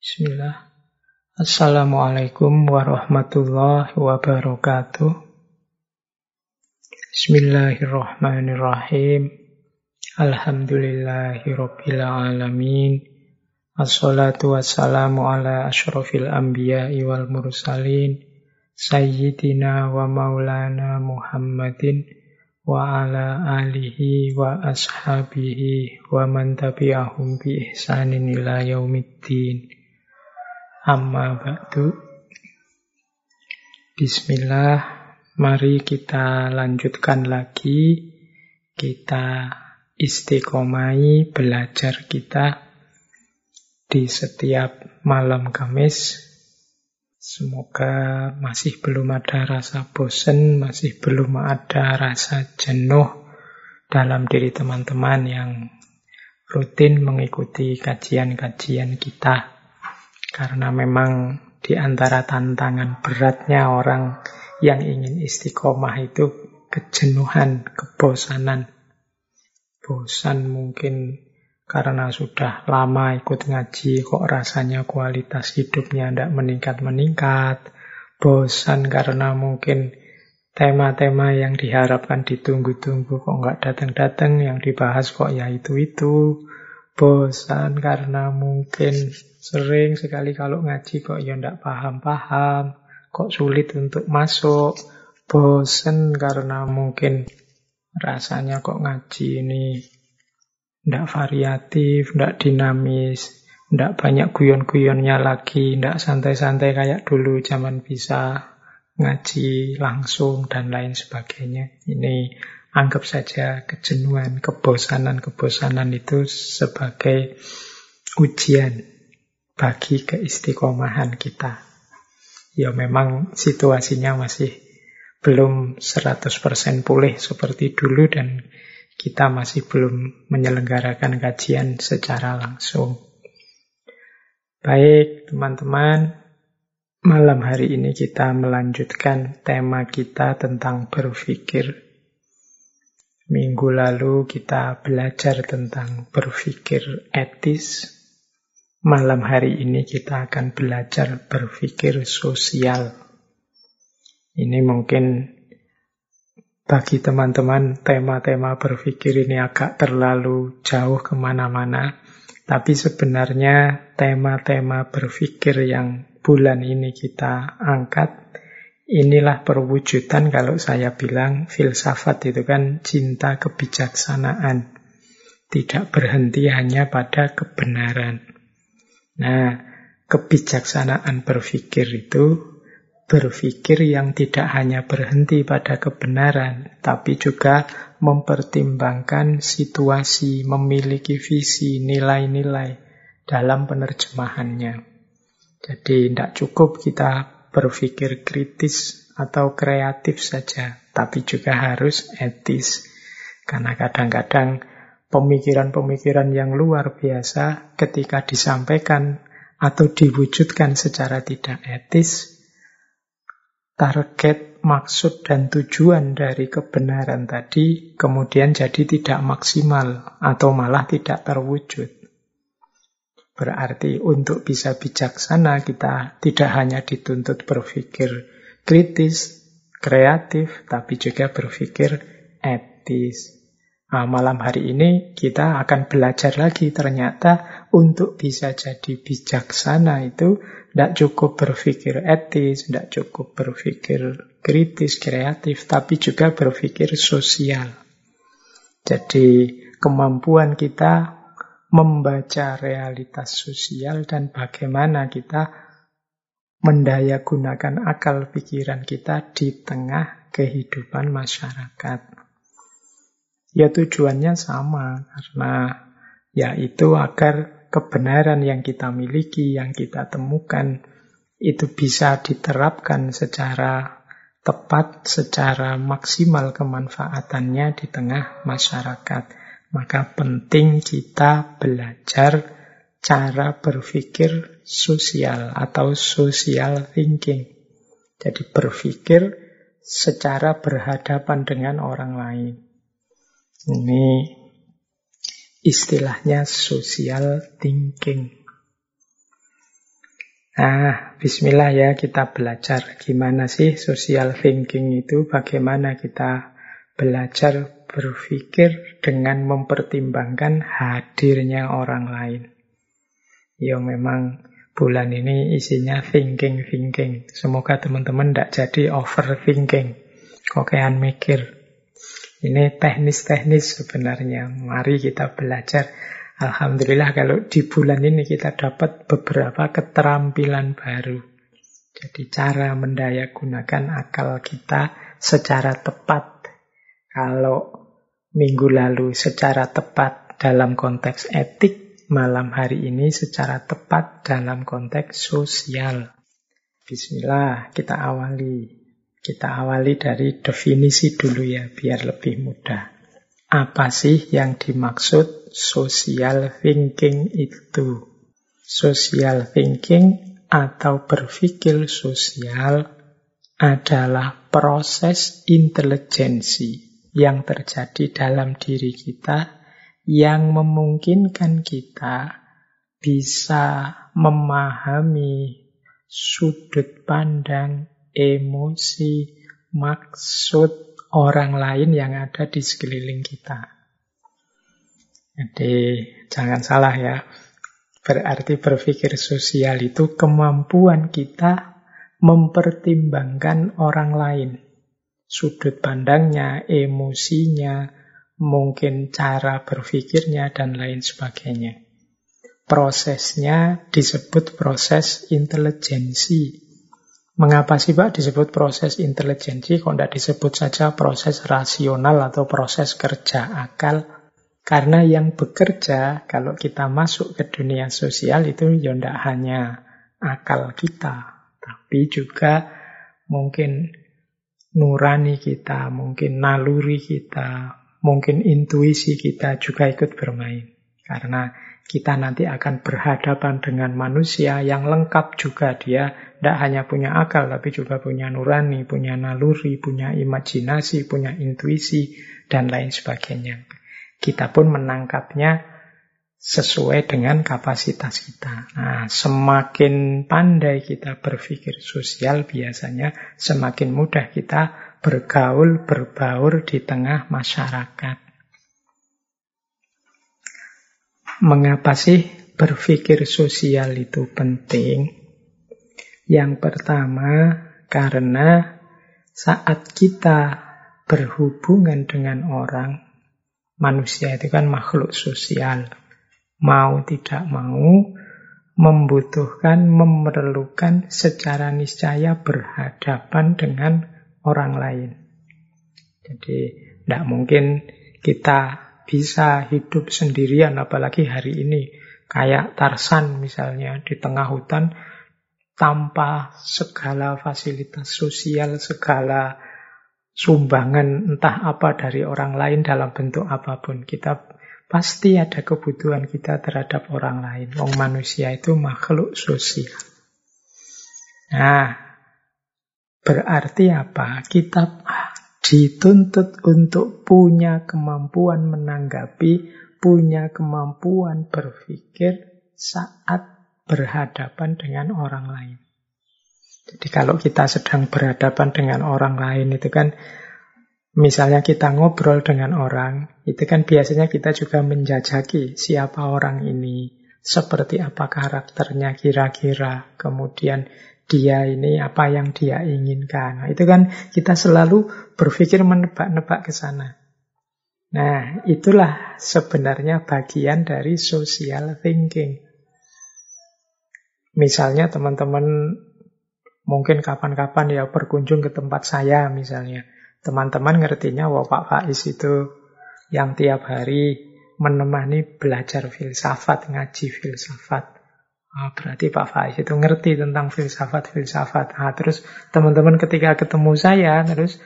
Bismillah. Assalamualaikum warahmatullahi wabarakatuh. Bismillahirrahmanirrahim. Alhamdulillahirabbil alamin. Assalatu wassalamu ala asyrafil anbiya'i wal mursalin sayyidina wa maulana Muhammadin wa ala alihi wa ashabihi wa man tabi'ahum bi ihsanin ila yaumiddin. Amma ba'du. Bismillah, mari kita lanjutkan lagi. Kita istiqomai belajar kita di setiap malam Kamis. Semoga masih belum ada rasa bosan, masih belum ada rasa jenuh dalam diri teman-teman yang rutin mengikuti kajian-kajian kita. Karena memang di antara tantangan beratnya orang yang ingin istiqomah itu kejenuhan, kebosanan. Bosan mungkin karena sudah lama ikut ngaji, kok rasanya kualitas hidupnya tidak meningkat-meningkat. Bosan karena mungkin tema-tema yang diharapkan ditunggu-tunggu kok nggak datang-datang, yang dibahas kok ya itu-itu. Bosan karena mungkin Sering sekali kalau ngaji kok ya ndak paham-paham, kok sulit untuk masuk, bosen karena mungkin rasanya kok ngaji ini ndak variatif, ndak dinamis, ndak banyak guyon-guyonnya lagi, ndak santai-santai kayak dulu zaman bisa ngaji langsung dan lain sebagainya. Ini anggap saja kejenuhan, kebosanan-kebosanan itu sebagai ujian bagi keistiqomahan kita. Ya memang situasinya masih belum 100% pulih seperti dulu dan kita masih belum menyelenggarakan kajian secara langsung. Baik, teman-teman, malam hari ini kita melanjutkan tema kita tentang berpikir. Minggu lalu kita belajar tentang berpikir etis, Malam hari ini kita akan belajar berpikir sosial. Ini mungkin bagi teman-teman tema-tema berpikir ini agak terlalu jauh ke mana-mana. Tapi sebenarnya tema-tema berpikir yang bulan ini kita angkat, inilah perwujudan kalau saya bilang filsafat itu kan cinta kebijaksanaan. Tidak berhenti hanya pada kebenaran. Nah, kebijaksanaan berpikir itu berpikir yang tidak hanya berhenti pada kebenaran, tapi juga mempertimbangkan situasi, memiliki visi, nilai-nilai dalam penerjemahannya. Jadi tidak cukup kita berpikir kritis atau kreatif saja, tapi juga harus etis. Karena kadang-kadang pemikiran-pemikiran yang luar biasa ketika disampaikan atau diwujudkan secara tidak etis, target, maksud, dan tujuan dari kebenaran tadi kemudian jadi tidak maksimal atau malah tidak terwujud. Berarti untuk bisa bijaksana kita tidak hanya dituntut berpikir kritis, kreatif, tapi juga berpikir etis. Nah, malam hari ini kita akan belajar lagi ternyata untuk bisa jadi bijaksana itu tidak cukup berpikir etis, tidak cukup berpikir kritis, kreatif, tapi juga berpikir sosial. Jadi kemampuan kita membaca realitas sosial dan bagaimana kita mendaya gunakan akal pikiran kita di tengah kehidupan masyarakat. Ya tujuannya sama karena yaitu agar kebenaran yang kita miliki, yang kita temukan itu bisa diterapkan secara tepat, secara maksimal kemanfaatannya di tengah masyarakat. Maka penting kita belajar cara berpikir sosial atau social thinking. Jadi berpikir secara berhadapan dengan orang lain. Ini istilahnya social thinking. Nah, bismillah ya kita belajar gimana sih social thinking itu, bagaimana kita belajar berpikir dengan mempertimbangkan hadirnya orang lain. Ya memang bulan ini isinya thinking-thinking. Semoga teman-teman tidak jadi overthinking. Kokean mikir. Ini teknis-teknis sebenarnya. Mari kita belajar Alhamdulillah kalau di bulan ini kita dapat beberapa keterampilan baru. Jadi cara mendayagunakan akal kita secara tepat. Kalau minggu lalu secara tepat dalam konteks etik, malam hari ini secara tepat dalam konteks sosial. Bismillah, kita awali. Kita awali dari definisi dulu ya, biar lebih mudah. Apa sih yang dimaksud social thinking itu? Social thinking atau berpikir sosial adalah proses intelijensi yang terjadi dalam diri kita yang memungkinkan kita bisa memahami sudut pandang, emosi, maksud, orang lain yang ada di sekeliling kita. Jadi jangan salah ya. Berarti berpikir sosial itu kemampuan kita mempertimbangkan orang lain. Sudut pandangnya, emosinya, mungkin cara berpikirnya, dan lain sebagainya. Prosesnya disebut proses intelijensi Mengapa sih Pak disebut proses intelijensi, kok tidak disebut saja proses rasional atau proses kerja akal? Karena yang bekerja, kalau kita masuk ke dunia sosial itu ya tidak hanya akal kita, tapi juga mungkin nurani kita, mungkin naluri kita, mungkin intuisi kita juga ikut bermain. Karena kita nanti akan berhadapan dengan manusia yang lengkap juga dia tidak hanya punya akal tapi juga punya nurani, punya naluri, punya imajinasi, punya intuisi dan lain sebagainya. Kita pun menangkapnya sesuai dengan kapasitas kita. Nah, semakin pandai kita berpikir sosial biasanya semakin mudah kita bergaul, berbaur di tengah masyarakat. Mengapa sih berpikir sosial itu penting? Yang pertama, karena saat kita berhubungan dengan orang, manusia itu kan makhluk sosial. Mau tidak mau, membutuhkan, memerlukan secara niscaya berhadapan dengan orang lain. Jadi, tidak mungkin kita bisa hidup sendirian apalagi hari ini kayak Tarsan misalnya di tengah hutan tanpa segala fasilitas sosial, segala sumbangan entah apa dari orang lain dalam bentuk apa pun. Kita pasti ada kebutuhan kita terhadap orang lain. Wong manusia itu makhluk sosial. Nah, berarti apa? Kita dituntut untuk punya kemampuan menanggapi, punya kemampuan berpikir saat berhadapan dengan orang lain. Jadi kalau kita sedang berhadapan dengan orang lain itu kan misalnya kita ngobrol dengan orang, itu kan biasanya kita juga menjajaki siapa orang ini, seperti apa karakternya kira-kira, kemudian dia ini apa yang dia inginkan. Nah, itu kan kita selalu berpikir menebak-nebak ke sana. Nah, itulah sebenarnya bagian dari social thinking. Misalnya teman-teman mungkin kapan-kapan ya berkunjung ke tempat saya misalnya. Teman-teman ngertinya wah Pak Faiz itu yang tiap hari menemani belajar filsafat, ngaji filsafat. Oh, berarti Pak Faiz itu ngerti tentang filsafat-filsafat. Nah, terus teman-teman ketika ketemu saya, terus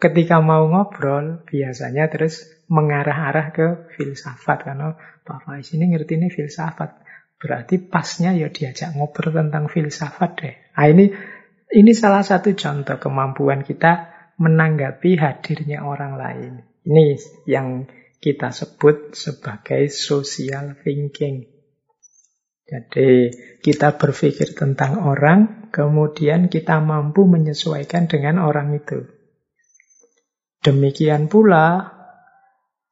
ketika mau ngobrol, biasanya terus mengarah-arah ke filsafat. Karena Pak Faiz ini ngerti ini filsafat. Berarti pasnya ya diajak ngobrol tentang filsafat deh. Nah, ini ini salah satu contoh kemampuan kita menanggapi hadirnya orang lain. Ini yang kita sebut sebagai social thinking. Jadi kita berpikir tentang orang, kemudian kita mampu menyesuaikan dengan orang itu. Demikian pula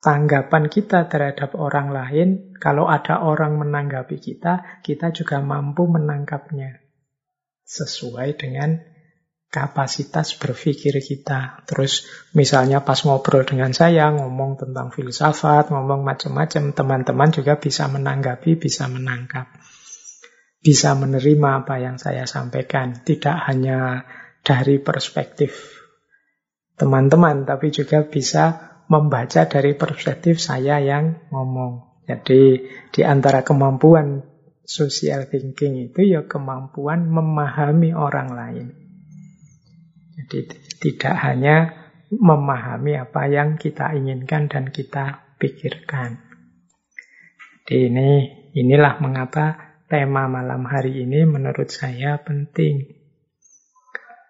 tanggapan kita terhadap orang lain, kalau ada orang menanggapi kita, kita juga mampu menangkapnya sesuai dengan kapasitas berpikir kita. Terus misalnya pas ngobrol dengan saya, ngomong tentang filsafat, ngomong macam-macam, teman-teman juga bisa menanggapi, bisa menangkap. Bisa menerima apa yang saya sampaikan. Tidak hanya dari perspektif teman-teman, tapi juga bisa membaca dari perspektif saya yang ngomong. Jadi di antara kemampuan social thinking itu ya kemampuan memahami orang lain. Jadi tidak hanya memahami apa yang kita inginkan dan kita pikirkan. Jadi ini inilah mengapa tema malam hari ini menurut saya penting.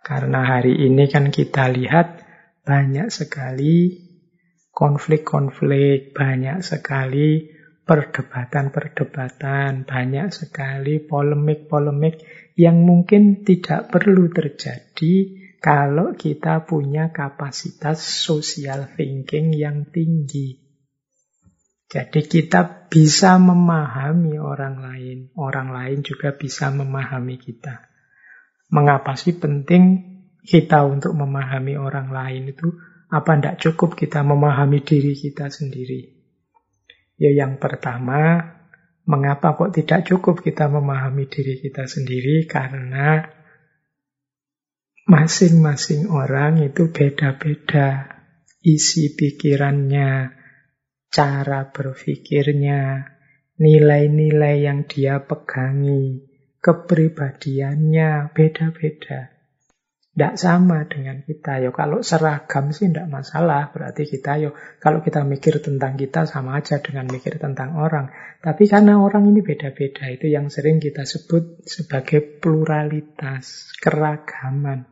Karena hari ini kan kita lihat banyak sekali konflik-konflik, banyak sekali perdebatan-perdebatan, banyak sekali polemik-polemik yang mungkin tidak perlu terjadi kalau kita punya kapasitas social thinking yang tinggi. Jadi kita bisa memahami orang lain, orang lain juga bisa memahami kita. Mengapa sih penting kita untuk memahami orang lain itu? Apa tidak cukup kita memahami diri kita sendiri? Ya yang pertama, mengapa kok tidak cukup kita memahami diri kita sendiri? Karena Masing-masing orang itu beda-beda isi pikirannya, cara berpikirnya, nilai-nilai yang dia pegangi, kepribadiannya beda-beda. Tidak sama dengan kita. Yo, kalau seragam sih tidak masalah. Berarti kita yo, kalau kita mikir tentang kita sama aja dengan mikir tentang orang. Tapi karena orang ini beda-beda, itu yang sering kita sebut sebagai pluralitas, keragaman.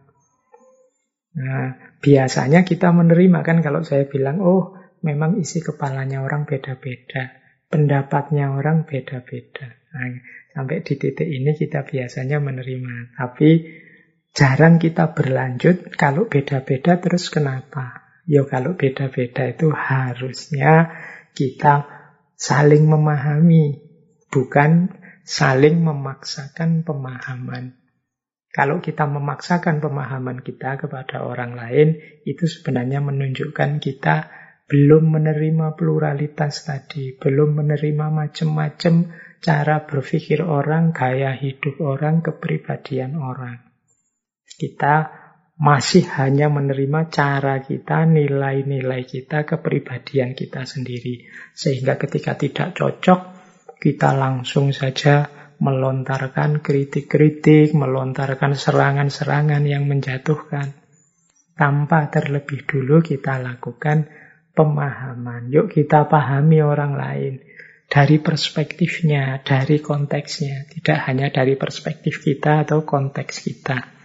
Nah, biasanya kita menerima kan kalau saya bilang, oh memang isi kepalanya orang beda-beda, pendapatnya orang beda-beda. Nah, sampai di titik ini kita biasanya menerima. Tapi jarang kita berlanjut kalau beda-beda terus kenapa? Ya kalau beda-beda itu harusnya kita saling memahami, bukan saling memaksakan pemahaman. Kalau kita memaksakan pemahaman kita kepada orang lain, itu sebenarnya menunjukkan kita belum menerima pluralitas tadi, belum menerima macam-macam cara berpikir orang, gaya hidup orang, kepribadian orang. Kita masih hanya menerima cara kita, nilai-nilai kita, kepribadian kita sendiri. Sehingga ketika tidak cocok, kita langsung saja melontarkan kritik-kritik, melontarkan serangan-serangan yang menjatuhkan. Tanpa terlebih dulu kita lakukan pemahaman. Yuk kita pahami orang lain dari perspektifnya, dari konteksnya, tidak hanya dari perspektif kita atau konteks kita.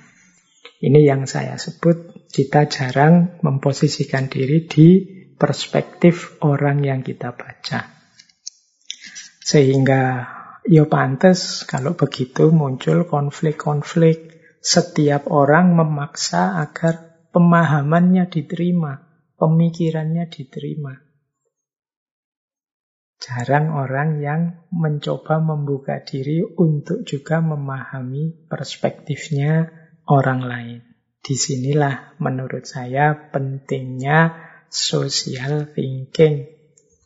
Ini yang saya sebut kita jarang memposisikan diri di perspektif orang yang kita baca. Sehingga Ya pantas kalau begitu muncul konflik-konflik. Setiap orang memaksa agar pemahamannya diterima, pemikirannya diterima. Jarang orang yang mencoba membuka diri untuk juga memahami perspektifnya orang lain. Di sinilah menurut saya pentingnya social thinking,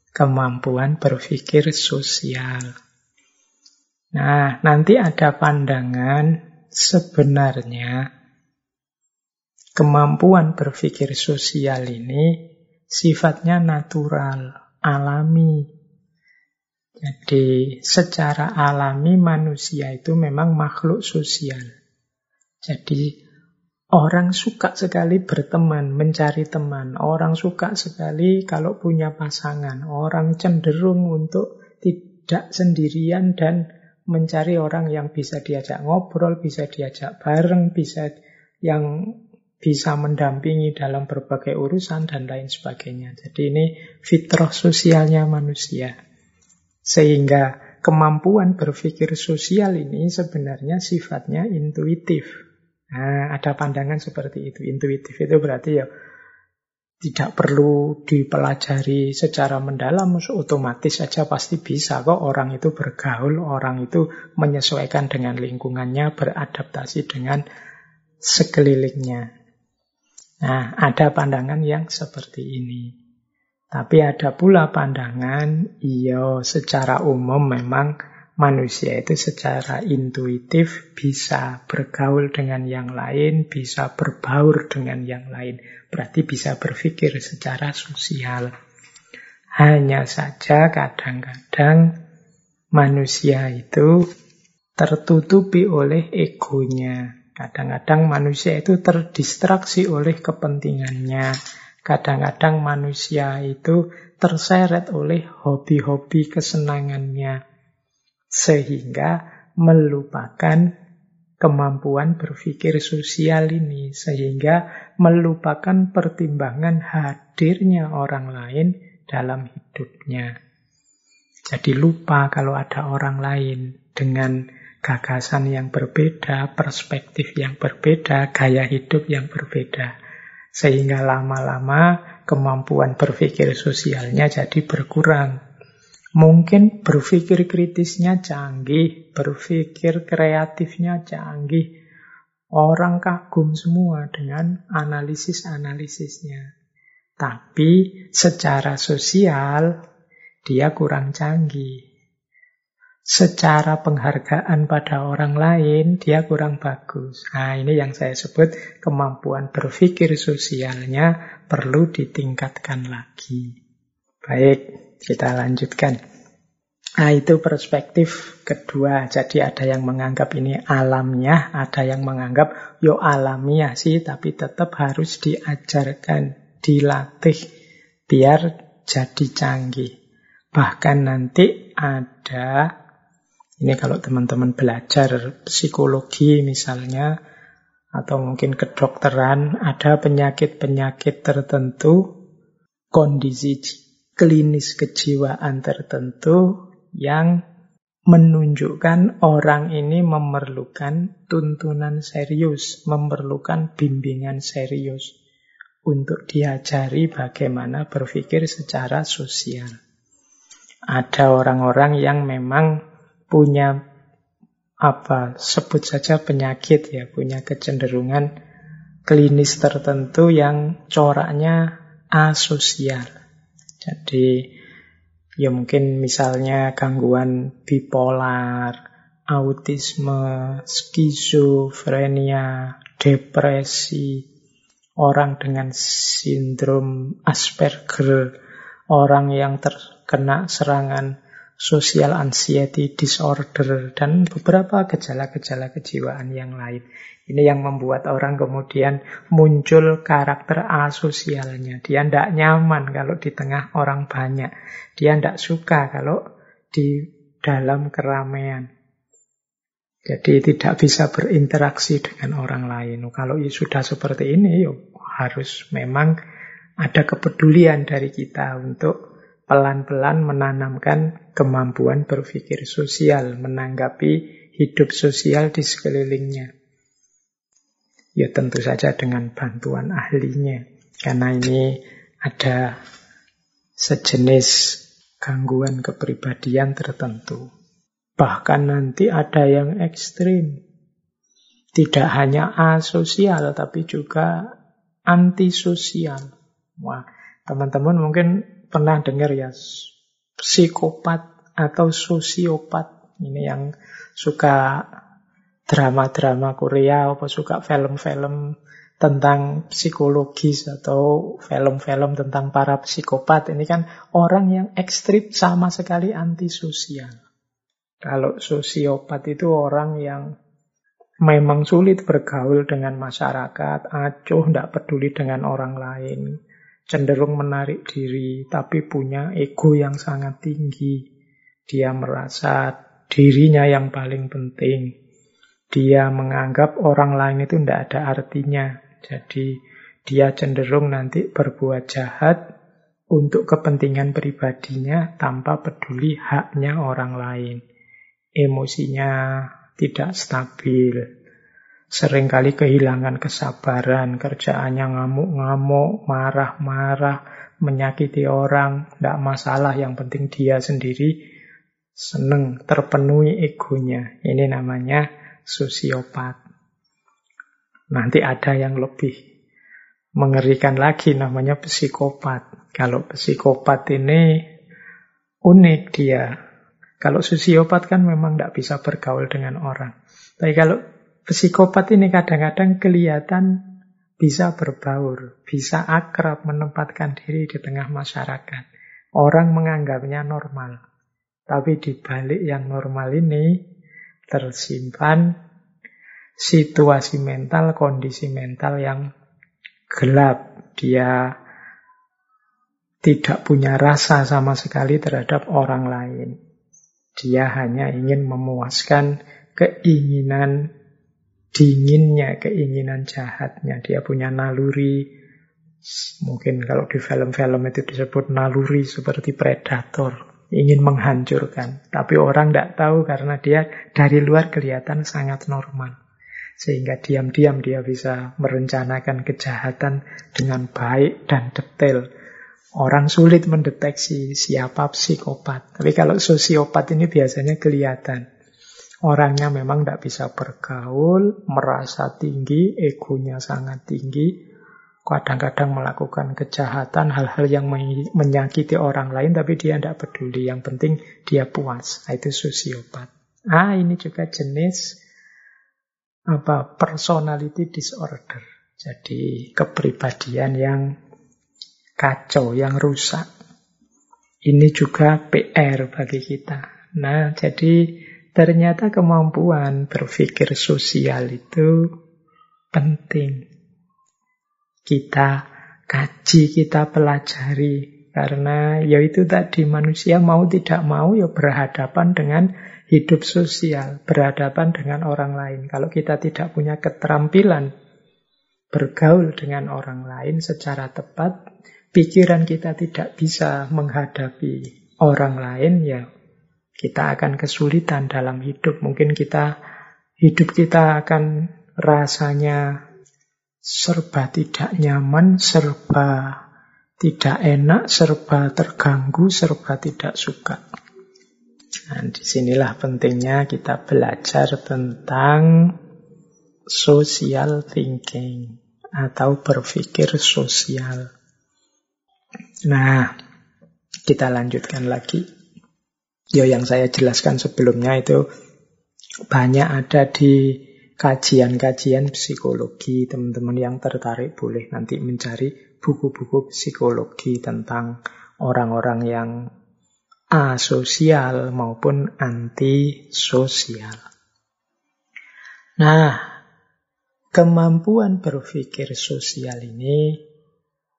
kemampuan berpikir sosial. Nah, nanti ada pandangan sebenarnya kemampuan berpikir sosial ini sifatnya natural, alami. Jadi secara alami manusia itu memang makhluk sosial. Jadi orang suka sekali berteman, mencari teman. Orang suka sekali kalau punya pasangan. Orang cenderung untuk tidak sendirian dan mencari orang yang bisa diajak ngobrol, bisa diajak bareng, bisa yang bisa mendampingi dalam berbagai urusan dan lain sebagainya. Jadi ini fitrah sosialnya manusia. Sehingga kemampuan berpikir sosial ini sebenarnya sifatnya intuitif. Nah, ada pandangan seperti itu. Intuitif itu berarti ya tidak perlu dipelajari secara mendalam, otomatis saja pasti bisa kok orang itu bergaul, orang itu menyesuaikan dengan lingkungannya, beradaptasi dengan sekelilingnya. Nah, ada pandangan yang seperti ini. Tapi ada pula pandangan, iya secara umum memang manusia itu secara intuitif bisa bergaul dengan yang lain, bisa berbaur dengan yang lain. Berarti bisa berpikir secara sosial. Hanya saja kadang-kadang manusia itu tertutupi oleh egonya. Kadang-kadang manusia itu terdistraksi oleh kepentingannya Kadang-kadang manusia itu terseret oleh hobi-hobi kesenangannya. Sehingga melupakan kemampuan berpikir sosial ini. Sehingga melupakan pertimbangan hadirnya orang lain dalam hidupnya. Jadi lupa kalau ada orang lain dengan gagasan yang berbeda, perspektif yang berbeda, gaya hidup yang berbeda. Sehingga lama-lama kemampuan berpikir sosialnya jadi berkurang. Mungkin berpikir kritisnya canggih, berpikir kreatifnya canggih. Orang kagum semua dengan analisis-analisisnya. Tapi secara sosial dia kurang canggih secara penghargaan pada orang lain dia kurang bagus. Nah, ini yang saya sebut kemampuan berpikir sosialnya perlu ditingkatkan lagi. Baik, kita lanjutkan. Nah, itu perspektif kedua. Jadi ada yang menganggap ini alamnya, ada yang menganggap yo alamiah sih, tapi tetap harus diajarkan, dilatih biar jadi canggih. Bahkan nanti ada ini kalau teman-teman belajar psikologi misalnya, atau mungkin kedokteran, ada penyakit-penyakit tertentu, kondisi klinis kejiwaan tertentu yang menunjukkan orang ini memerlukan tuntunan serius, memerlukan bimbingan serius untuk diajari bagaimana berpikir secara sosial. Ada orang-orang yang memang punya apa sebut saja penyakit ya, punya kecenderungan klinis tertentu yang coraknya asosial. Jadi ya mungkin misalnya gangguan bipolar, autisme, skizofrenia, depresi, orang dengan sindrom Asperger, orang yang terkena serangan social anxiety disorder, dan beberapa gejala-gejala kejiwaan yang lain. Ini yang membuat orang kemudian muncul karakter asosialnya. Dia tidak nyaman kalau di tengah orang banyak. Dia tidak suka kalau di dalam keramaian. Jadi tidak bisa berinteraksi dengan orang lain. Kalau sudah seperti ini, yuk, harus memang ada kepedulian dari kita untuk pelan-pelan menanamkan kemampuan berpikir sosial, menanggapi hidup sosial di sekelilingnya. Ya tentu saja dengan bantuan ahlinya. Karena ini ada sejenis gangguan kepribadian tertentu. Bahkan nanti ada yang ekstrim. Tidak hanya asosial, tapi juga antisosial. Wah, teman-teman mungkin pernah dengar ya psikopat atau sosiopat ini yang suka drama-drama Korea atau suka film-film tentang psikologis atau film-film tentang para psikopat ini kan orang yang ekstrim sama sekali antisosial. Kalau sosiopat itu orang yang memang sulit bergaul dengan masyarakat, acuh, tidak peduli dengan orang lain cenderung menarik diri, tapi punya ego yang sangat tinggi. Dia merasa dirinya yang paling penting. Dia menganggap orang lain itu tidak ada artinya. Jadi dia cenderung nanti berbuat jahat untuk kepentingan pribadinya tanpa peduli haknya orang lain. emosinya tidak stabil, sering kali kehilangan kesabaran, kerjaannya ngamuk-ngamuk, marah-marah, menyakiti orang, tidak masalah, yang penting dia sendiri seneng, terpenuhi egonya. Ini namanya sosiopat. Nanti ada yang lebih mengerikan lagi namanya psikopat. Kalau psikopat ini unik dia. Kalau sosiopat kan memang tidak bisa bergaul dengan orang. Tapi kalau psikopat ini kadang-kadang kelihatan bisa berbaur, bisa akrab menempatkan diri di tengah masyarakat. Orang menganggapnya normal. Tapi di balik yang normal ini tersimpan situasi mental, kondisi mental yang gelap, dia tidak punya rasa sama sekali terhadap orang lain. Dia hanya ingin memuaskan keinginan dinginnya, keinginan jahatnya. Dia punya naluri, mungkin kalau di film-film itu disebut naluri seperti predator. Ingin menghancurkan. Tapi orang tidak tahu karena dia dari luar kelihatan sangat normal. Sehingga diam-diam dia bisa merencanakan kejahatan dengan baik dan detail. Orang sulit mendeteksi siapa psikopat. Tapi kalau sosiopat ini biasanya kelihatan. Orangnya memang tidak bisa bergaul, merasa tinggi, egonya sangat tinggi, kadang-kadang melakukan kejahatan, hal-hal yang menyakiti orang lain, tapi dia tidak peduli. Yang penting dia puas. Nah, itu sosiopat. Ah, ini juga jenis apa personality disorder. Jadi kepribadian yang kacau, yang rusak. Ini juga PR bagi kita. Nah, jadi ternyata kemampuan berpikir sosial itu penting. Kita kaji, kita pelajari. Karena ya itu tadi manusia mau tidak mau ya berhadapan dengan hidup sosial, berhadapan dengan orang lain. Kalau kita tidak punya keterampilan bergaul dengan orang lain secara tepat, pikiran kita tidak bisa menghadapi orang lain, ya kita akan kesulitan dalam hidup. Mungkin kita hidup kita akan rasanya serba tidak nyaman, serba tidak enak, serba terganggu, serba tidak suka. Nah, di sinilah pentingnya kita belajar tentang social thinking atau berpikir sosial. Nah, kita lanjutkan lagi. Yo yang saya jelaskan sebelumnya itu banyak ada di kajian-kajian psikologi. Teman-teman yang tertarik boleh nanti mencari buku-buku psikologi tentang orang-orang yang asosial maupun antisosial. Nah, kemampuan berpikir sosial ini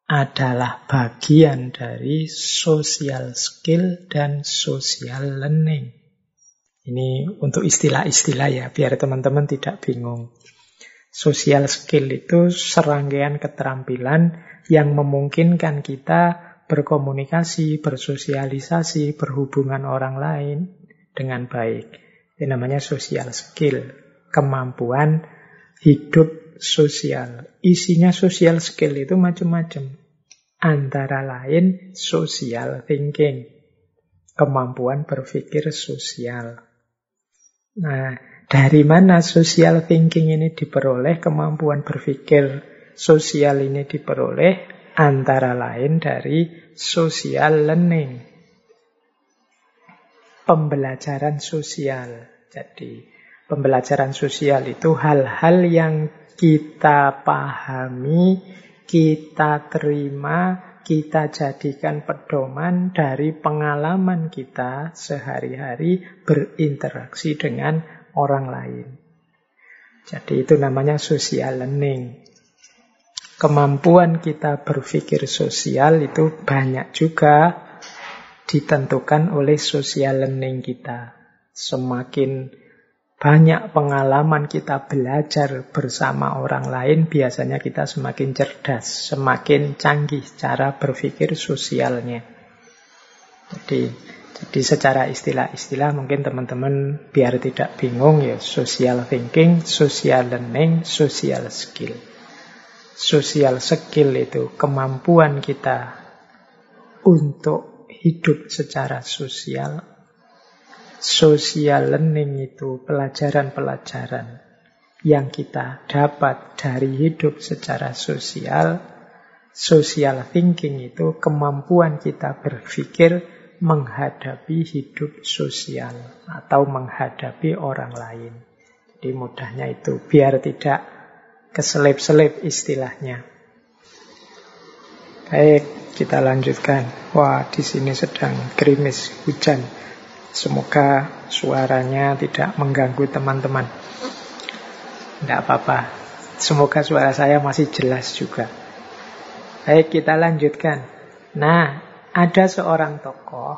adalah bagian dari social skill dan social learning. Ini untuk istilah-istilah ya, biar teman-teman tidak bingung. Social skill itu serangkaian keterampilan yang memungkinkan kita berkomunikasi, bersosialisasi, berhubungan orang lain dengan baik. Ini namanya social skill, kemampuan hidup sosial. Isinya social skill itu macam-macam. Antara lain social thinking, kemampuan berpikir sosial. Nah, dari mana social thinking ini diperoleh, kemampuan berpikir sosial ini diperoleh? Antara lain dari social learning. Pembelajaran sosial. Jadi, pembelajaran sosial itu hal-hal yang kita pahami, kita terima, kita jadikan pedoman dari pengalaman kita sehari-hari berinteraksi dengan orang lain. Jadi itu namanya social learning kemampuan kita berpikir sosial itu banyak juga ditentukan oleh social learning kita. Semakin banyak pengalaman kita belajar bersama orang lain, biasanya kita semakin cerdas, semakin canggih cara berpikir sosialnya. Jadi Jadi secara istilah-istilah mungkin teman-teman biar tidak bingung ya social thinking, social learning, social skill. Social skill itu kemampuan kita untuk hidup secara sosial. Social learning itu pelajaran-pelajaran yang kita dapat dari hidup secara sosial. Social thinking itu kemampuan kita berpikir menghadapi hidup sosial atau menghadapi orang lain. Jadi mudahnya itu biar tidak keselip-selip istilahnya. Baik, kita lanjutkan. Wah, di sini sedang gerimis hujan. Semoga suaranya tidak mengganggu teman-teman. Tidak apa-apa. Semoga suara saya masih jelas juga. Baik, kita lanjutkan. Nah, ada seorang tokoh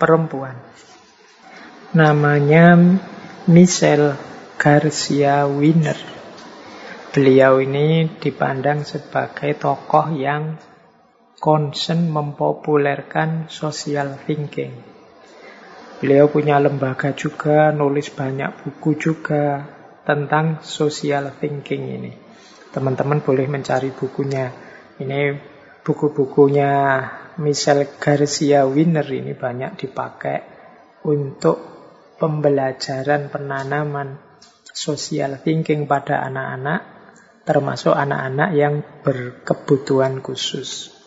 perempuan namanya Michelle Garcia Winner. Beliau ini dipandang sebagai tokoh yang concern mempopulerkan social thinking. Beliau punya lembaga juga, nulis banyak buku juga tentang social thinking ini. Teman-teman boleh mencari bukunya. Ini buku-bukunya Michelle Garcia Winner ini banyak dipakai untuk pembelajaran penanaman social thinking pada anak-anak, termasuk anak-anak yang berkebutuhan khusus.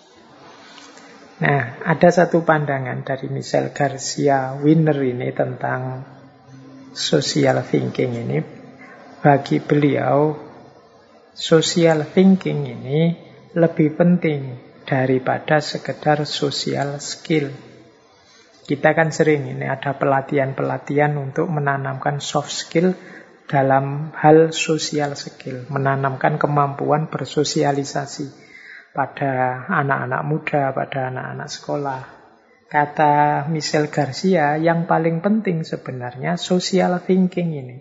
Nah, ada satu pandangan dari Michelle Garcia Winner ini tentang social thinking ini. Bagi beliau, social thinking ini lebih penting daripada sekedar social skill. Kita kan sering ini ada pelatihan-pelatihan untuk menanamkan soft skill dalam hal social skill, menanamkan kemampuan bersosialisasi pada anak-anak muda, pada anak-anak sekolah. Kata Michelle Garcia, yang paling penting sebenarnya social thinking ini.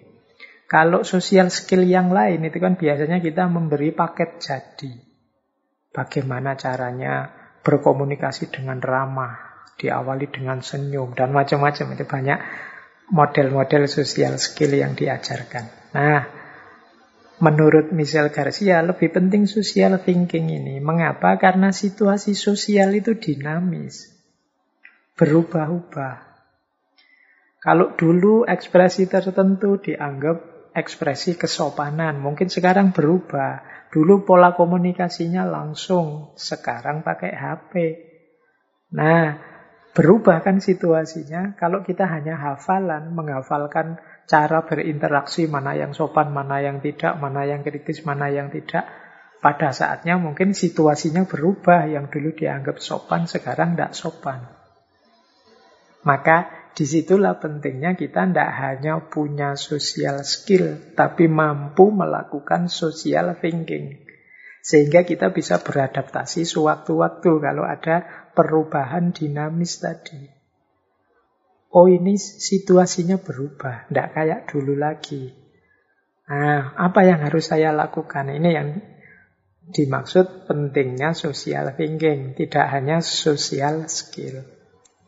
Kalau social skill yang lain itu kan biasanya kita memberi paket jadi. Bagaimana caranya berkomunikasi dengan ramah, diawali dengan senyum, dan macam-macam. Itu banyak model-model sosial skill yang diajarkan. Nah, menurut Michelle Garcia, lebih penting social thinking ini. Mengapa? Karena situasi sosial itu dinamis. Berubah-ubah. Kalau dulu ekspresi tertentu dianggap ekspresi kesopanan, mungkin sekarang berubah. Dulu pola komunikasinya langsung, sekarang pakai HP. Nah, berubah kan situasinya. Kalau kita hanya hafalan, menghafalkan cara berinteraksi, mana yang sopan, mana yang tidak, mana yang kritis, mana yang tidak. Pada saatnya mungkin situasinya berubah. Yang dulu dianggap sopan, sekarang tidak sopan. Maka di situlah pentingnya kita tidak hanya punya social skill, tapi mampu melakukan social thinking. Sehingga kita bisa beradaptasi sewaktu-waktu kalau ada perubahan dinamis tadi. Oh ini situasinya berubah, tidak kayak dulu lagi. Nah, apa yang harus saya lakukan? Ini yang dimaksud pentingnya social thinking, tidak hanya social skill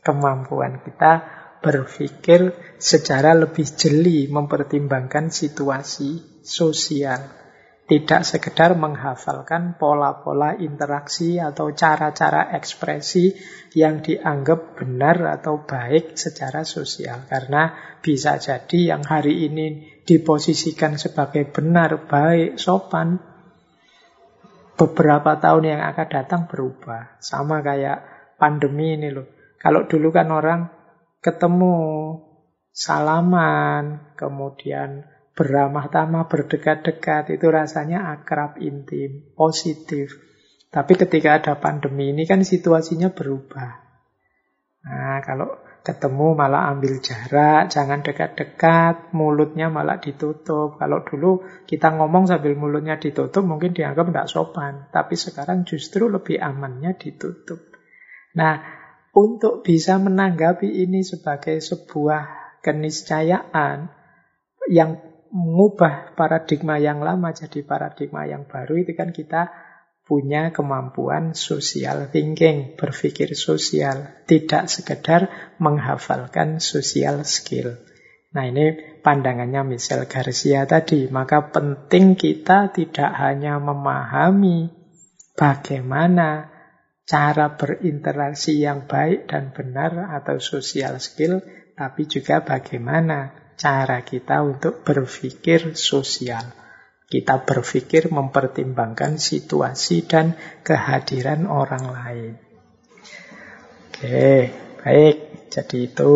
kemampuan kita berpikir secara lebih jeli mempertimbangkan situasi sosial. Tidak sekedar menghafalkan pola-pola interaksi atau cara-cara ekspresi yang dianggap benar atau baik secara sosial. Karena bisa jadi yang hari ini diposisikan sebagai benar, baik, sopan, beberapa tahun yang akan datang berubah. Sama kayak pandemi ini loh. Kalau dulu kan orang ketemu, salaman, kemudian beramah tamah, berdekat-dekat, itu rasanya akrab, intim, positif. Tapi ketika ada pandemi ini kan situasinya berubah. Nah, kalau ketemu malah ambil jarak, jangan dekat-dekat, mulutnya malah ditutup. Kalau dulu kita ngomong sambil mulutnya ditutup mungkin dianggap tidak sopan. Tapi sekarang justru lebih amannya ditutup. Nah, untuk bisa menanggapi ini sebagai sebuah keniscayaan yang mengubah paradigma yang lama jadi paradigma yang baru itu kan kita punya kemampuan social thinking, berpikir sosial, tidak sekedar menghafalkan social skill. Nah ini pandangannya Michel Garcia tadi. Maka penting kita tidak hanya memahami bagaimana cara berinteraksi yang baik dan benar atau social skill, tapi juga bagaimana cara kita untuk berpikir sosial. Kita berpikir mempertimbangkan situasi dan kehadiran orang lain. Oke, baik. Jadi itu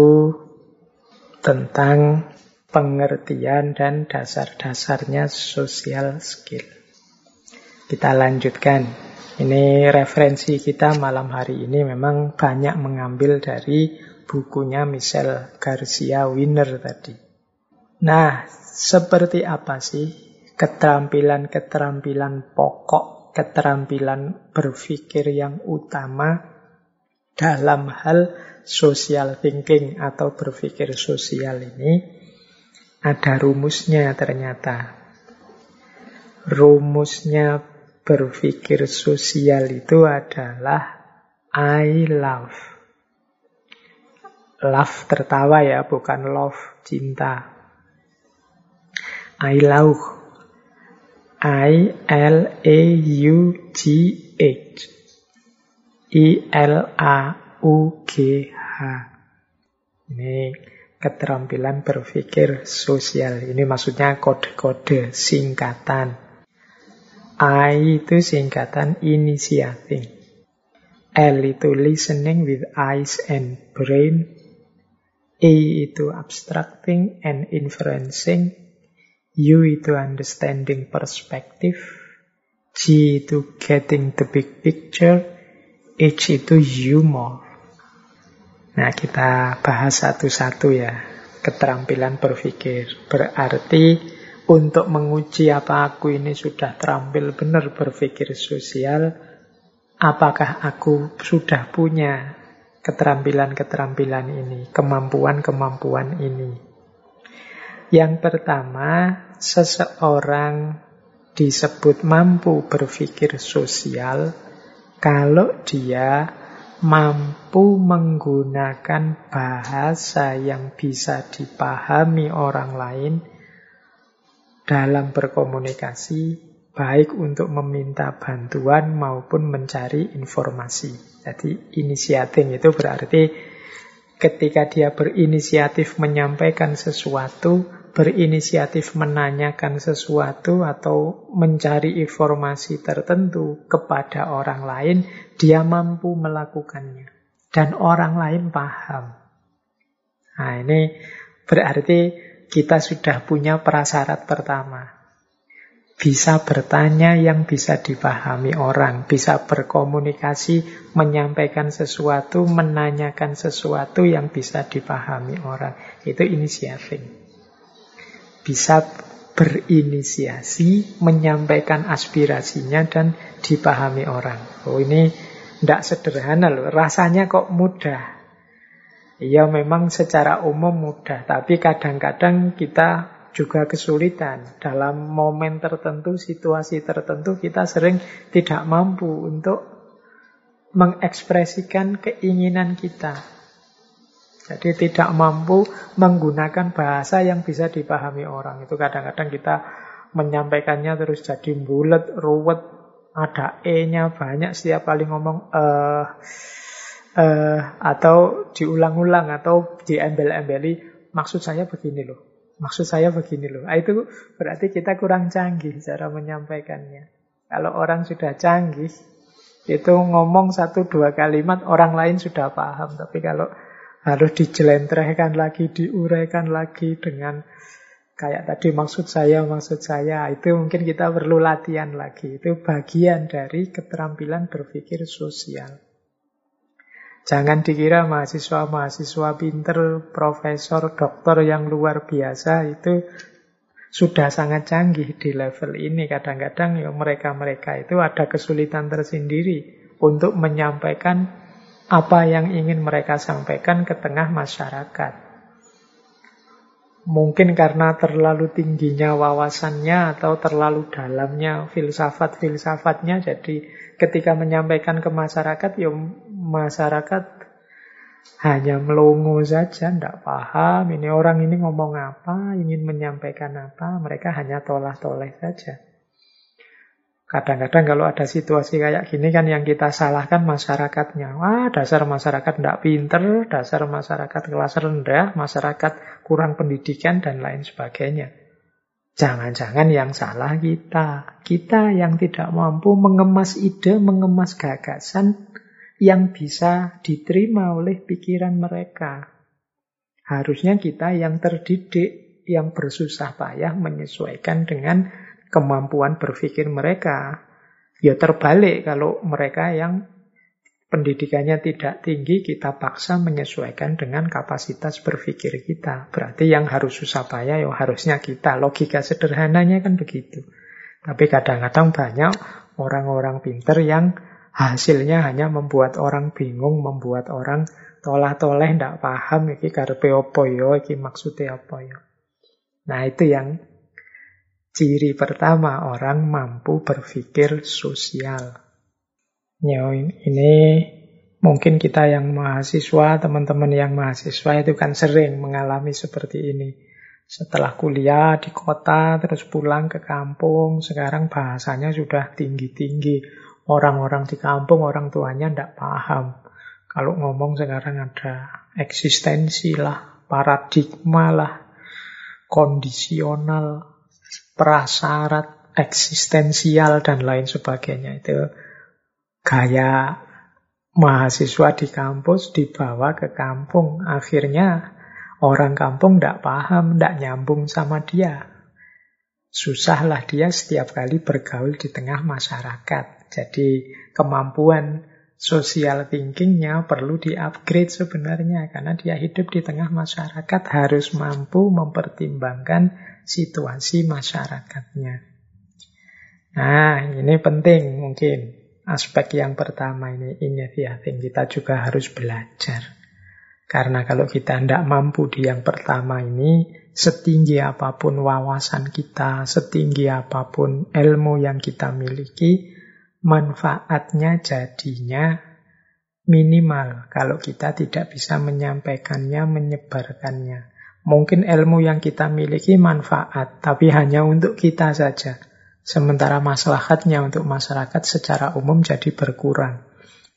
tentang pengertian dan dasar-dasarnya social skill. Kita lanjutkan. Ini referensi kita malam hari ini memang banyak mengambil dari bukunya Michel Garcia Winner tadi. Nah, seperti apa sih keterampilan-keterampilan pokok, keterampilan berpikir yang utama dalam hal social thinking atau berpikir sosial ini ada rumusnya ternyata. Rumusnya berpikir sosial itu adalah I love. Love tertawa ya, bukan love cinta. I love I L A U G H I L A U G H Ini keterampilan berpikir sosial. Ini maksudnya kode-kode singkatan. I itu singkatan initiating. L itu listening with eyes and brain. A itu abstracting and inferencing. U itu understanding perspective, G itu getting the big picture, H itu humor. Nah, kita bahas satu-satu ya. Keterampilan berpikir. Berarti untuk menguji apa aku ini sudah terampil benar berpikir sosial, apakah aku sudah punya keterampilan-keterampilan ini, kemampuan-kemampuan ini. Yang pertama, seseorang disebut mampu berpikir sosial kalau dia mampu menggunakan bahasa yang bisa dipahami orang lain dalam berkomunikasi, baik untuk meminta bantuan maupun mencari informasi. Jadi inisiatif itu berarti ketika dia berinisiatif menyampaikan sesuatu, berinisiatif menanyakan sesuatu atau mencari informasi tertentu kepada orang lain, dia mampu melakukannya. Dan orang lain paham. Nah ini berarti kita sudah punya prasyarat pertama. Bisa bertanya yang bisa dipahami orang, bisa berkomunikasi, menyampaikan sesuatu, menanyakan sesuatu yang bisa dipahami orang. Itu inisiatif bisa berinisiasi, menyampaikan aspirasinya dan dipahami orang. Oh ini tidak sederhana loh, rasanya kok mudah. Ya memang secara umum mudah, tapi kadang-kadang kita juga kesulitan. Dalam momen tertentu, situasi tertentu, kita sering tidak mampu untuk mengekspresikan keinginan kita. Jadi tidak mampu menggunakan bahasa yang bisa dipahami orang. Itu kadang-kadang kita menyampaikannya terus jadi bulat, ruwet, ada E-nya banyak setiap kali ngomong eh eh atau diulang-ulang atau diembel-embeli maksud saya begini loh. Maksud saya begini loh. Nah, itu berarti kita kurang canggih cara menyampaikannya. Kalau orang sudah canggih, itu ngomong satu dua kalimat orang lain sudah paham. Tapi kalau harus dijelentrehkan lagi, diuraikan lagi dengan kayak tadi maksud saya, maksud saya. Itu mungkin kita perlu latihan lagi. Itu bagian dari keterampilan berpikir sosial. Jangan dikira mahasiswa-mahasiswa pinter, profesor, dokter yang luar biasa itu sudah sangat canggih di level ini. Kadang-kadang ya mereka-mereka itu ada kesulitan tersendiri untuk menyampaikan apa yang ingin mereka sampaikan ke tengah masyarakat. Mungkin karena terlalu tingginya wawasannya atau terlalu dalamnya filsafat-filsafatnya. Jadi ketika menyampaikan ke masyarakat, ya masyarakat hanya melongo saja, tidak paham. Ini orang ini ngomong apa, ingin menyampaikan apa, mereka hanya tolah-toleh saja. Kadang-kadang kalau ada situasi kayak gini kan yang kita salahkan masyarakatnya. Wah, dasar masyarakat tidak pinter, dasar masyarakat kelas rendah, masyarakat kurang pendidikan, dan lain sebagainya. Jangan-jangan yang salah kita. Kita yang tidak mampu mengemas ide, mengemas gagasan yang bisa diterima oleh pikiran mereka. Harusnya kita yang terdidik, yang bersusah payah menyesuaikan dengan kemampuan berpikir mereka. Ya terbalik kalau mereka yang pendidikannya tidak tinggi, kita paksa menyesuaikan dengan kapasitas berpikir kita. Berarti yang harus susah payah ya harusnya kita. Logika sederhananya kan begitu. Tapi kadang-kadang banyak orang-orang pinter yang hasilnya hanya membuat orang bingung, membuat orang tolah-toleh, tidak paham, iki karpe opo yo, iki maksudnya apa yo. Nah itu yang Ciri pertama orang mampu berpikir sosial. Ya, ini mungkin kita yang mahasiswa, teman-teman yang mahasiswa itu kan sering mengalami seperti ini. Setelah kuliah di kota, terus pulang ke kampung, sekarang bahasanya sudah tinggi-tinggi. Orang-orang di kampung, orang tuanya tidak paham. Kalau ngomong sekarang ada eksistensi lah, paradigma lah, kondisional, prasyarat eksistensial dan lain sebagainya. Itu gaya mahasiswa di kampus dibawa ke kampung. Akhirnya orang kampung tidak paham, tidak nyambung sama dia. Susahlah dia setiap kali bergaul di tengah masyarakat. Jadi kemampuan social thinkingnya perlu di-upgrade sebenarnya. Karena dia hidup di tengah masyarakat harus mampu mempertimbangkan situasi masyarakatnya. Nah, ini penting mungkin. Aspek yang pertama ini, initiating. Kita juga harus belajar. Karena kalau kita tidak mampu di yang pertama ini, setinggi apa pun wawasan kita, setinggi apa pun ilmu yang kita miliki, manfaatnya jadinya minimal kalau kita tidak bisa menyampaikannya, menyebarkannya. Mungkin ilmu yang kita miliki manfaat, tapi hanya untuk kita saja. Sementara maslahatnya untuk masyarakat secara umum jadi berkurang.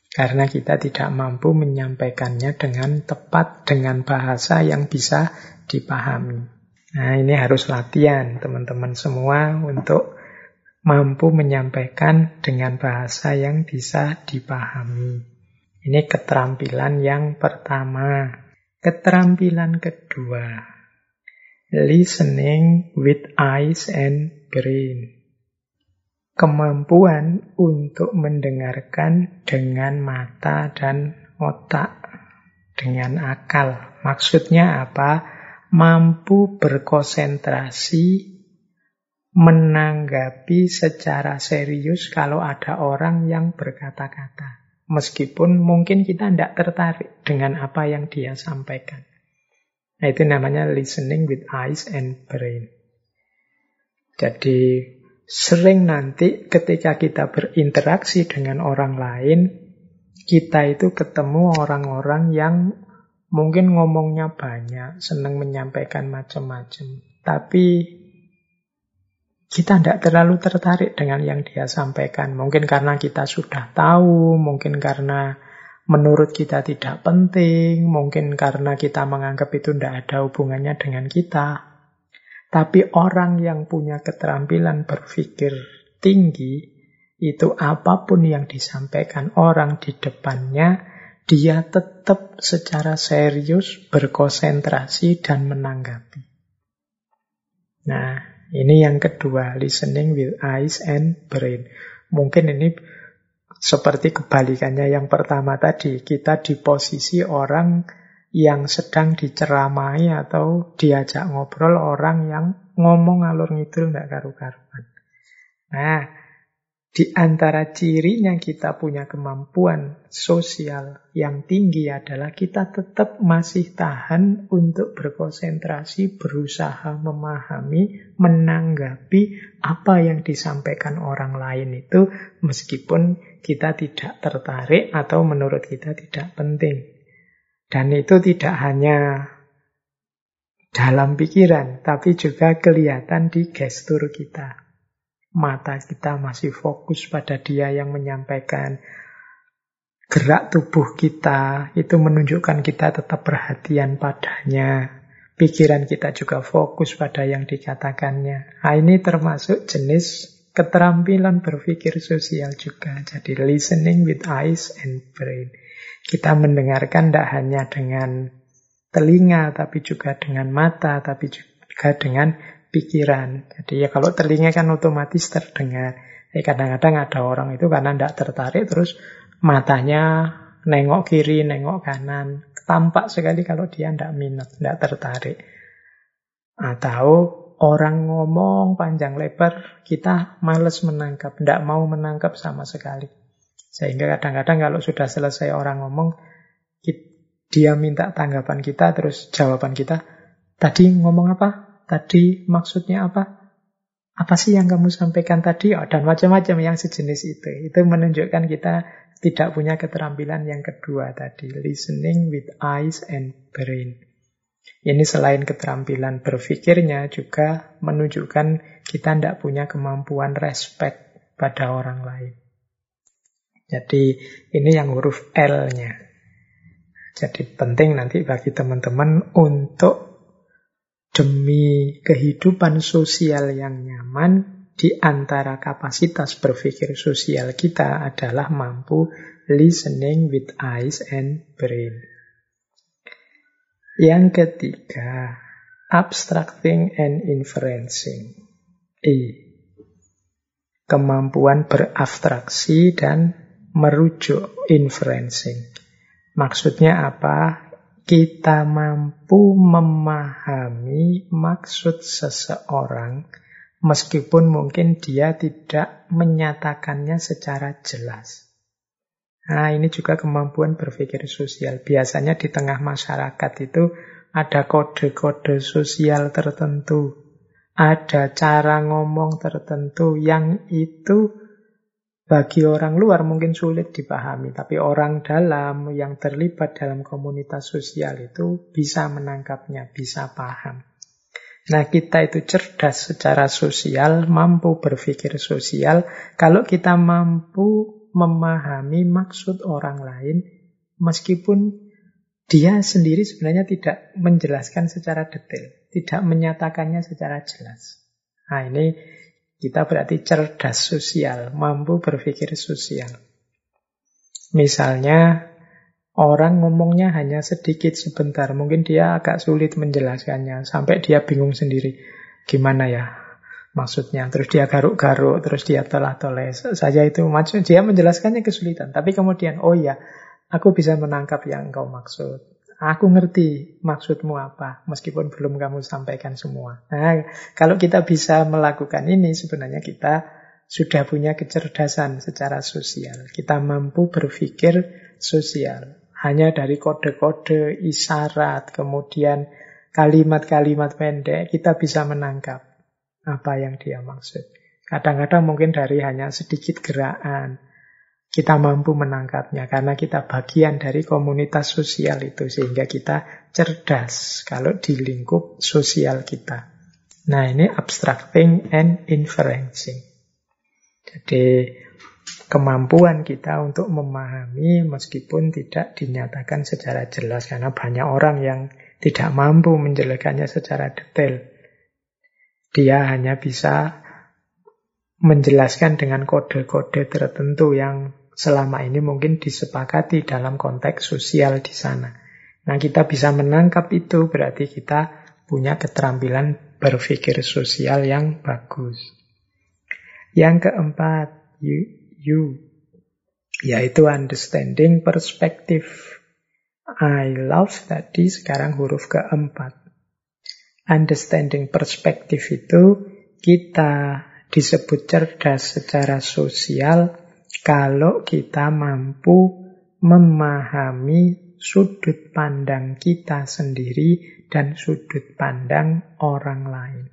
Karena kita tidak mampu menyampaikannya dengan tepat, dengan bahasa yang bisa dipahami. Nah ini harus latihan teman-teman semua untuk mampu menyampaikan dengan bahasa yang bisa dipahami. Ini keterampilan yang pertama. Keterampilan kedua, listening with eyes and brain. Kemampuan untuk mendengarkan dengan mata dan otak, dengan akal. Maksudnya apa? Mampu berkonsentrasi menanggapi secara serius kalau ada orang yang berkata-kata. Meskipun mungkin kita tidak tertarik dengan apa yang dia sampaikan. Nah, itu namanya listening with eyes and brain. Jadi sering nanti ketika kita berinteraksi dengan orang lain, kita itu ketemu orang-orang yang mungkin ngomongnya banyak, senang menyampaikan macam-macam. Tapi kita tidak terlalu tertarik dengan yang dia sampaikan. Mungkin karena kita sudah tahu, mungkin karena menurut kita tidak penting, mungkin karena kita menganggap itu tidak ada hubungannya dengan kita. Tapi orang yang punya keterampilan berpikir tinggi, itu apa pun yang disampaikan orang di depannya, dia tetap secara serius berkonsentrasi dan menanggapi. Nah, ini yang kedua, listening with eyes and brain. Mungkin ini seperti kebalikannya yang pertama tadi. Kita di posisi orang yang sedang diceramai atau diajak ngobrol orang yang ngomong alur ngidul nggak karu-karuan. Nah, Di antara cirinya kita punya kemampuan sosial yang tinggi adalah kita tetap masih tahan untuk berkonsentrasi, berusaha memahami, menanggapi apa yang disampaikan orang lain itu meskipun kita tidak tertarik atau menurut kita tidak penting. Dan itu tidak hanya dalam pikiran, tapi juga kelihatan di gestur kita mata kita masih fokus pada dia yang menyampaikan. Gerak tubuh kita itu menunjukkan kita tetap perhatian padanya. Pikiran kita juga fokus pada yang dikatakannya. Nah, ini termasuk jenis keterampilan berpikir sosial juga. Jadi listening with eyes and brain. Kita mendengarkan tidak hanya dengan telinga, tapi juga dengan mata, tapi juga dengan pikiran. Jadi ya kalau telinga kan otomatis terdengar. Eh, kadang-kadang ada orang itu karena tidak tertarik terus matanya nengok kiri, nengok kanan. Tampak sekali kalau dia tidak minat, tidak tertarik. Atau orang ngomong panjang lebar, kita males menangkap, tidak mau menangkap sama sekali. Sehingga kadang-kadang kalau sudah selesai orang ngomong, dia minta tanggapan kita, terus jawaban kita, tadi ngomong apa? Tadi maksudnya apa? Apa sih yang kamu sampaikan tadi? Oh, dan macam-macam yang sejenis itu. Itu menunjukkan kita tidak punya keterampilan yang kedua tadi. Listening with eyes and brain. Ini selain keterampilan berpikirnya juga menunjukkan kita tidak punya kemampuan respect pada orang lain. Jadi ini yang huruf L-nya. Jadi penting nanti bagi teman-teman untuk Demi kehidupan sosial yang nyaman, di antara kapasitas berpikir sosial kita adalah mampu listening with eyes and brain. Yang ketiga, abstracting and inferencing. E. Kemampuan berabstraksi dan merujuk inferencing. Maksudnya apa? Kita mampu memahami maksud seseorang meskipun mungkin dia tidak menyatakannya secara jelas. Nah, ini juga kemampuan berpikir sosial. Biasanya di tengah masyarakat itu ada kode-kode sosial tertentu, ada cara ngomong tertentu yang itu bagi orang luar mungkin sulit dipahami, tapi orang dalam yang terlibat dalam komunitas sosial itu bisa menangkapnya, bisa paham. Nah, kita itu cerdas secara sosial, mampu berpikir sosial. Kalau kita mampu memahami maksud orang lain, meskipun dia sendiri sebenarnya tidak menjelaskan secara detail, tidak menyatakannya secara jelas. Nah, ini kita berarti cerdas sosial, mampu berpikir sosial. Misalnya, orang ngomongnya hanya sedikit sebentar, mungkin dia agak sulit menjelaskannya, sampai dia bingung sendiri. Gimana ya maksudnya? Terus dia garuk-garuk, terus dia telah-toleh. Saja itu maksud dia menjelaskannya kesulitan. Tapi kemudian, oh ya, aku bisa menangkap yang engkau maksud. Aku ngerti maksudmu apa, meskipun belum kamu sampaikan semua. Nah, kalau kita bisa melakukan ini, sebenarnya kita sudah punya kecerdasan secara sosial. Kita mampu berpikir sosial. Hanya dari kode-kode, isyarat, kemudian kalimat-kalimat pendek, kita bisa menangkap apa yang dia maksud. Kadang-kadang mungkin dari hanya sedikit gerakan, kita mampu menangkapnya karena kita bagian dari komunitas sosial itu sehingga kita cerdas kalau di lingkup sosial kita. Nah, ini abstracting and inferencing. Jadi kemampuan kita untuk memahami meskipun tidak dinyatakan secara jelas karena banyak orang yang tidak mampu menjelaskannya secara detail. Dia hanya bisa menjelaskan dengan kode-kode tertentu yang selama ini mungkin disepakati dalam konteks sosial di sana. Nah, kita bisa menangkap itu berarti kita punya keterampilan berpikir sosial yang bagus. Yang keempat, you, you yaitu understanding perspective. I love tadi sekarang huruf keempat. Understanding perspective itu kita disebut cerdas secara sosial kalau kita mampu memahami sudut pandang kita sendiri dan sudut pandang orang lain.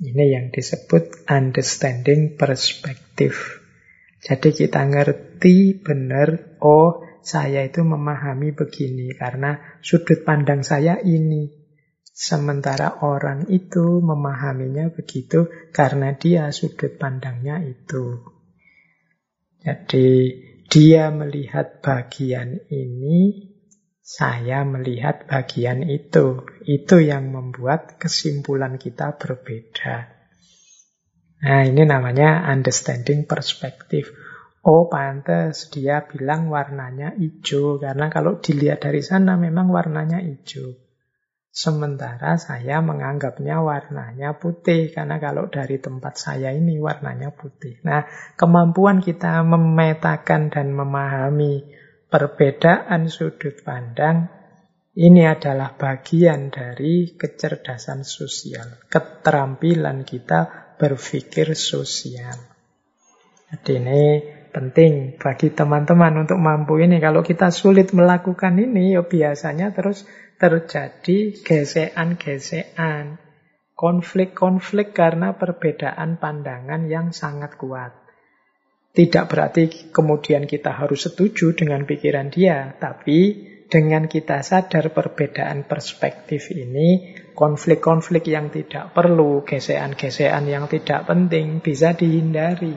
Ini yang disebut understanding perspektif. Jadi kita ngerti benar, oh saya itu memahami begini karena sudut pandang saya ini. Sementara orang itu memahaminya begitu karena dia sudut pandangnya itu. Jadi dia melihat bagian ini, saya melihat bagian itu. Itu yang membuat kesimpulan kita berbeda. Nah, ini namanya understanding perspektif. Oh, pantas dia bilang warnanya hijau karena kalau dilihat dari sana memang warnanya hijau. Sementara saya menganggapnya warnanya putih karena kalau dari tempat saya ini warnanya putih. Nah, kemampuan kita memetakan dan memahami perbedaan sudut pandang ini adalah bagian dari kecerdasan sosial, keterampilan kita berpikir sosial. Jadi ini penting bagi teman-teman untuk mampu ini. Kalau kita sulit melakukan ini, ya biasanya terus terjadi gesekan-gesekan, konflik-konflik karena perbedaan pandangan yang sangat kuat. Tidak berarti kemudian kita harus setuju dengan pikiran dia, tapi dengan kita sadar perbedaan perspektif ini, konflik-konflik yang tidak perlu, gesekan-gesekan yang tidak penting bisa dihindari.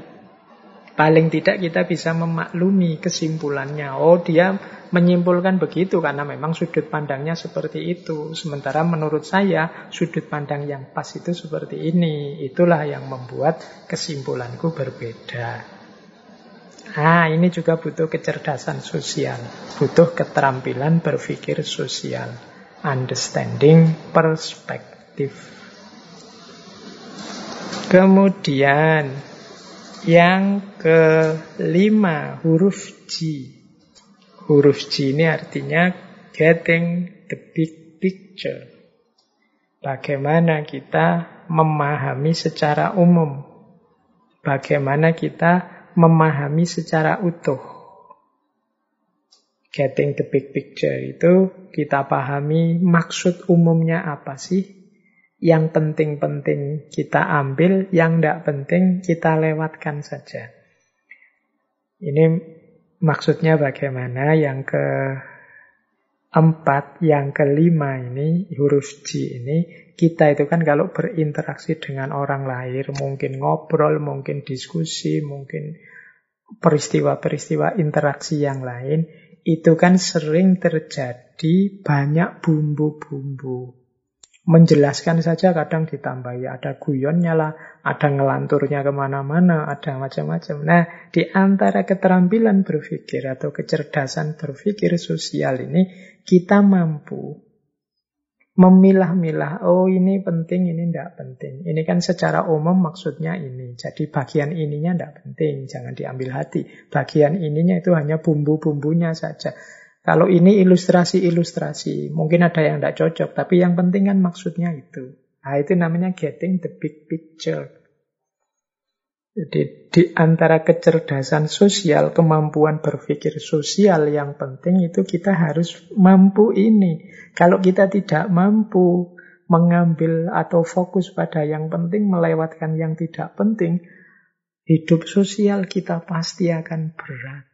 Paling tidak kita bisa memaklumi kesimpulannya. Oh, dia menyimpulkan begitu karena memang sudut pandangnya seperti itu. Sementara menurut saya, sudut pandang yang pas itu seperti ini. Itulah yang membuat kesimpulanku berbeda. Nah, ini juga butuh kecerdasan sosial, butuh keterampilan berpikir sosial, understanding perspektif. Kemudian yang kelima huruf G. Huruf G ini artinya getting the big picture. Bagaimana kita memahami secara umum. Bagaimana kita memahami secara utuh. Getting the big picture itu kita pahami maksud umumnya apa sih. Yang penting-penting kita ambil, yang tidak penting kita lewatkan saja. Ini maksudnya bagaimana? Yang keempat, yang kelima ini, huruf G ini, kita itu kan kalau berinteraksi dengan orang lain, mungkin ngobrol, mungkin diskusi, mungkin peristiwa-peristiwa interaksi yang lain, itu kan sering terjadi banyak bumbu-bumbu. Menjelaskan saja kadang ditambahi, ada guyonnya lah, ada ngelanturnya ke mana-mana, ada macam-macam. Nah, di antara keterampilan berpikir atau kecerdasan berpikir sosial ini, kita mampu memilah-milah, oh ini penting, ini tidak penting. Ini kan secara umum maksudnya ini. Jadi bagian ininya tidak penting, jangan diambil hati. Bagian ininya itu hanya bumbu-bumbunya saja. Kalau ini ilustrasi-ilustrasi, mungkin ada yang tidak cocok, tapi yang penting kan maksudnya itu. Nah, itu namanya getting the big picture. Jadi di antara kecerdasan sosial, kemampuan berpikir sosial yang penting itu kita harus mampu ini. Kalau kita tidak mampu mengambil atau fokus pada yang penting, melewatkan yang tidak penting, hidup sosial kita pasti akan berat.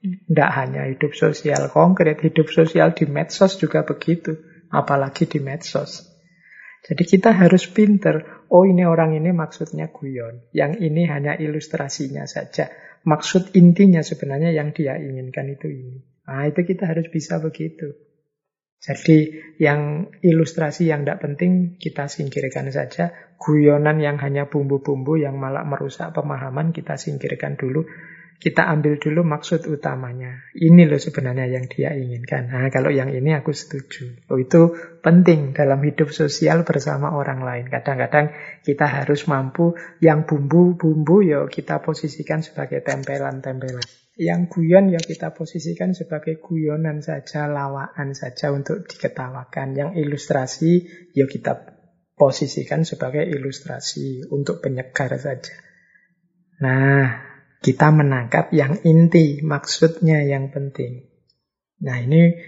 Tidak hanya hidup sosial konkret, hidup sosial di medsos juga begitu. Apalagi di medsos. Jadi kita harus pinter. Oh ini orang ini maksudnya guyon. Yang ini hanya ilustrasinya saja. Maksud intinya sebenarnya yang dia inginkan itu ini. Nah itu kita harus bisa begitu. Jadi yang ilustrasi yang tidak penting kita singkirkan saja. Guyonan yang hanya bumbu-bumbu yang malah merusak pemahaman kita singkirkan dulu kita ambil dulu maksud utamanya. Ini loh sebenarnya yang dia inginkan. Nah, kalau yang ini aku setuju. Oh, itu penting dalam hidup sosial bersama orang lain. Kadang-kadang kita harus mampu yang bumbu-bumbu ya kita posisikan sebagai tempelan-tempelan. Yang guyon ya kita posisikan sebagai guyonan saja, lawaan saja untuk diketawakan. Yang ilustrasi ya kita posisikan sebagai ilustrasi untuk penyegar saja. Nah, kita menangkap yang inti, maksudnya yang penting. Nah, ini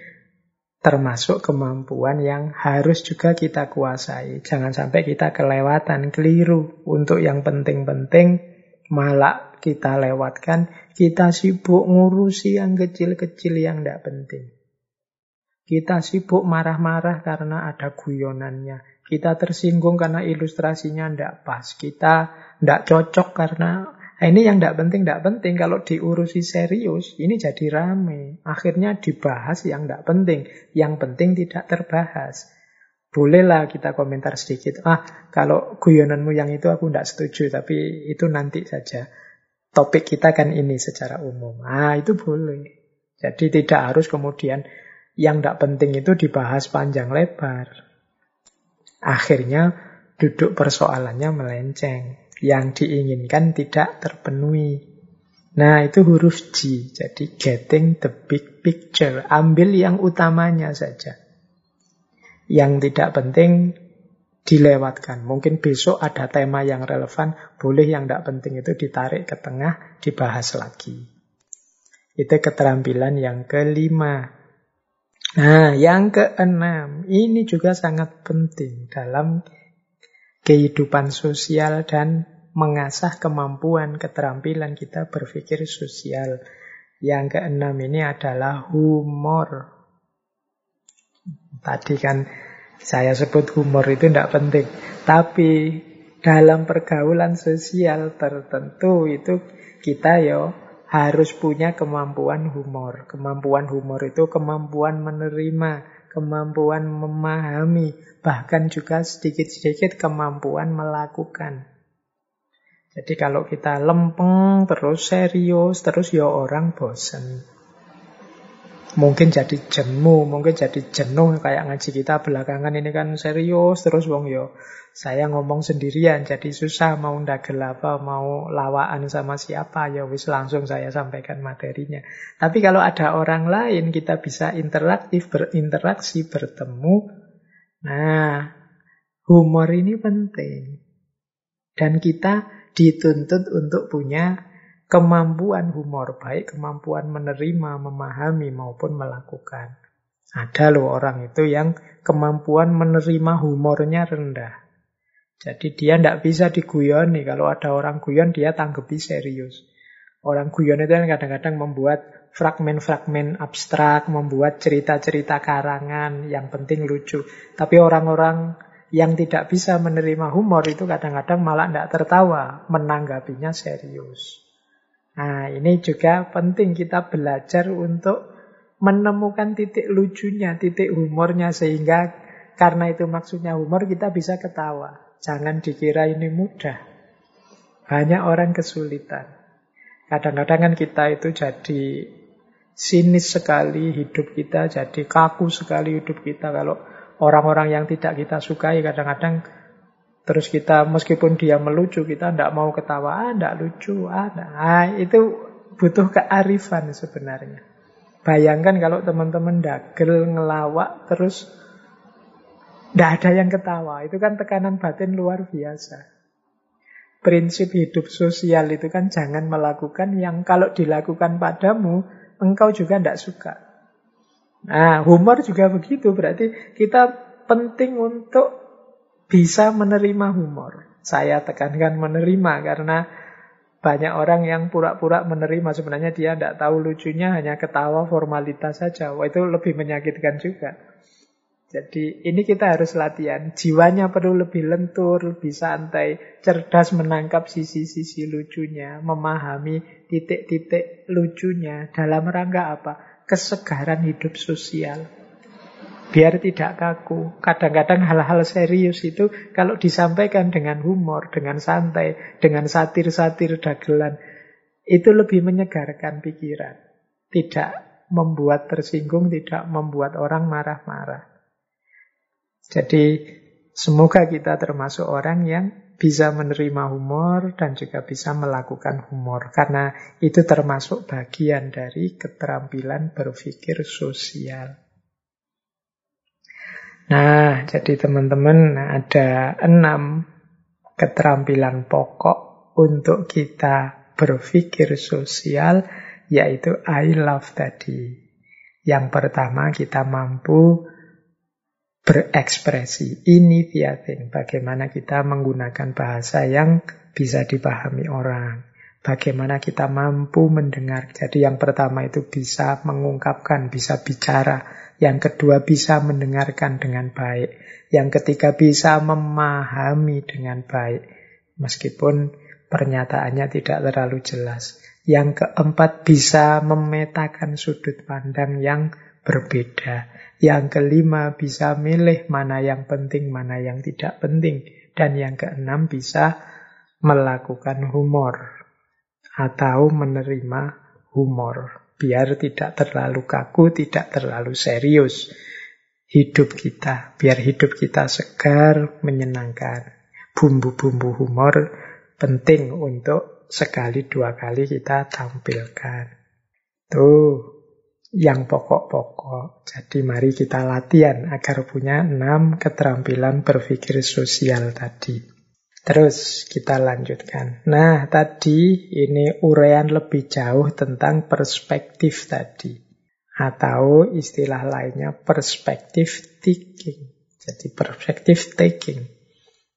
termasuk kemampuan yang harus juga kita kuasai. Jangan sampai kita kelewatan, keliru untuk yang penting-penting, malah kita lewatkan, kita sibuk ngurusi yang kecil-kecil yang tidak penting. Kita sibuk marah-marah karena ada guyonannya. Kita tersinggung karena ilustrasinya tidak pas. Kita tidak cocok karena ini yang tidak penting, tidak penting. Kalau diurusi serius, ini jadi rame. Akhirnya dibahas yang tidak penting. Yang penting tidak terbahas. Bolehlah kita komentar sedikit. Ah, kalau guyonanmu yang itu aku tidak setuju, tapi itu nanti saja. Topik kita kan ini secara umum. Ah, itu boleh. Jadi tidak harus kemudian yang tidak penting itu dibahas panjang lebar. Akhirnya duduk persoalannya melenceng. Yang diinginkan tidak terpenuhi. Nah, itu huruf G. Jadi getting the big picture. Ambil yang utamanya saja. Yang tidak penting dilewatkan. Mungkin besok ada tema yang relevan, boleh yang tidak penting itu ditarik ke tengah, dibahas lagi. Itu keterampilan yang kelima. Nah, yang keenam, ini juga sangat penting dalam kehidupan sosial dan mengasah kemampuan keterampilan kita berpikir sosial. Yang keenam ini adalah humor. Tadi kan saya sebut humor itu tidak penting. Tapi dalam pergaulan sosial tertentu itu kita yo harus punya kemampuan humor. Kemampuan humor itu kemampuan menerima, kemampuan memahami, bahkan juga sedikit-sedikit kemampuan melakukan. Jadi kalau kita lempeng, terus serius, terus ya orang bosan. Mungkin jadi jemu, mungkin jadi jenuh kayak ngaji kita belakangan ini kan serius terus wong yo. Saya ngomong sendirian jadi susah mau ndagel apa, mau lawaan sama siapa ya wis langsung saya sampaikan materinya. Tapi kalau ada orang lain kita bisa interaktif, berinteraksi, bertemu. Nah, humor ini penting. Dan kita dituntut untuk punya kemampuan humor, baik kemampuan menerima, memahami maupun melakukan. Ada loh orang itu yang kemampuan menerima humornya rendah. Jadi dia tidak bisa diguyoni. Kalau ada orang guyon, dia tanggapi serius. Orang guyon itu kan kadang-kadang membuat fragmen-fragmen abstrak, membuat cerita-cerita karangan, yang penting lucu. Tapi orang-orang yang tidak bisa menerima humor itu kadang-kadang malah tidak tertawa, menanggapinya serius. Nah, ini juga penting kita belajar untuk menemukan titik lucunya, titik humornya sehingga karena itu maksudnya humor kita bisa ketawa. Jangan dikira ini mudah. Banyak orang kesulitan. Kadang-kadang kan kita itu jadi sinis sekali hidup kita, jadi kaku sekali hidup kita. Kalau orang-orang yang tidak kita sukai kadang-kadang Terus kita meskipun dia melucu kita tidak mau ketawa, ah lucu, ah, ah itu butuh kearifan sebenarnya. Bayangkan kalau teman-teman dagel ngelawak terus tidak ada yang ketawa, itu kan tekanan batin luar biasa. Prinsip hidup sosial itu kan jangan melakukan yang kalau dilakukan padamu engkau juga tidak suka. Nah, humor juga begitu, berarti kita penting untuk bisa menerima humor. Saya tekankan menerima karena banyak orang yang pura-pura menerima sebenarnya dia tidak tahu lucunya hanya ketawa formalitas saja. Wah itu lebih menyakitkan juga. Jadi ini kita harus latihan. Jiwanya perlu lebih lentur, lebih santai, cerdas menangkap sisi-sisi lucunya, memahami titik-titik lucunya dalam rangka apa? Kesegaran hidup sosial biar tidak kaku. Kadang-kadang hal-hal serius itu kalau disampaikan dengan humor, dengan santai, dengan satir-satir dagelan, itu lebih menyegarkan pikiran. Tidak membuat tersinggung, tidak membuat orang marah-marah. Jadi semoga kita termasuk orang yang bisa menerima humor dan juga bisa melakukan humor. Karena itu termasuk bagian dari keterampilan berpikir sosial. Nah, jadi teman-teman ada enam keterampilan pokok untuk kita berpikir sosial, yaitu I love tadi. Yang pertama kita mampu berekspresi, initiating, bagaimana kita menggunakan bahasa yang bisa dipahami orang. Bagaimana kita mampu mendengar. Jadi yang pertama itu bisa mengungkapkan, bisa bicara. Yang kedua bisa mendengarkan dengan baik. Yang ketiga bisa memahami dengan baik. Meskipun pernyataannya tidak terlalu jelas. Yang keempat bisa memetakan sudut pandang yang berbeda. Yang kelima bisa milih mana yang penting, mana yang tidak penting. Dan yang keenam bisa melakukan humor atau menerima humor. Biar tidak terlalu kaku, tidak terlalu serius hidup kita. Biar hidup kita segar, menyenangkan. Bumbu-bumbu humor penting untuk sekali dua kali kita tampilkan. Tuh, yang pokok-pokok. Jadi mari kita latihan agar punya enam keterampilan berpikir sosial tadi. Terus kita lanjutkan. Nah, tadi ini uraian lebih jauh tentang perspektif tadi. Atau istilah lainnya perspektif taking. Jadi perspektif taking.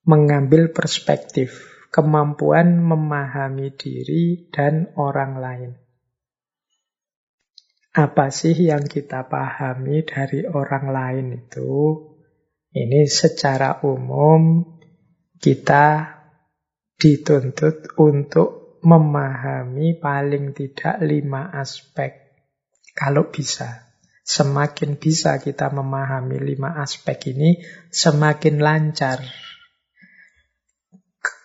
Mengambil perspektif. Kemampuan memahami diri dan orang lain. Apa sih yang kita pahami dari orang lain itu? Ini secara umum kita dituntut untuk memahami paling tidak lima aspek. Kalau bisa, semakin bisa kita memahami lima aspek ini, semakin lancar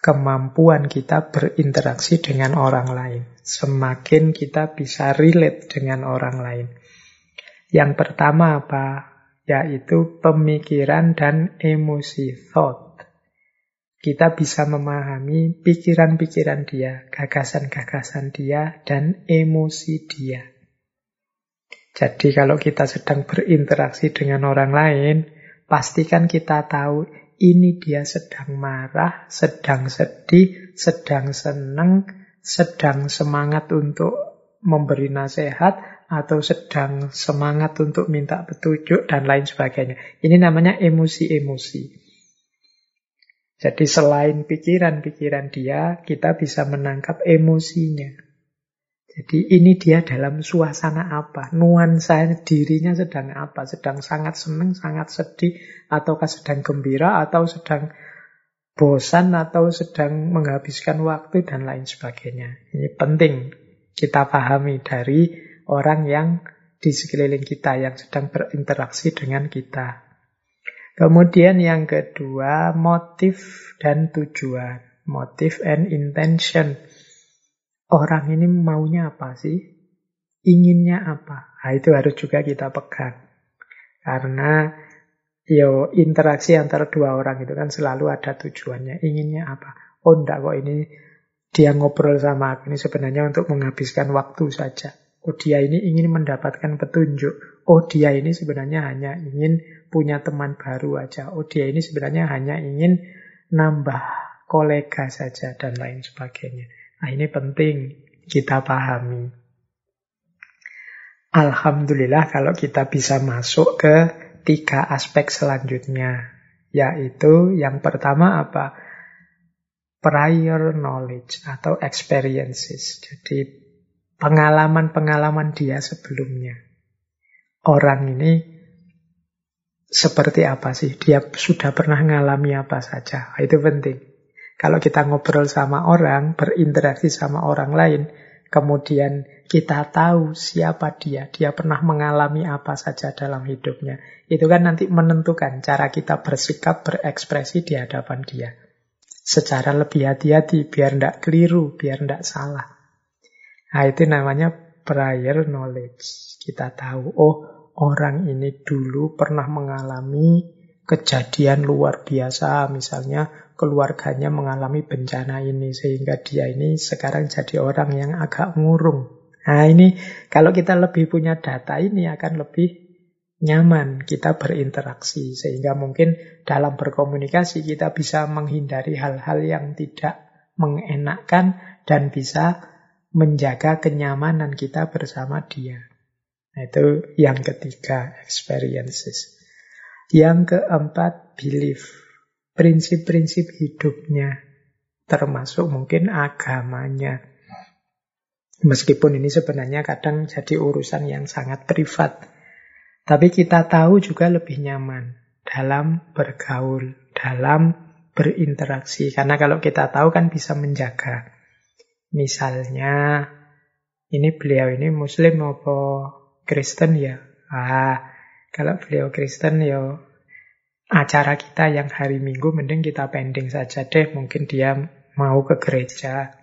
kemampuan kita berinteraksi dengan orang lain. Semakin kita bisa relate dengan orang lain. Yang pertama apa? Yaitu pemikiran dan emosi, thought kita bisa memahami pikiran-pikiran dia, gagasan-gagasan dia, dan emosi dia. Jadi kalau kita sedang berinteraksi dengan orang lain, pastikan kita tahu ini dia sedang marah, sedang sedih, sedang senang, sedang semangat untuk memberi nasihat, atau sedang semangat untuk minta petunjuk, dan lain sebagainya. Ini namanya emosi-emosi. Jadi selain pikiran-pikiran dia, kita bisa menangkap emosinya. Jadi ini dia dalam suasana apa, nuansa dirinya sedang apa, sedang sangat senang, sangat sedih, ataukah sedang gembira, atau sedang bosan, atau sedang menghabiskan waktu, dan lain sebagainya. Ini penting kita pahami dari orang yang di sekeliling kita, yang sedang berinteraksi dengan kita. Kemudian yang kedua, motif dan tujuan. Motif and intention. Orang ini maunya apa sih? Inginnya apa? Nah, itu harus juga kita pegang. Karena yo interaksi antara dua orang itu kan selalu ada tujuannya. Inginnya apa? Oh enggak kok ini dia ngobrol sama aku ini sebenarnya untuk menghabiskan waktu saja. Oh dia ini ingin mendapatkan petunjuk. Oh dia ini sebenarnya hanya ingin punya teman baru aja. Oh dia ini sebenarnya hanya ingin nambah kolega saja dan lain sebagainya. Nah ini penting kita pahami. Alhamdulillah kalau kita bisa masuk ke tiga aspek selanjutnya. Yaitu yang pertama apa? Prior knowledge atau experiences. Jadi pengalaman-pengalaman dia sebelumnya. Orang ini seperti apa sih? Dia sudah pernah mengalami apa saja? Itu penting. Kalau kita ngobrol sama orang, berinteraksi sama orang lain, kemudian kita tahu siapa dia, dia pernah mengalami apa saja dalam hidupnya. Itu kan nanti menentukan cara kita bersikap, berekspresi di hadapan dia. Secara lebih hati-hati, biar tidak keliru, biar tidak salah. Nah, itu namanya prior knowledge. Kita tahu, oh orang ini dulu pernah mengalami kejadian luar biasa, misalnya keluarganya mengalami bencana ini sehingga dia ini sekarang jadi orang yang agak murung. Nah ini kalau kita lebih punya data ini akan lebih nyaman kita berinteraksi. Sehingga mungkin dalam berkomunikasi kita bisa menghindari hal-hal yang tidak mengenakkan dan bisa menjaga kenyamanan kita bersama dia. Nah, itu yang ketiga, experiences. Yang keempat, belief. Prinsip-prinsip hidupnya. Termasuk mungkin agamanya. Meskipun ini sebenarnya kadang jadi urusan yang sangat privat. Tapi kita tahu juga lebih nyaman dalam bergaul, dalam berinteraksi. Karena kalau kita tahu kan bisa menjaga. Misalnya, ini beliau ini muslim apa Kristen ya? Ah, kalau beliau Kristen ya acara kita yang hari Minggu mending kita pending saja deh. Mungkin dia mau ke gereja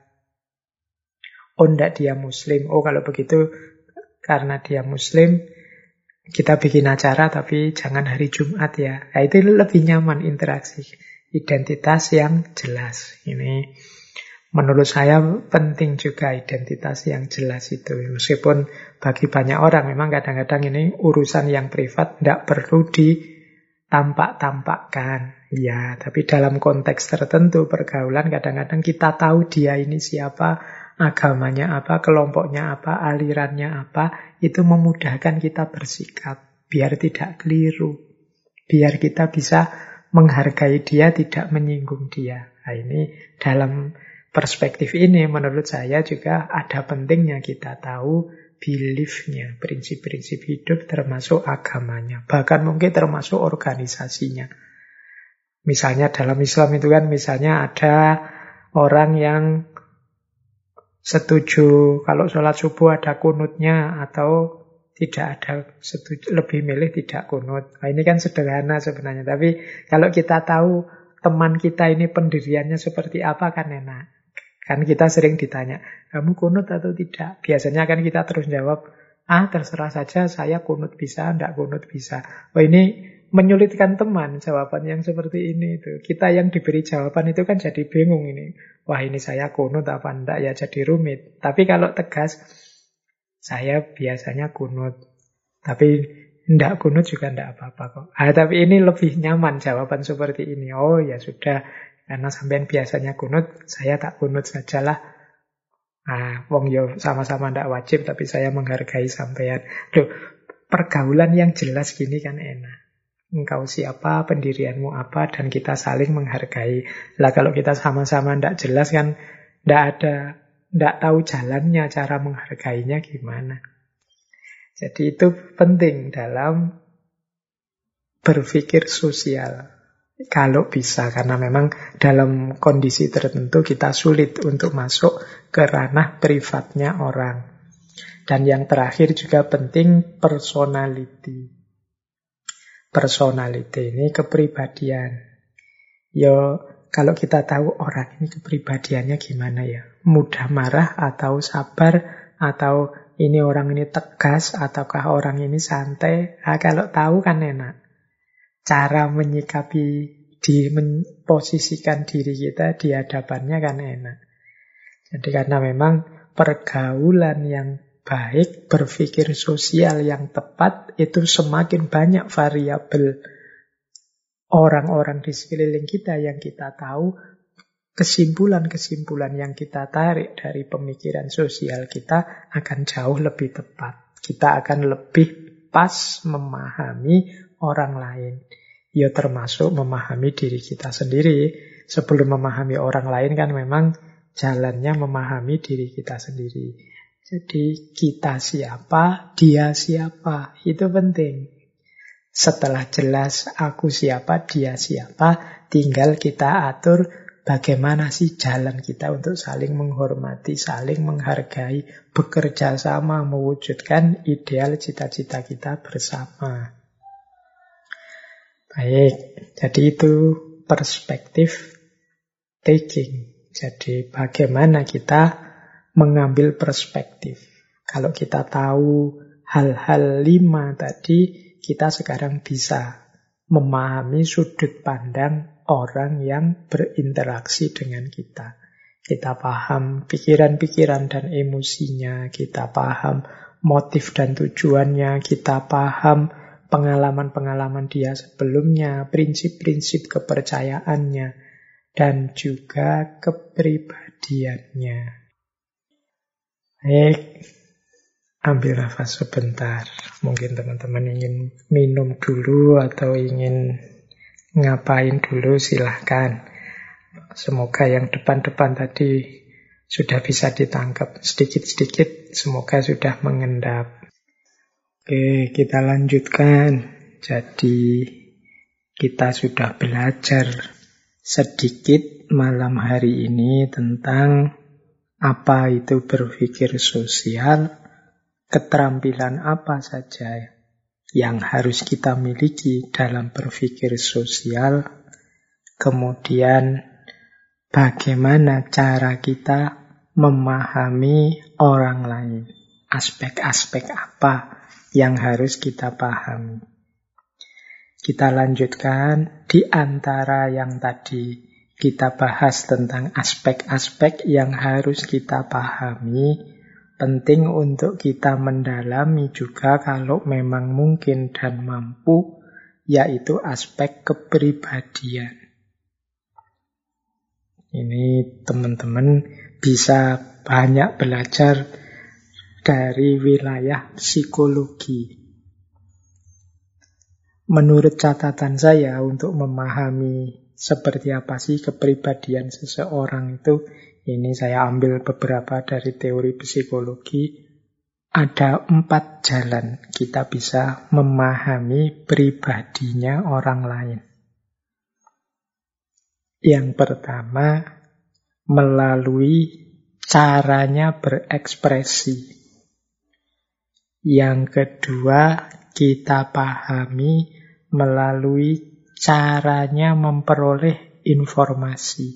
Oh, enggak dia muslim. Oh, kalau begitu karena dia muslim, kita bikin acara tapi jangan hari Jumat ya. Nah, itu lebih nyaman interaksi. Identitas yang jelas. Ini menurut saya penting juga identitas yang jelas itu. Meskipun bagi banyak orang memang kadang-kadang ini urusan yang privat tidak perlu ditampak-tampakkan. Ya, tapi dalam konteks tertentu pergaulan kadang-kadang kita tahu dia ini siapa, agamanya apa, kelompoknya apa, alirannya apa, itu memudahkan kita bersikap biar tidak keliru, biar kita bisa menghargai dia, tidak menyinggung dia. Nah, ini dalam perspektif ini menurut saya juga ada pentingnya kita tahu beliefnya, prinsip-prinsip hidup termasuk agamanya, bahkan mungkin termasuk organisasinya. Misalnya dalam Islam itu kan misalnya ada orang yang setuju kalau sholat subuh ada kunutnya atau tidak ada setuju, lebih milih tidak kunut. Nah, ini kan sederhana sebenarnya. Tapi kalau kita tahu teman kita ini pendiriannya seperti apa kan enak. Kan kita sering ditanya, kamu kunut atau tidak? Biasanya kan kita terus jawab, ah terserah saja saya kunut bisa, tidak kunut bisa. Oh ini menyulitkan teman jawaban yang seperti ini itu. Kita yang diberi jawaban itu kan jadi bingung ini. Wah ini saya kunut apa enggak ya jadi rumit. Tapi kalau tegas, saya biasanya kunut. Tapi enggak kunut juga enggak apa-apa kok. Ah, tapi ini lebih nyaman jawaban seperti ini. Oh ya sudah, karena sampean biasanya kunut, saya tak kunut sajalah. Ah, wong yo sama-sama ndak wajib, tapi saya menghargai sampean. Loh, pergaulan yang jelas gini kan enak engkau siapa, pendirianmu apa, dan kita saling menghargai. Lah kalau kita sama-sama tidak jelas kan, tidak ada, tidak tahu jalannya, cara menghargainya gimana. Jadi itu penting dalam berpikir sosial. Kalau bisa, karena memang dalam kondisi tertentu kita sulit untuk masuk ke ranah privatnya orang. Dan yang terakhir juga penting personality personality ini kepribadian. Yo kalau kita tahu orang ini kepribadiannya gimana ya, mudah marah atau sabar atau ini orang ini tegas ataukah orang ini santai. Nah, kalau tahu kan enak. Cara menyikapi di memposisikan diri kita di hadapannya kan enak. Jadi karena memang pergaulan yang baik, berpikir sosial yang tepat, itu semakin banyak variabel orang-orang di sekeliling kita yang kita tahu, kesimpulan-kesimpulan yang kita tarik dari pemikiran sosial kita akan jauh lebih tepat. Kita akan lebih pas memahami orang lain. Ya termasuk memahami diri kita sendiri. Sebelum memahami orang lain kan memang jalannya memahami diri kita sendiri. Jadi kita siapa, dia siapa, itu penting. Setelah jelas aku siapa, dia siapa, tinggal kita atur bagaimana sih jalan kita untuk saling menghormati, saling menghargai, bekerja sama mewujudkan ideal cita-cita kita bersama. Baik, jadi itu perspektif taking. Jadi bagaimana kita mengambil perspektif. Kalau kita tahu hal-hal lima tadi, kita sekarang bisa memahami sudut pandang orang yang berinteraksi dengan kita. Kita paham pikiran-pikiran dan emosinya, kita paham motif dan tujuannya, kita paham pengalaman-pengalaman dia sebelumnya, prinsip-prinsip kepercayaannya, dan juga kepribadiannya. Baik, ambil nafas sebentar. Mungkin teman-teman ingin minum dulu atau ingin ngapain dulu silahkan. Semoga yang depan-depan tadi sudah bisa ditangkap sedikit-sedikit. Semoga sudah mengendap. Oke, kita lanjutkan. Jadi, kita sudah belajar sedikit malam hari ini tentang apa itu berpikir sosial, keterampilan apa saja yang harus kita miliki dalam berpikir sosial, kemudian bagaimana cara kita memahami orang lain, aspek-aspek apa yang harus kita pahami. Kita lanjutkan di antara yang tadi kita bahas tentang aspek-aspek yang harus kita pahami. Penting untuk kita mendalami juga kalau memang mungkin dan mampu, yaitu aspek kepribadian. Ini teman-teman bisa banyak belajar dari wilayah psikologi. Menurut catatan saya untuk memahami seperti apa sih kepribadian seseorang itu, ini saya ambil beberapa dari teori psikologi, ada empat jalan kita bisa memahami pribadinya orang lain. Yang pertama, melalui caranya berekspresi. Yang kedua, kita pahami melalui caranya memperoleh informasi.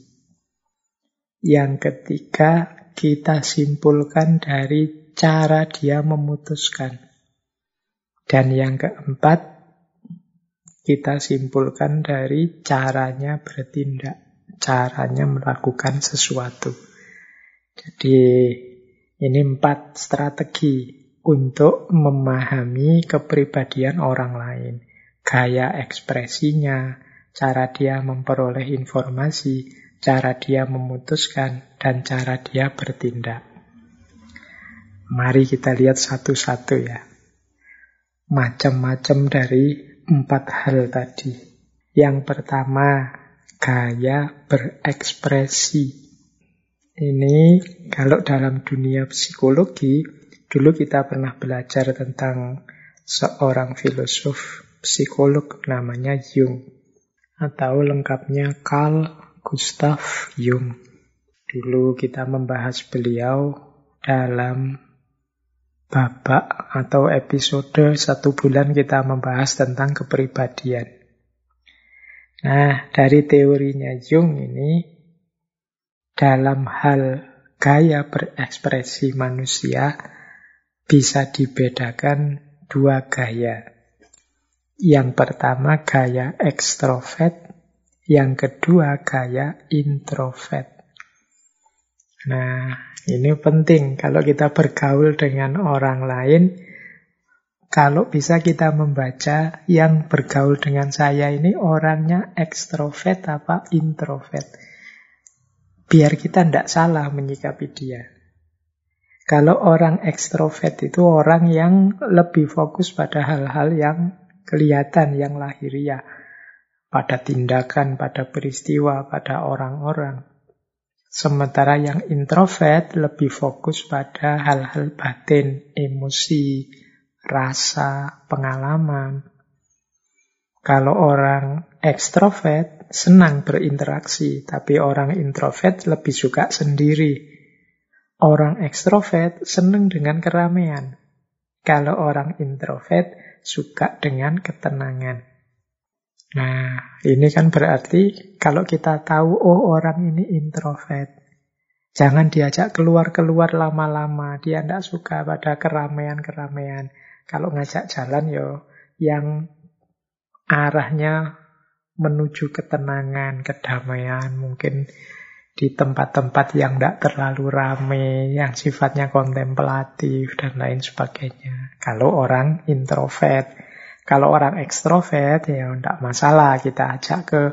Yang ketiga, kita simpulkan dari cara dia memutuskan. Dan yang keempat, kita simpulkan dari caranya bertindak, caranya melakukan sesuatu. Jadi ini empat strategi untuk memahami kepribadian orang lain. Gaya ekspresinya, cara dia memperoleh informasi, cara dia memutuskan, dan cara dia bertindak. Mari kita lihat satu-satu ya. Macam-macam dari empat hal tadi. Yang pertama, gaya berekspresi. Ini kalau dalam dunia psikologi Dulu kita pernah belajar tentang seorang filosof psikolog namanya Jung. Atau lengkapnya Carl Gustav Jung. Dulu kita membahas beliau dalam babak atau episode satu bulan kita membahas tentang kepribadian. Nah, dari teorinya Jung ini, dalam hal gaya berekspresi manusia, bisa dibedakan dua gaya. Yang pertama gaya ekstrovert, yang kedua gaya introvert. Nah, ini penting kalau kita bergaul dengan orang lain. Kalau bisa kita membaca yang bergaul dengan saya ini orangnya ekstrovert apa introvert. Biar kita tidak salah menyikapi dia. Kalau orang ekstrovert itu orang yang lebih fokus pada hal-hal yang kelihatan, yang lahiriah. Pada tindakan, pada peristiwa, pada orang-orang. Sementara yang introvert lebih fokus pada hal-hal batin, emosi, rasa, pengalaman. Kalau orang ekstrovert senang berinteraksi, tapi orang introvert lebih suka sendiri. Orang ekstrovert senang dengan keramaian. Kalau orang introvert suka dengan ketenangan. Nah, ini kan berarti kalau kita tahu, oh orang ini introvert. Jangan diajak keluar-keluar lama-lama. Dia tidak suka pada keramaian-keramaian. Kalau ngajak jalan yo, yang arahnya menuju ketenangan, kedamaian, mungkin di tempat-tempat yang tidak terlalu ramai, yang sifatnya kontemplatif dan lain sebagainya. Kalau orang introvert, Kalau orang ekstrovert ya tidak masalah kita ajak ke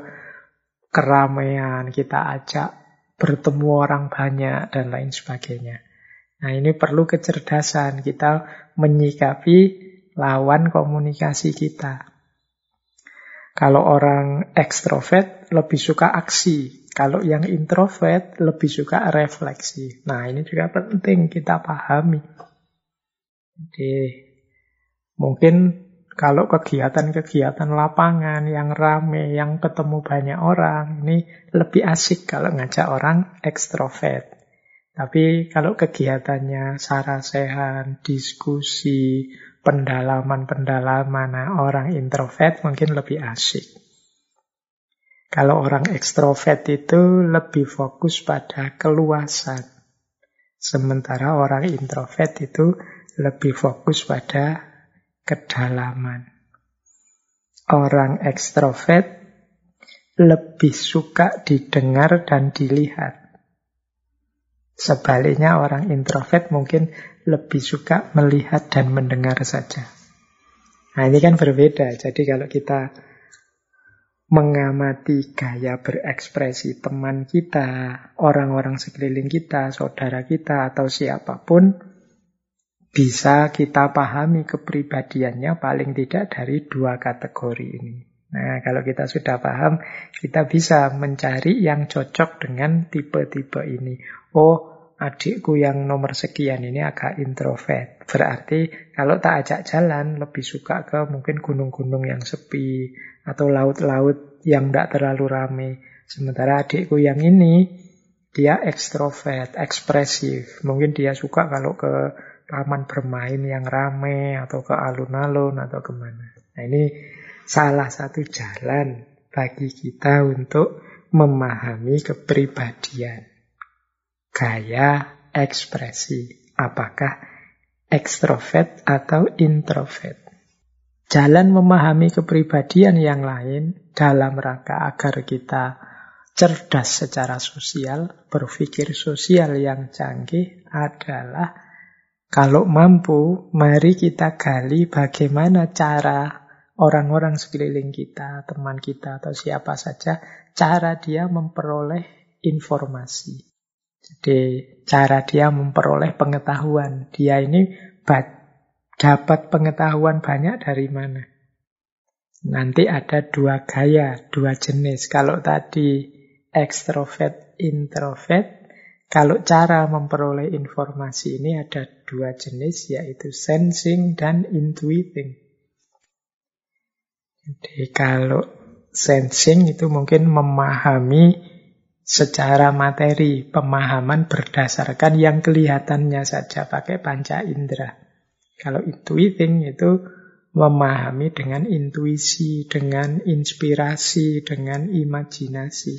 keramaian, kita ajak bertemu orang banyak dan lain sebagainya. Nah ini perlu kecerdasan kita menyikapi lawan komunikasi kita. Kalau orang ekstrovert lebih suka aksi, kalau yang introvert lebih suka refleksi. Nah ini juga penting kita pahami. Jadi mungkin kalau kegiatan-kegiatan lapangan yang rame, yang ketemu banyak orang, ini lebih asik kalau ngajak orang ekstrovert. Tapi kalau kegiatannya sarasehan, diskusi, pendalaman-pendalaman, nah orang introvert mungkin lebih asik. Kalau orang ekstrovert itu lebih fokus pada keluasan. Sementara orang introvert itu lebih fokus pada kedalaman. Orang ekstrovert lebih suka didengar dan dilihat. Sebaliknya orang introvert mungkin lebih suka melihat dan mendengar saja. Nah ini kan berbeda. Jadi kalau kita mengamati gaya berekspresi teman kita, orang-orang sekeliling kita, saudara kita, atau siapa pun, bisa kita pahami kepribadiannya paling tidak dari dua kategori ini. Nah, kalau kita sudah paham, kita bisa mencari yang cocok dengan tipe-tipe ini. Oh, adikku yang nomor sekian ini agak introvert. Berarti kalau tak ajak jalan, lebih suka ke mungkin gunung-gunung yang sepi, atau laut-laut yang tidak terlalu ramai. Sementara adikku yang ini, dia ekstrovert, ekspresif. Mungkin dia suka kalau ke taman bermain yang rame atau ke alun-alun atau ke mana. Nah ini salah satu jalan bagi kita untuk memahami kepribadian. Gaya ekspresi. Apakah ekstrovert atau introvert. Jalan memahami kepribadian yang lain dalam rangka agar kita cerdas secara sosial, berpikir sosial yang canggih adalah kalau mampu, mari kita gali bagaimana cara orang-orang sekeliling kita, teman kita, atau siapa saja, cara dia memperoleh informasi. Jadi, cara dia memperoleh pengetahuan. Dia ini dapat pengetahuan banyak dari mana. Nanti ada dua gaya, dua jenis. Kalau tadi ekstrovert, introvert, kalau cara memperoleh informasi ini ada dua jenis, yaitu sensing dan intuiting. Jadi kalau sensing itu mungkin memahami secara materi, pemahaman berdasarkan yang kelihatannya saja pakai panca indera. Kalau intuiting itu memahami dengan intuisi, dengan inspirasi, dengan imajinasi.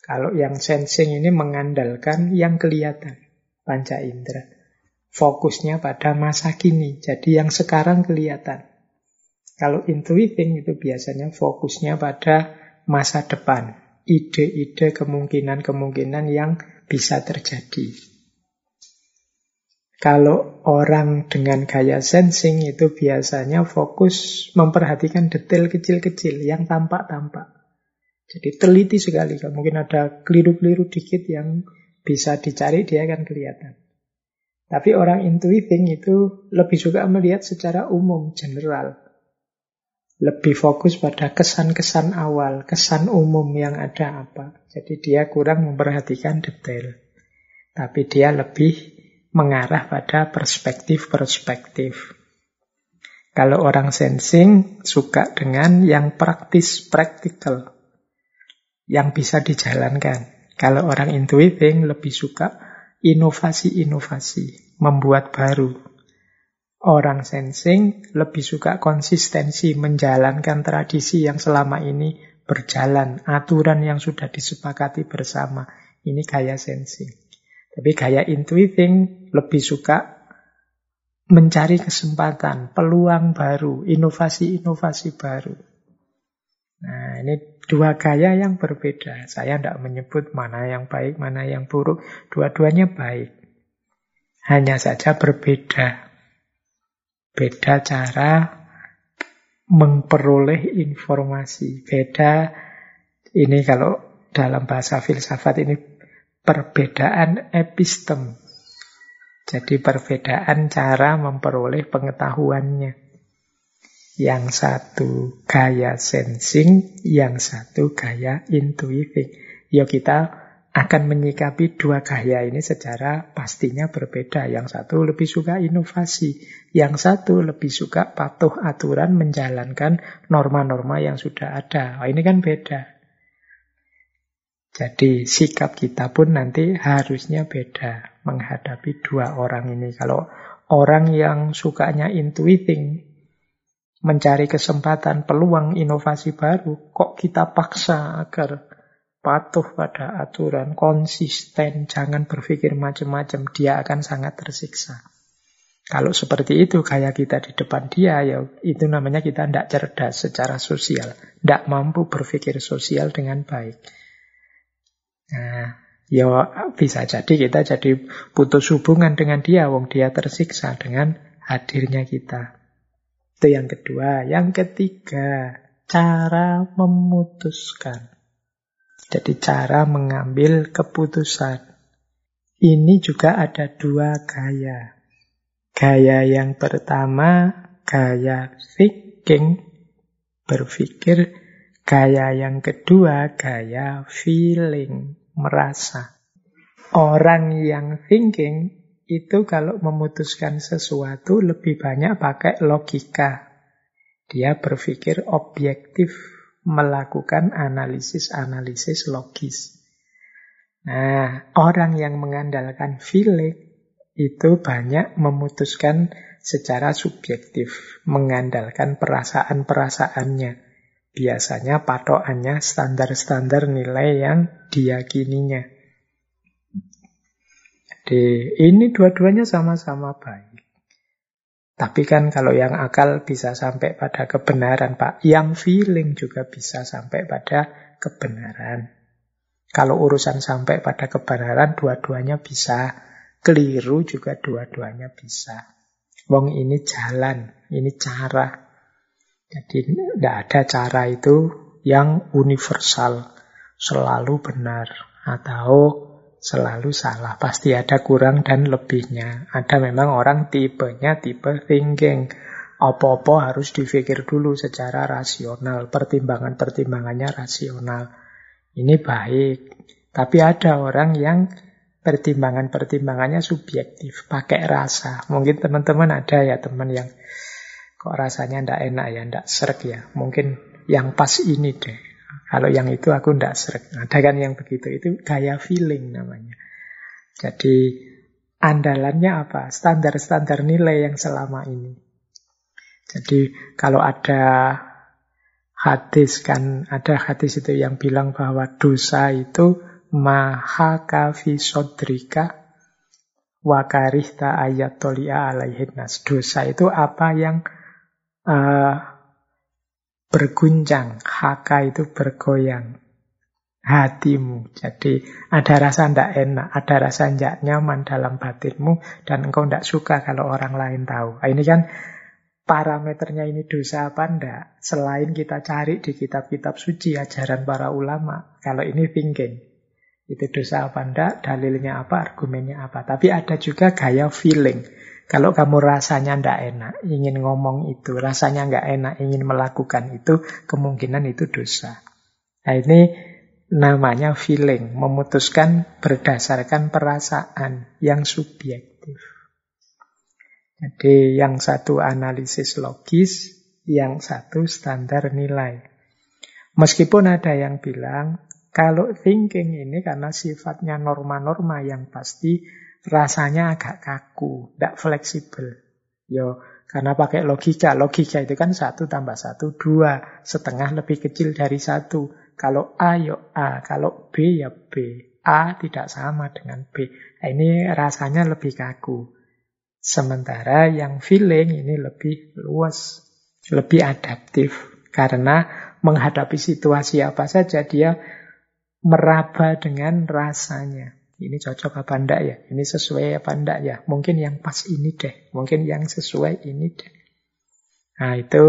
Kalau yang sensing ini mengandalkan yang kelihatan, panca indera. Fokusnya pada masa kini, jadi yang sekarang kelihatan. Kalau intuiting itu biasanya fokusnya pada masa depan, ide-ide kemungkinan-kemungkinan yang bisa terjadi. Kalau orang dengan gaya sensing itu biasanya fokus memperhatikan detail kecil-kecil yang tampak-tampak. Jadi teliti sekali. Mungkin ada keliru-keliru dikit yang bisa dicari, dia akan kelihatan. Tapi orang intuiting itu lebih suka melihat secara umum, general. Lebih fokus pada kesan-kesan awal, kesan umum yang ada apa. Jadi dia kurang memperhatikan detail. Tapi dia lebih mengarah pada perspektif-perspektif. Kalau orang sensing suka dengan yang praktis, practical yang bisa dijalankan. Kalau orang intuiting lebih suka inovasi-inovasi, membuat baru. Orang sensing lebih suka konsistensi, menjalankan tradisi yang selama ini berjalan, aturan yang sudah disepakati bersama. Ini gaya sensing. Tapi gaya intuiting lebih suka mencari kesempatan, peluang baru, inovasi-inovasi baru. Nah, ini dua gaya yang berbeda. Saya tidak menyebut mana yang baik, mana yang buruk. Dua-duanya baik. Hanya saja berbeda. Beda cara memperoleh informasi. Beda ini kalau dalam bahasa filsafat ini perbedaan epistem. Jadi perbedaan cara memperoleh pengetahuannya. Yang satu gaya sensing, yang satu gaya intuiting. Ya kita akan menyikapi dua gaya ini secara pastinya berbeda. Yang satu lebih suka inovasi, yang satu lebih suka patuh aturan menjalankan norma-norma yang sudah ada. Oh, ini kan beda. Jadi sikap kita pun nanti harusnya beda menghadapi dua orang ini. Kalau orang yang sukanya intuiting, mencari kesempatan, peluang inovasi baru, kok kita paksa agar patuh pada aturan, konsisten, jangan berpikir macam-macam, dia akan sangat tersiksa. Kalau seperti itu kayak kita di depan dia, ya itu namanya kita tidak cerdas secara sosial. Tidak mampu berpikir sosial dengan baik. Nah, ya bisa jadi kita jadi putus hubungan dengan dia, wong dia tersiksa dengan hadirnya kita. Itu yang kedua. Yang ketiga, cara memutuskan. Jadi cara mengambil keputusan. Ini juga ada dua gaya. Gaya yang pertama, gaya thinking, berpikir. Gaya yang kedua, gaya feeling, merasa. Orang yang thinking itu kalau memutuskan sesuatu lebih banyak pakai logika. Dia berpikir objektif melakukan analisis-analisis logis. Nah, orang yang mengandalkan feeling itu banyak memutuskan secara subjektif, mengandalkan perasaan-perasaannya. Biasanya patokannya standar-standar nilai yang diyakininya. Jadi ini dua-duanya sama-sama baik. Tapi kan kalau yang akal bisa sampai pada kebenaran, Pak. Yang feeling juga bisa sampai pada kebenaran. Kalau urusan sampai pada kebenaran, dua-duanya bisa. Keliru juga dua-duanya bisa. Wong ini jalan, ini cara. Jadi tidak ada cara itu yang universal, selalu benar. Atau selalu salah. Pasti ada kurang dan lebihnya. Ada memang orang tipenya tipe thinking. Apa-apa harus dipikir dulu secara rasional. Pertimbangan-pertimbangannya rasional. Ini baik. Tapi ada orang yang pertimbangan-pertimbangannya subjektif. Pakai rasa. Mungkin teman-teman ada ya teman yang kok rasanya ndak enak ya, ndak serak ya. Mungkin yang pas ini deh. Kalau yang itu aku ndak seret. Ada kan yang begitu. Itu gaya feeling namanya. Jadi andalannya apa? Standar-standar nilai yang selama ini. Jadi kalau ada hadis kan, ada hadis itu yang bilang bahwa dosa itu maha kafi sodrika wakarihta ayat tolia. Dosa itu apa yang uh, berguncang. Haka itu bergoyang. Hatimu. Jadi ada rasa tidak enak, ada rasa tidak nyaman dalam batinmu, dan engkau tidak suka kalau orang lain tahu. Nah, ini kan parameternya ini dosa apa enggak? Selain kita cari di kitab-kitab suci, ajaran para ulama. Kalau ini thinking. Itu dosa apa enggak, dalilnya apa, argumennya apa. Tapi ada juga gaya feeling. Kalau kamu rasanya ndak enak, ingin ngomong itu, rasanya nggak enak, ingin melakukan itu, kemungkinan itu dosa. Nah ini namanya feeling, memutuskan berdasarkan perasaan yang subjektif. Jadi yang satu analisis logis, yang satu standar nilai. Meskipun ada yang bilang, kalau thinking ini karena sifatnya norma-norma yang pasti, rasanya agak kaku, tidak fleksibel. Yo, karena pakai logika. Logika itu kan satu tambah satu, dua. Setengah lebih kecil dari satu. Kalau A, yo A. Kalau B, ya B. A tidak sama dengan B. Nah, ini rasanya lebih kaku. Sementara yang feeling ini lebih luas, lebih adaptif. Karena menghadapi situasi apa saja, dia meraba dengan rasanya. Ini cocok apa enggak ya? Ini sesuai apa enggak ya? Mungkin yang pas ini deh. Mungkin yang sesuai ini deh. Nah itu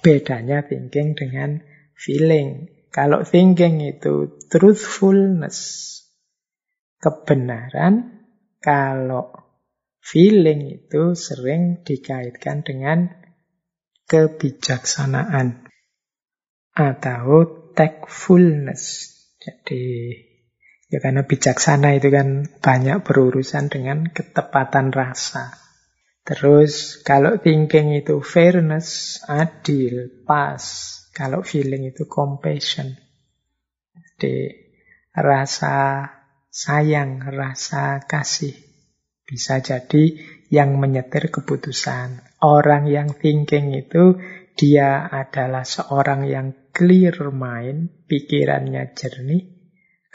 Bedanya thinking dengan feeling. Kalau thinking itu truthfulness, kebenaran. Kalau feeling itu sering dikaitkan dengan kebijaksanaan atau tactfulness. Jadi ya karena bijaksana itu kan banyak berurusan dengan ketepatan rasa. Terus kalau thinking itu fairness, adil, pas. Kalau feeling itu compassion. Jadi rasa sayang, rasa kasih. Bisa jadi yang menyetir keputusan. Orang yang thinking itu dia adalah seorang yang clear mind, pikirannya jernih.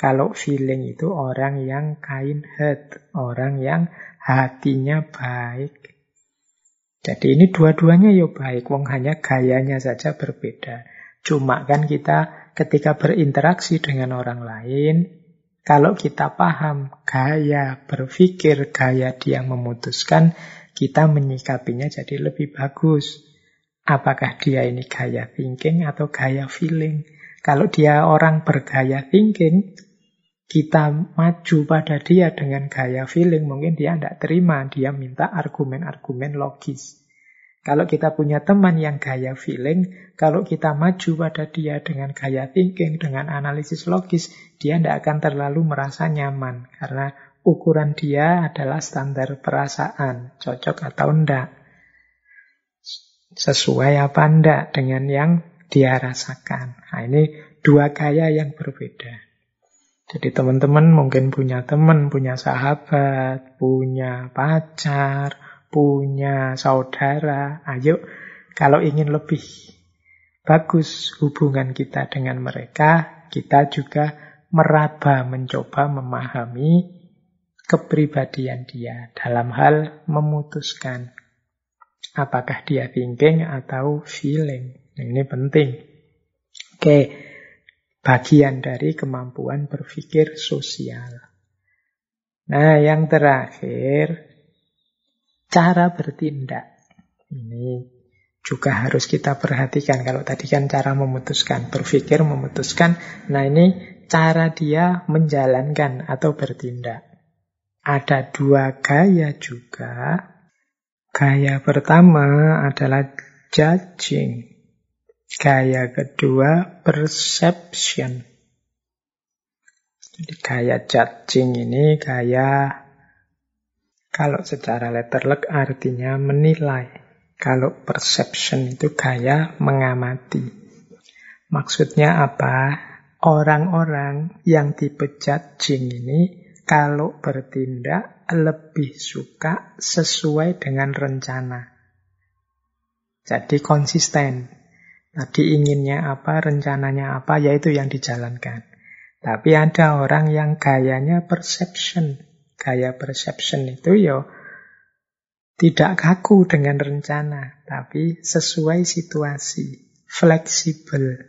Kalau feeling itu orang yang kind heart, orang yang hatinya baik. Jadi ini dua-duanya ya baik, wong hanya gayanya saja berbeda. Cuma kan kita ketika berinteraksi dengan orang lain, kalau kita paham gaya berpikir, gaya dia memutuskan, kita menyikapinya jadi lebih bagus. Apakah dia ini gaya thinking atau gaya feeling? Kalau dia orang bergaya thinking, kita maju pada dia dengan gaya feeling, mungkin dia tidak terima. Dia minta argumen-argumen logis. Kalau kita punya teman yang gaya feeling, kalau kita maju pada dia dengan gaya thinking, dengan analisis logis, dia tidak akan terlalu merasa nyaman. Karena ukuran dia adalah standar perasaan, cocok atau tidak. Sesuai apa enggak dengan yang dia rasakan. Nah, ini dua gaya yang berbeda. Jadi teman-teman mungkin punya teman, punya sahabat, punya pacar, punya saudara. Ayo, kalau ingin lebih bagus hubungan kita dengan mereka, kita juga meraba, mencoba memahami kepribadian dia dalam hal memutuskan apakah dia thinking atau feeling. Ini penting. Oke, bagian dari kemampuan berpikir sosial. Nah, yang terakhir, cara bertindak. Ini juga harus kita perhatikan. Kalau tadi kan cara memutuskan, berpikir memutuskan. Nah, ini cara dia menjalankan atau bertindak. Ada dua gaya juga. Gaya pertama adalah judging. Gaya kedua, perception. Jadi gaya judging ini gaya, kalau secara letterlek artinya menilai. Kalau perception itu gaya mengamati. Maksudnya apa? Orang-orang yang tipe judging ini kalau bertindak lebih suka sesuai dengan rencana. Jadi konsisten. Tadi inginnya apa, rencananya apa, yaitu yang dijalankan. Tapi ada orang yang gayanya perception. Gaya perception itu ya tidak kaku dengan rencana, tapi sesuai situasi, fleksibel.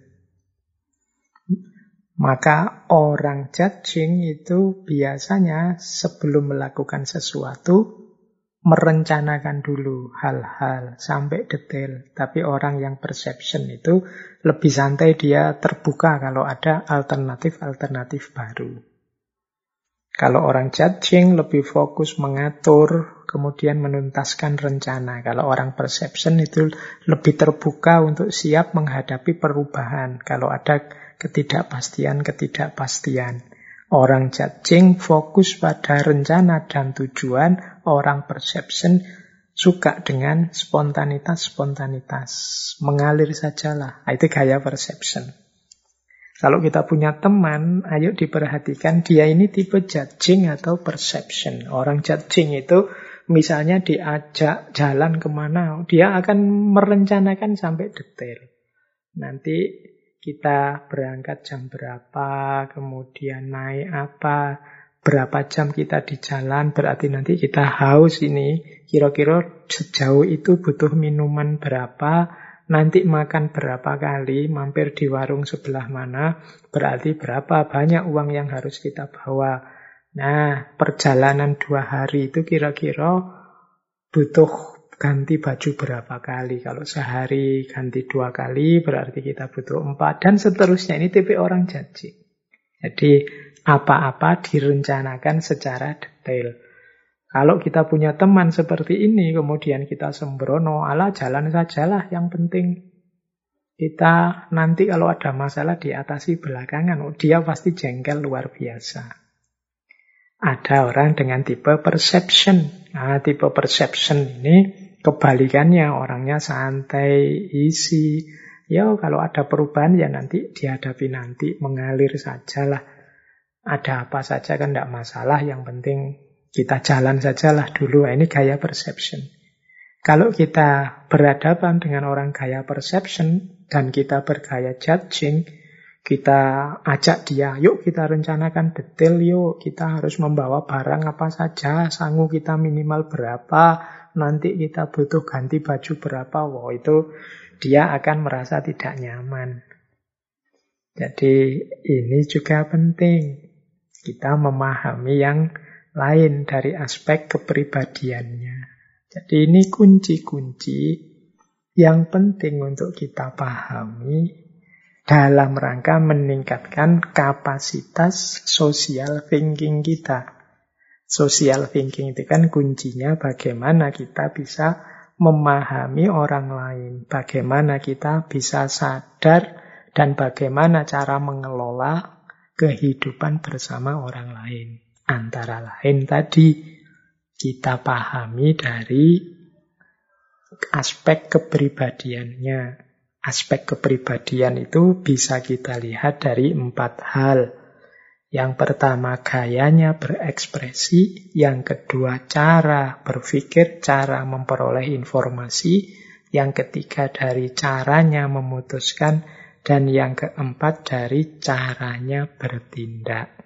Maka orang judging itu biasanya sebelum melakukan sesuatu merencanakan dulu hal-hal sampai detail. Tapi orang yang perception itu lebih santai, dia terbuka kalau ada alternatif-alternatif baru. Kalau orang judging lebih fokus mengatur, kemudian menuntaskan rencana. Kalau orang perception itu lebih terbuka untuk siap menghadapi perubahan. Kalau ada ketidakpastian-ketidakpastian. Orang judging fokus pada rencana dan tujuan, orang perception suka dengan spontanitas-spontanitas. Mengalir sajalah. Nah, itu gaya perception. Kalau kita punya teman, ayo diperhatikan dia ini tipe judging atau perception. Orang judging itu misalnya diajak jalan ke mana, dia akan merencanakan sampai detail. Nanti kita berangkat jam berapa, kemudian naik apa, berapa jam kita di jalan, berarti nanti kita haus ini, kira-kira sejauh itu butuh minuman berapa, nanti makan berapa kali, mampir di warung sebelah mana, berarti berapa banyak uang yang harus kita bawa. Nah, perjalanan dua hari itu kira-kira butuh ganti baju berapa kali. Kalau sehari ganti dua kali, berarti kita butuh empat. Dan seterusnya, ini tipe orang janji. Jadi, apa-apa direncanakan secara detail. Kalau kita punya teman seperti ini, kemudian kita sembrono, ala jalan sajalah yang penting. Kita nanti kalau ada masalah diatasi belakangan, oh, dia pasti jengkel luar biasa. Ada orang dengan tipe perception. Nah, tipe perception ini kebalikannya. Orangnya santai, isi. Ya, kalau ada perubahan ya nanti dihadapi nanti. Mengalir sajalah. Ada apa saja kan tidak masalah. Yang penting kita jalan sajalah dulu. Nah, ini gaya perception. Kalau kita berhadapan dengan orang gaya perception dan kita bergaya judging, kita ajak dia, yuk kita rencanakan detail, yuk kita harus membawa barang apa saja, sanggup kita minimal berapa, nanti kita butuh ganti baju berapa, wow itu dia akan merasa tidak nyaman. Jadi ini juga penting, kita memahami yang lain dari aspek kepribadiannya. Jadi ini kunci-kunci yang penting untuk kita pahami dalam rangka meningkatkan kapasitas social thinking kita. Social thinking itu kan kuncinya bagaimana kita bisa memahami orang lain, bagaimana kita bisa sadar dan bagaimana cara mengelola kehidupan bersama orang lain. Antara lain tadi kita pahami dari aspek kepribadiannya, aspek kepribadian itu bisa kita lihat dari empat hal. Yang pertama gayanya berekspresi, yang kedua cara berpikir, cara memperoleh informasi, yang ketiga dari caranya memutuskan, dan yang keempat dari caranya bertindak.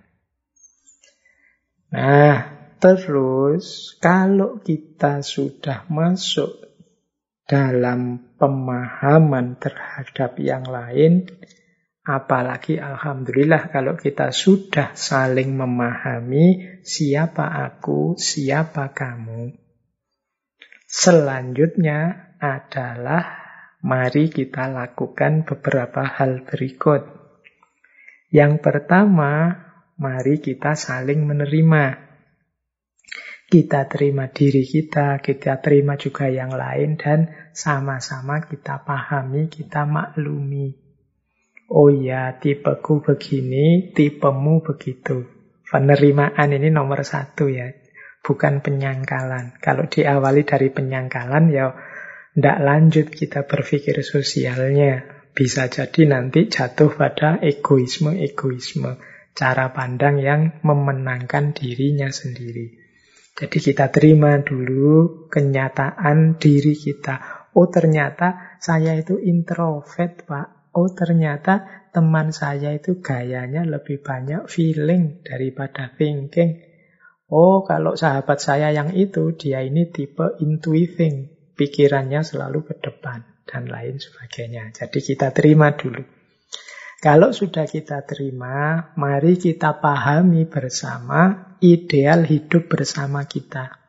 Nah, terus kalau kita sudah masuk dalam pemahaman terhadap yang lain, apalagi alhamdulillah kalau kita sudah saling memahami siapa aku, siapa kamu. Selanjutnya adalah mari kita lakukan beberapa hal berikut. Yang pertama, mari kita saling menerima. Kita terima diri kita, kita terima juga yang lain, dan sama-sama kita pahami, kita maklumi. Oh ya, tipeku begini, tipemu begitu. Penerimaan ini nomor satu ya, bukan penyangkalan. Kalau diawali dari penyangkalan ya tidak lanjut kita berpikir sosialnya. Bisa jadi nanti jatuh pada egoisme-egoisme. Cara pandang yang memenangkan dirinya sendiri. Jadi kita terima dulu kenyataan diri kita. Oh ternyata saya itu introvert pak. Oh ternyata teman saya itu gayanya lebih banyak feeling daripada thinking. Oh kalau sahabat saya yang itu dia ini tipe intuiting. Pikirannya selalu ke depan dan lain sebagainya. Jadi kita terima dulu. Kalau sudah kita terima, mari kita pahami bersama ideal hidup bersama kita.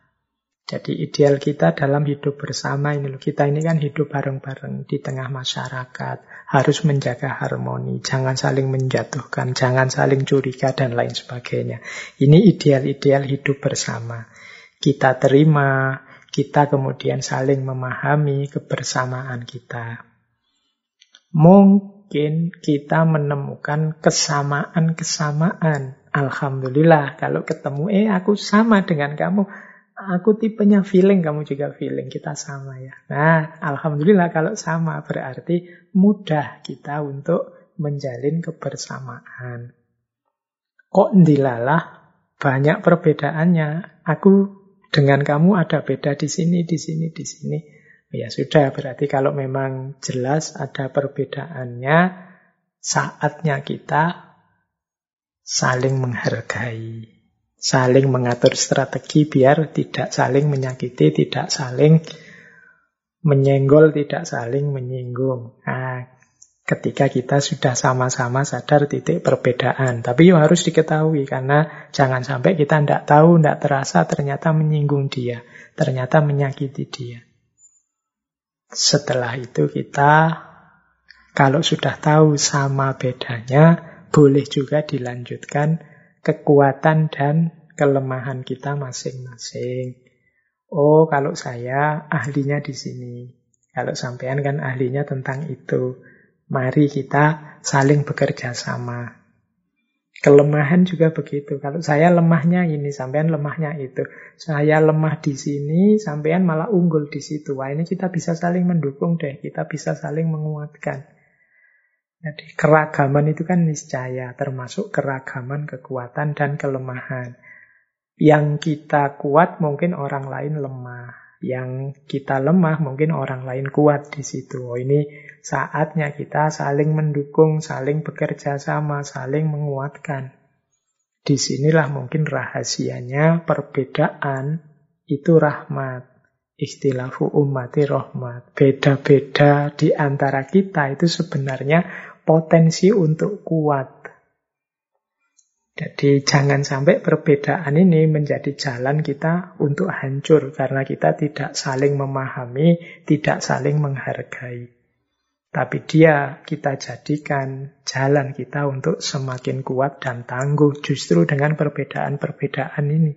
Jadi ideal kita dalam hidup bersama ini loh. Kita ini kan hidup bareng-bareng di tengah masyarakat. Harus menjaga harmoni. Jangan saling menjatuhkan. Jangan saling curiga dan lain sebagainya. Ini ideal-ideal hidup bersama. Kita terima. Kita kemudian saling memahami kebersamaan kita. Mungkin kita menemukan kesamaan-kesamaan. Alhamdulillah kalau ketemu, eh aku sama dengan kamu. Aku tipenya feeling, kamu juga feeling. Kita sama ya. Nah, Alhamdulillah kalau sama berarti mudah kita untuk menjalin kebersamaan. Kok dilalah banyak perbedaannya. Aku dengan kamu ada beda di sini, di sini, di sini. Ya sudah, berarti kalau memang jelas ada perbedaannya, saatnya kita saling menghargai, saling mengatur strategi biar tidak saling menyakiti, tidak saling menyenggol, tidak saling menyinggung. Nah, ketika kita sudah sama-sama sadar titik perbedaan. Tapi yuk harus diketahui karena jangan sampai kita tidak tahu, tidak terasa ternyata menyinggung dia, ternyata menyakiti dia. Setelah itu kita kalau sudah tahu sama bedanya, boleh juga dilanjutkan kekuatan dan kelemahan kita masing-masing. Oh, kalau saya ahlinya di sini. Kalau sampean kan ahlinya tentang itu. Mari kita saling bekerja sama. Kelemahan juga begitu. Kalau saya lemahnya ini, sampean lemahnya itu. Saya lemah di sini, sampean malah unggul di situ. Wah, ini kita bisa saling mendukung deh. Kita bisa saling menguatkan. Jadi keragaman itu kan niscaya, termasuk keragaman kekuatan dan kelemahan. Yang kita kuat mungkin orang lain lemah. Yang kita lemah mungkin orang lain kuat di situ. Oh, ini saatnya kita saling mendukung, saling bekerja sama, saling menguatkan. Di sinilah mungkin rahasianya perbedaan itu rahmat. Istilahu ummati rahmat. Beda-beda di antara kita itu sebenarnya potensi untuk kuat. Jadi jangan sampai perbedaan ini menjadi jalan kita untuk hancur karena kita tidak saling memahami, tidak saling menghargai. Tapi dia kita jadikan jalan kita untuk semakin kuat dan tangguh justru dengan perbedaan-perbedaan ini.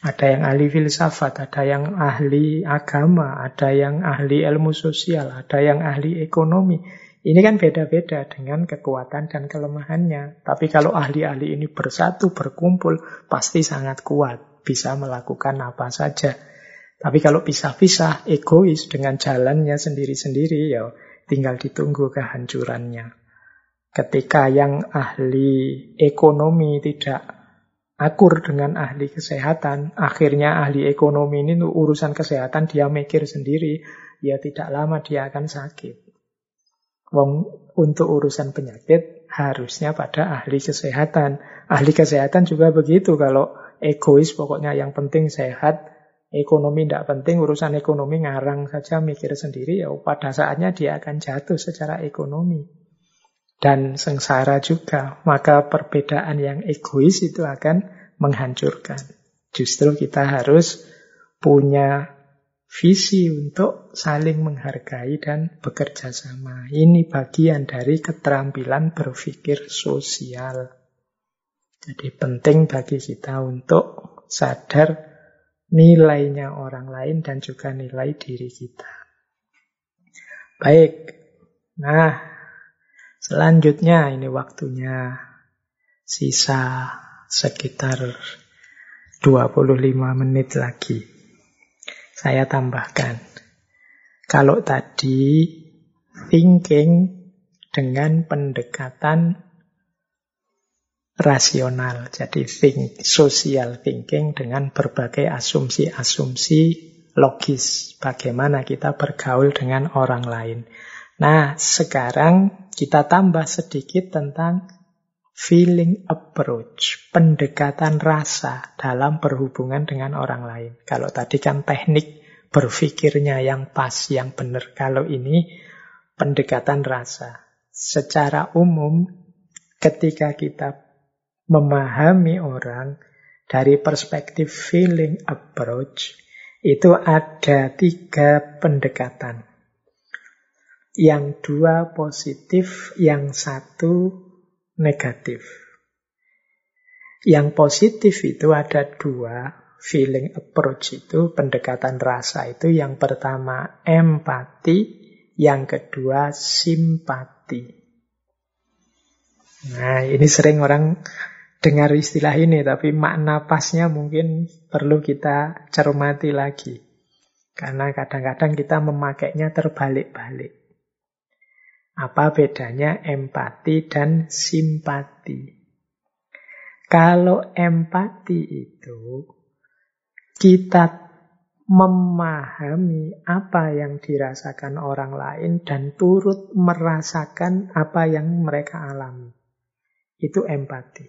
Ada yang ahli filsafat, ada yang ahli agama, ada yang ahli ilmu sosial, ada yang ahli ekonomi. Ini kan beda-beda dengan kekuatan dan kelemahannya. Tapi kalau ahli-ahli ini bersatu, berkumpul, pasti sangat kuat. Bisa melakukan apa saja. Tapi kalau pisah-pisah, egois dengan jalannya sendiri-sendiri, ya tinggal ditunggu kehancurannya. Ketika yang ahli ekonomi tidak akur dengan ahli kesehatan, akhirnya ahli ekonomi ini urusan kesehatan dia mikir sendiri, ya tidak lama dia akan sakit. Wong untuk urusan penyakit harusnya pada ahli kesehatan. Ahli kesehatan juga begitu. Kalau egois pokoknya yang penting sehat, ekonomi tidak penting, urusan ekonomi ngarang saja mikir sendiri, ya pada saatnya dia akan jatuh secara ekonomi. Dan sengsara juga. Maka perbedaan yang egois itu akan menghancurkan. Justru kita harus punya visi untuk saling menghargai dan bekerja sama. Ini bagian dari keterampilan berpikir sosial. Jadi penting bagi kita untuk sadar nilainya orang lain dan juga nilai diri kita. Baik, nah selanjutnya ini waktunya sisa sekitar 25 menit lagi. Saya tambahkan. Kalau tadi thinking dengan pendekatan rasional. Jadi think, social thinking dengan berbagai asumsi-asumsi logis. Bagaimana kita bergaul dengan orang lain. Nah, sekarang kita tambah sedikit tentang feeling approach, pendekatan rasa dalam berhubungan dengan orang lain. Kalau tadi kan teknik berpikirnya yang pas, yang benar. Kalau ini pendekatan rasa. Secara umum, ketika kita memahami orang dari perspektif feeling approach, itu ada tiga pendekatan. Yang dua positif, yang satu negatif. Yang positif itu ada dua feeling approach itu, pendekatan rasa itu. Yang pertama empati, yang kedua simpati. Nah, ini sering orang dengar istilah ini, tapi makna pasnya mungkin perlu kita cermati lagi. Karena kadang-kadang kita memakainya terbalik-balik. Apa bedanya empati dan simpati? Kalau empati itu kita memahami apa yang dirasakan orang lain dan turut merasakan apa yang mereka alami. Itu empati.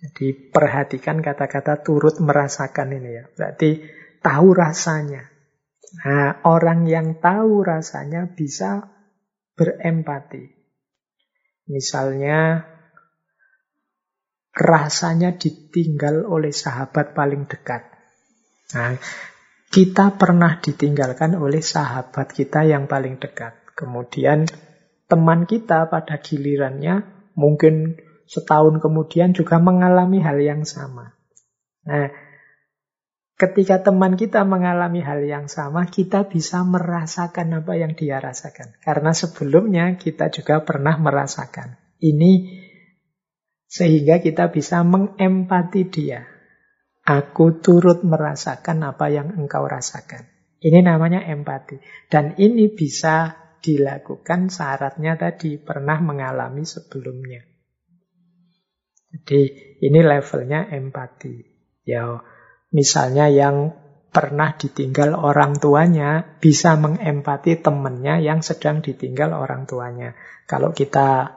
Jadi perhatikan kata-kata turut merasakan ini ya. Berarti tahu rasanya. Nah, orang yang tahu rasanya bisa berempati. Misalnya, rasanya ditinggal oleh sahabat paling dekat. Nah, Kita pernah ditinggalkan oleh sahabat kita yang paling dekat. Kemudian teman kita pada gilirannya mungkin setahun kemudian juga mengalami hal yang sama. Nah, ketika teman kita mengalami hal yang sama, kita bisa merasakan apa yang dia rasakan. Karena sebelumnya kita juga pernah merasakan. Ini sehingga kita bisa mengempati dia. Aku turut merasakan apa yang engkau rasakan. Ini namanya empati. Dan ini bisa dilakukan syaratnya tadi pernah mengalami sebelumnya. Jadi ini levelnya empati. Ya, misalnya yang pernah ditinggal orang tuanya bisa mengempati temannya yang sedang ditinggal orang tuanya. Kalau kita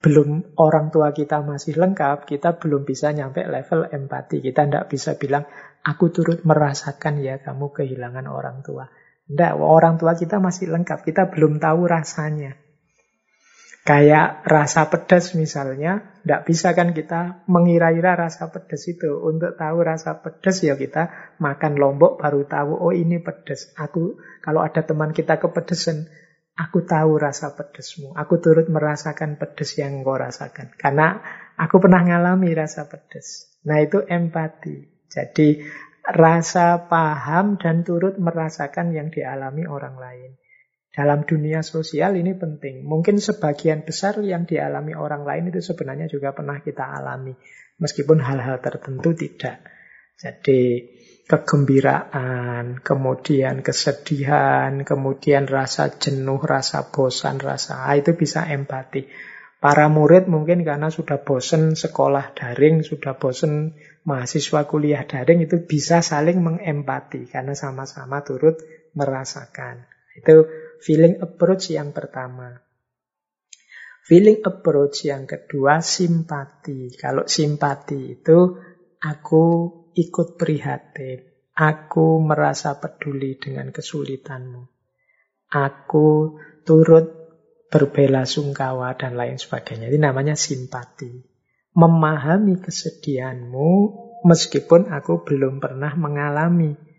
belum orang tua kita masih lengkap, kita belum bisa nyampe level empati. Kita tidak bisa bilang, aku turut merasakan ya kamu kehilangan orang tua. Tidak, orang tua kita masih lengkap, kita belum tahu rasanya. Kayak rasa pedas misalnya, tidak bisa kan kita mengira-ira rasa pedas itu. Untuk tahu rasa pedas ya kita makan lombok baru tahu, oh ini pedas. Aku kalau ada teman kita kepedesan, Aku tahu rasa pedesmu. Aku turut merasakan pedes yang engkau rasakan. Karena aku pernah ngalami rasa pedes. Nah itu empati. Jadi rasa paham dan turut merasakan yang dialami orang lain. Dalam dunia sosial ini penting. Mungkin sebagian besar yang dialami orang lain itu sebenarnya juga pernah kita alami. Meskipun hal-hal tertentu tidak. Jadi kegembiraan, kemudian kesedihan, kemudian rasa jenuh, rasa bosan, rasa ah, itu bisa empati. Para murid mungkin karena sudah bosan sekolah daring, sudah bosan mahasiswa kuliah daring itu bisa saling mengempati karena sama-sama turut merasakan. Itu feeling approach yang pertama. Feeling approach yang kedua simpati. Kalau simpati itu aku ikut prihatin. Aku merasa peduli dengan kesulitanmu. Aku turut berbela sungkawa dan lain sebagainya. Ini namanya simpati. Memahami kesedihanmu meskipun aku belum pernah mengalami.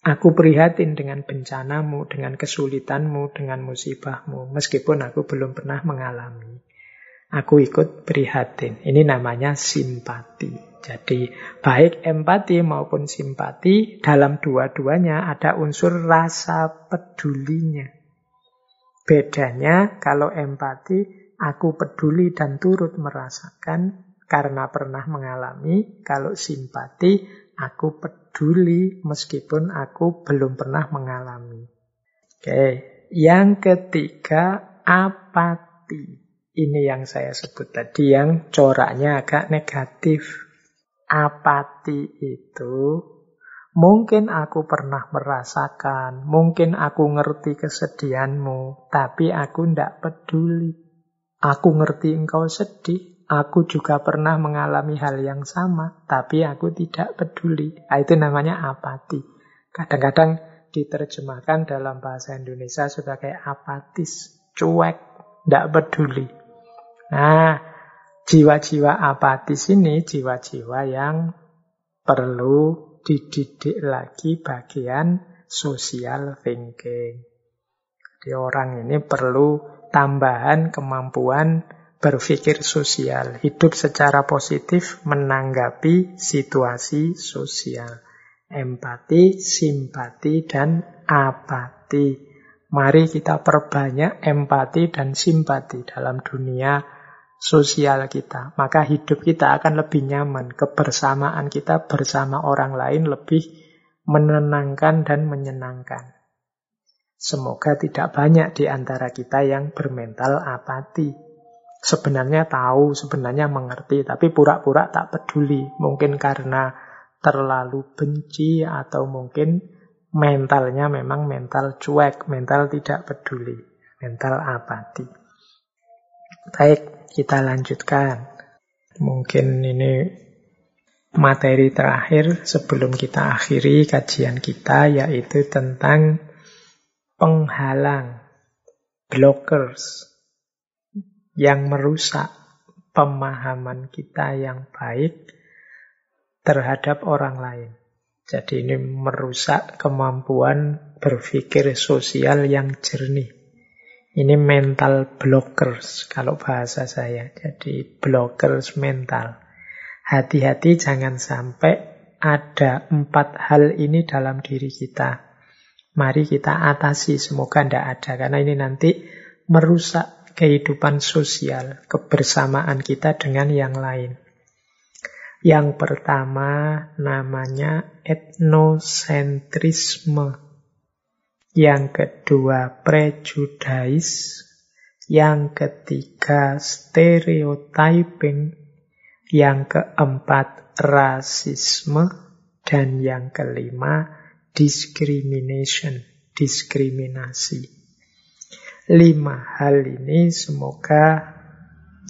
Aku prihatin dengan bencanamu, dengan kesulitanmu, dengan musibahmu, meskipun aku belum pernah mengalami. Aku ikut prihatin. Ini namanya simpati. Jadi baik empati maupun simpati dalam dua-duanya ada unsur rasa pedulinya. Bedanya kalau empati aku peduli dan turut merasakan karena pernah mengalami. Kalau simpati aku peduli meskipun aku belum pernah mengalami. Oke, yang ketiga apati. Ini yang saya sebut tadi yang coraknya agak negatif apati itu mungkin aku pernah merasakan, mungkin aku ngerti kesedihanmu, tapi aku tidak peduli. Aku ngerti engkau sedih, aku juga pernah mengalami hal yang sama, tapi aku tidak peduli. Nah, itu namanya apati. Kadang-kadang diterjemahkan dalam bahasa Indonesia sebagai apatis, cuek, tidak peduli. Nah, Jiwa-jiwa apatis ini jiwa-jiwa yang perlu dididik lagi bagian social thinking. Jadi orang ini perlu tambahan kemampuan berpikir sosial, hidup secara positif menanggapi situasi sosial. Empati, simpati, dan apati. Mari kita perbanyak empati dan simpati dalam dunia sosial kita, maka hidup kita akan lebih nyaman. Kebersamaan kita bersama orang lain lebih menenangkan dan menyenangkan. Semoga tidak banyak di antara kita yang bermental apati. Sebenarnya tahu, sebenarnya mengerti, tapi pura-pura tak peduli. Mungkin karena terlalu benci atau mungkin mentalnya memang mental cuek, mental tidak peduli, mental apati. Baik, kita lanjutkan. Mungkin ini materi terakhir sebelum kita akhiri kajian kita yaitu tentang penghalang, blockers yang merusak pemahaman kita yang baik terhadap orang lain. Jadi ini merusak kemampuan berpikir sosial yang jernih. Ini mental blockers kalau bahasa saya. Jadi blockers mental. Hati-hati jangan sampai ada empat hal ini dalam diri kita. Mari kita atasi, semoga tidak ada. Karena ini nanti merusak kehidupan sosial, kebersamaan kita dengan yang lain. Yang pertama namanya etnosentrisme. Yang kedua prejudice. Yang ketiga stereotyping. Yang keempat, rasisme. Dan yang kelima, discrimination, diskriminasi. Lima hal ini semoga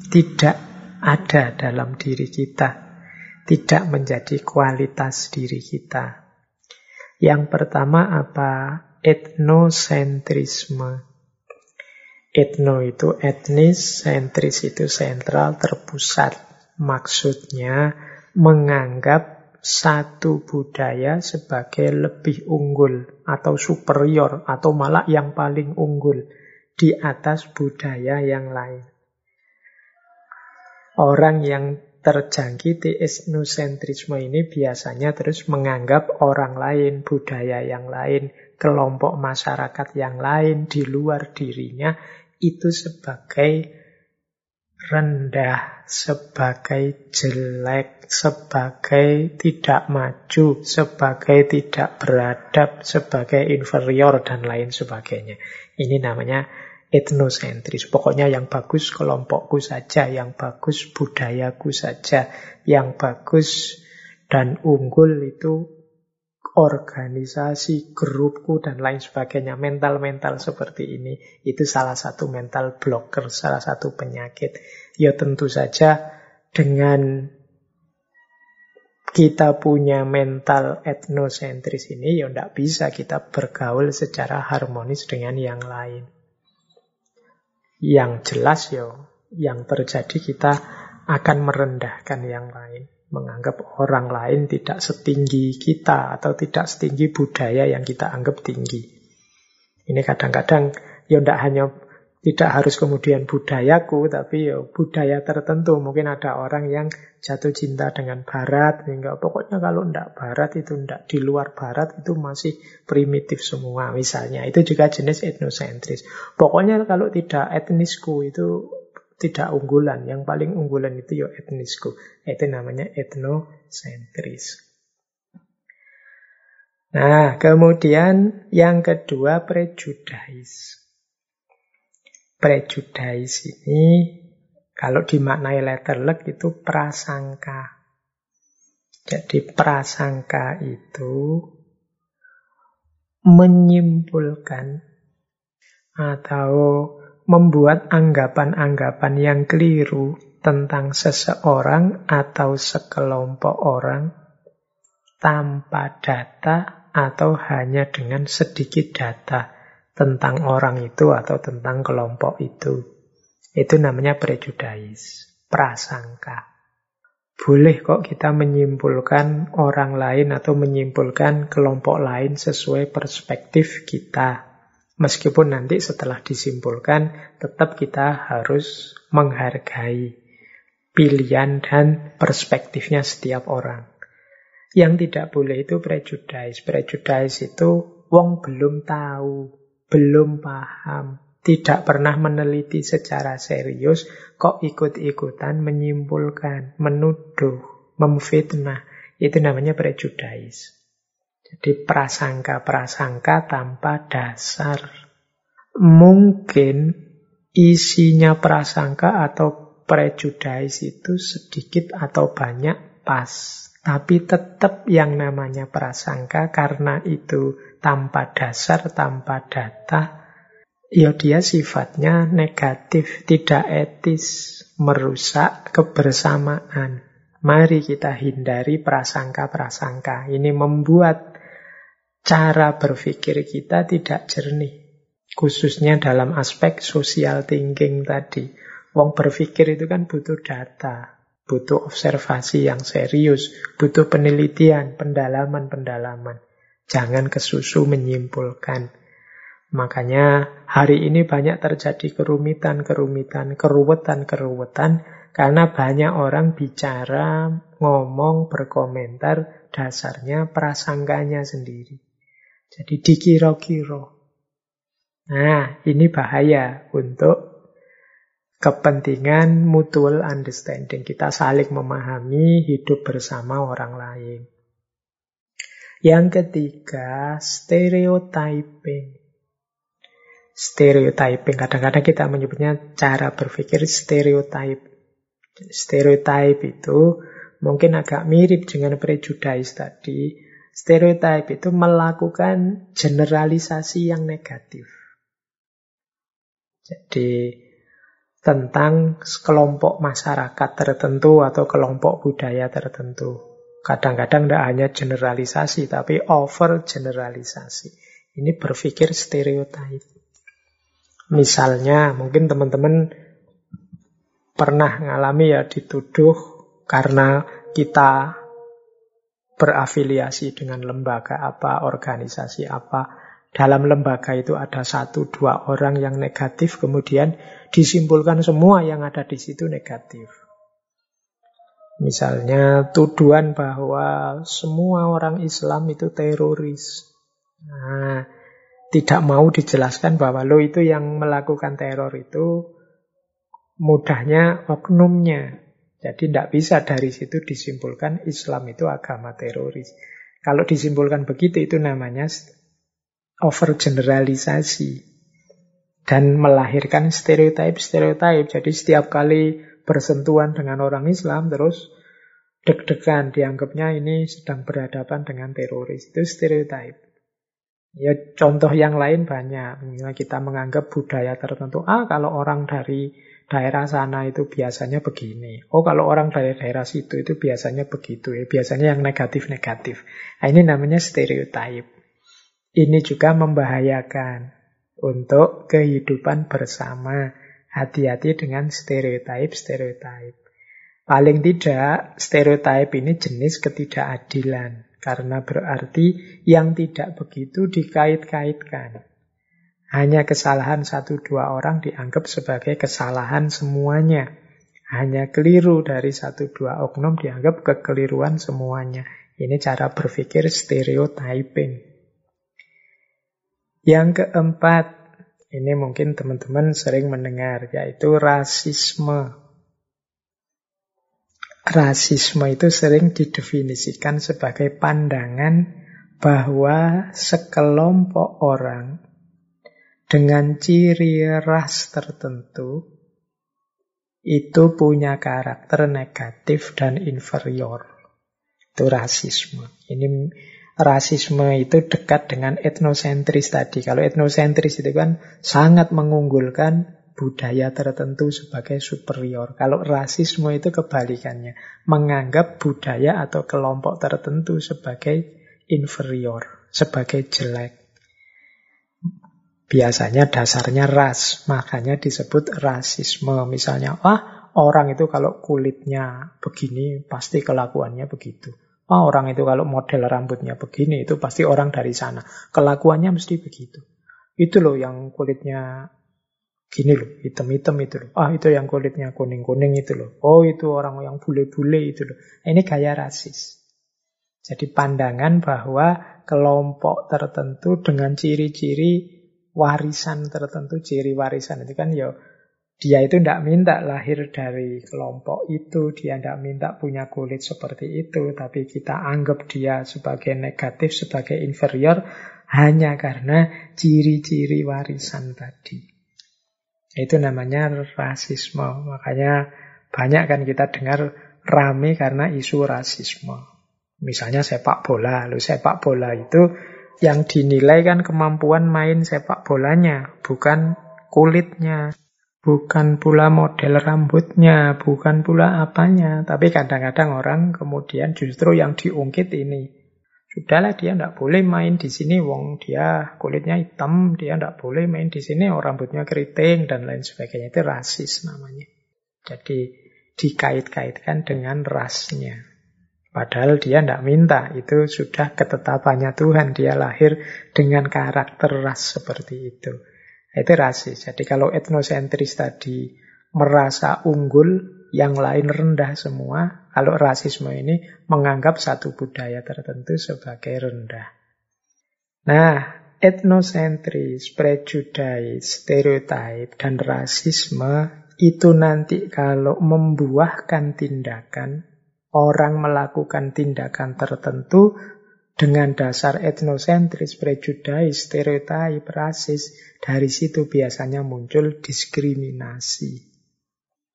tidak ada dalam diri kita, tidak menjadi kualitas diri kita. Yang pertama apa? Etnosentrisme. Etno itu etnis, sentris itu sentral, terpusat. Maksudnya menganggap satu budaya sebagai lebih unggul atau superior atau malah yang paling unggul di atas budaya yang lain. Orang yang terjangkiti etnosentrisme ini biasanya terus menganggap orang lain, budaya yang lain, kelompok masyarakat yang lain di luar dirinya itu sebagai rendah, sebagai jelek, sebagai tidak maju, sebagai tidak beradab, sebagai inferior, dan lain sebagainya. Ini namanya etnosentris. Pokoknya yang bagus kelompokku saja, yang bagus budayaku saja, yang bagus dan unggul itu organisasi, grupku, dan lain sebagainya. Mental-mental seperti ini, itu salah satu mental blocker, salah satu penyakit. Ya tentu saja dengan kita punya mental etnosentris ini, ya tidak bisa kita bergaul secara harmonis dengan yang lain. Yang jelas ya, yang terjadi kita akan merendahkan yang lain menganggap orang lain tidak setinggi kita atau tidak setinggi budaya yang kita anggap tinggi. Ini kadang-kadang ya tidak hanya tidak harus kemudian budayaku, tapi ya budaya tertentu. Mungkin ada orang yang jatuh cinta dengan barat, sehingga pokoknya kalau tidak barat itu tidak di luar barat itu masih primitif semua misalnya. Itu juga jenis etnosentris. Pokoknya kalau tidak etnisku itu tidak unggulan. Yang paling unggulan itu ya etnisku. Itu namanya etnosentris. Nah, kemudian yang kedua prejudice. Prejudice ini kalau dimaknai letterlek itu prasangka. Jadi prasangka itu menyimpulkan atau membuat anggapan-anggapan yang keliru tentang seseorang atau sekelompok orang tanpa data atau hanya dengan sedikit data tentang orang itu atau tentang kelompok itu. Itu namanya prejudice, prasangka. Boleh kok kita menyimpulkan orang lain atau menyimpulkan kelompok lain sesuai perspektif kita. Meskipun nanti setelah disimpulkan, tetap kita harus menghargai pilihan dan perspektifnya setiap orang. Yang tidak boleh itu prejudice. Prejudice itu wong belum tahu, belum paham, tidak pernah meneliti secara serius, kok ikut-ikutan menyimpulkan, menuduh, memfitnah. Itu namanya prejudice. Jadi prasangka-prasangka tanpa dasar. Mungkin isinya prasangka atau prejudice itu sedikit atau banyak pas. Tapi tetap yang namanya prasangka karena itu tanpa dasar, tanpa data, ya dia sifatnya negatif, tidak etis, merusak kebersamaan. Mari kita hindari prasangka-prasangka. Ini membuat cara berpikir kita tidak jernih. Khususnya dalam aspek social thinking tadi. Wong berpikir itu kan butuh data, Butuh observasi yang serius, butuh penelitian, pendalaman-pendalaman. Jangan kesusu menyimpulkan. Makanya hari ini banyak terjadi kerumitan-kerumitan, keruwetan-keruwetan, karena banyak orang bicara, ngomong, berkomentar, dasarnya prasangkanya sendiri. Jadi dikira-kira. Nah, ini bahaya untuk kepentingan mutual understanding. Kita saling memahami hidup bersama orang lain. Yang ketiga, stereotyping. Stereotyping, kadang-kadang kita menyebutnya cara berpikir stereotype. Stereotype itu mungkin agak mirip dengan prejudice tadi. Stereotype itu melakukan generalisasi yang negatif. Jadi tentang kelompok masyarakat tertentu atau kelompok budaya tertentu. Kadang-kadang tidak hanya generalisasi, tapi over generalisasi. Ini berpikir stereotip. Misalnya, mungkin teman-teman pernah ngalami ya dituduh karena kita berafiliasi dengan lembaga apa, organisasi apa, dalam lembaga itu ada satu dua orang yang negatif, kemudian disimpulkan semua yang ada di situ negatif. Misalnya tuduhan bahwa semua orang Islam itu teroris. Nah, tidak mau dijelaskan bahwa lo itu yang melakukan teror itu mudahnya oknumnya. Jadi tidak bisa dari situ disimpulkan Islam itu agama teroris. Kalau disimpulkan begitu itu namanya overgeneralisasi dan melahirkan stereotip-stereotip. Jadi setiap kali bersentuhan dengan orang Islam terus deg-degan dianggapnya ini sedang berhadapan dengan teroris. Itu stereotip. Ya contoh yang lain banyak. Misalnya kita menganggap budaya tertentu, ah kalau orang dari daerah sana itu biasanya begini. Oh kalau orang dari daerah situ itu biasanya begitu. Ya biasanya yang negatif-negatif. Nah, ini namanya stereotip. Ini juga membahayakan untuk kehidupan bersama. Hati-hati dengan stereotip-stereotip. Paling tidak, stereotip ini jenis ketidakadilan. Karena berarti yang tidak begitu dikait-kaitkan. Hanya kesalahan satu dua orang dianggap sebagai kesalahan semuanya. Hanya keliru dari satu dua oknum dianggap kekeliruan semuanya. Ini cara berpikir stereotyping. Yang keempat, ini mungkin teman-teman sering mendengar, yaitu rasisme. Rasisme itu sering didefinisikan sebagai pandangan bahwa sekelompok orang dengan ciri ras tertentu itu punya karakter negatif dan inferior. Itu rasisme. Ini rasisme itu dekat dengan etnosentris tadi. Kalau etnosentris itu kan sangat mengunggulkan budaya tertentu sebagai superior. Kalau rasisme itu kebalikannya, menganggap budaya atau kelompok tertentu sebagai inferior, sebagai jelek. Biasanya dasarnya ras, makanya disebut rasisme. Misalnya, ah orang itu kalau kulitnya begini pasti kelakuannya begitu. Oh, orang itu kalau model rambutnya begini, itu pasti orang dari sana. Kelakuannya mesti begitu. Itu loh yang kulitnya gini loh, hitam-hitam itu loh. Ah, itu yang kulitnya kuning-kuning itu loh. Oh, itu orang yang bule-bule itu loh. Ini gaya rasis. Jadi pandangan bahwa kelompok tertentu dengan ciri-ciri warisan tertentu, ciri warisan itu kan ya dia itu tidak minta lahir dari kelompok itu, dia tidak minta punya kulit seperti itu, tapi kita anggap dia sebagai negatif, sebagai inferior, hanya karena ciri-ciri warisan tadi. Itu namanya rasisme. Makanya banyak kan kita dengar rame karena isu rasisme. Misalnya sepak bola. Lalu sepak bola itu yang dinilai kan kemampuan main sepak bolanya, bukan kulitnya. Bukan pula model rambutnya, bukan pula apanya. Tapi kadang-kadang orang kemudian justru yang diungkit ini. Sudahlah dia tidak boleh main di sini, wong dia kulitnya hitam, dia tidak boleh main di sini, orang rambutnya keriting dan lain sebagainya. Itu rasis namanya. Jadi dikait-kaitkan dengan rasnya. Padahal dia tidak minta, itu sudah ketetapannya Tuhan. Dia lahir dengan karakter ras seperti itu. Itu rasis. Jadi kalau etnosentris tadi merasa unggul, yang lain rendah semua. Kalau rasisme ini menganggap satu budaya tertentu sebagai rendah. Nah, etnosentris, prejudis, stereotip, dan rasisme itu nanti kalau membuahkan tindakan orang melakukan tindakan tertentu dengan dasar etnosentris, prejudis, stereotip, rasis, dari situ biasanya muncul diskriminasi.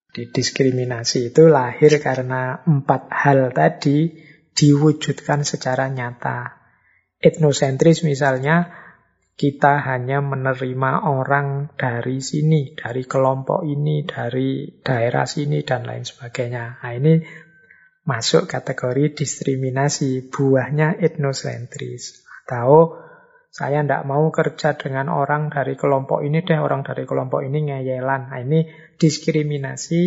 Di diskriminasi itu lahir karena empat hal tadi diwujudkan secara nyata. Etnosentris misalnya, kita hanya menerima orang dari sini, dari kelompok ini, dari daerah sini, dan lain sebagainya. Nah, ini masuk kategori diskriminasi, buahnya etnosentris. Atau saya tidak mau kerja dengan orang dari kelompok ini deh, orang dari kelompok ini ngeyelan. Nah, ini diskriminasi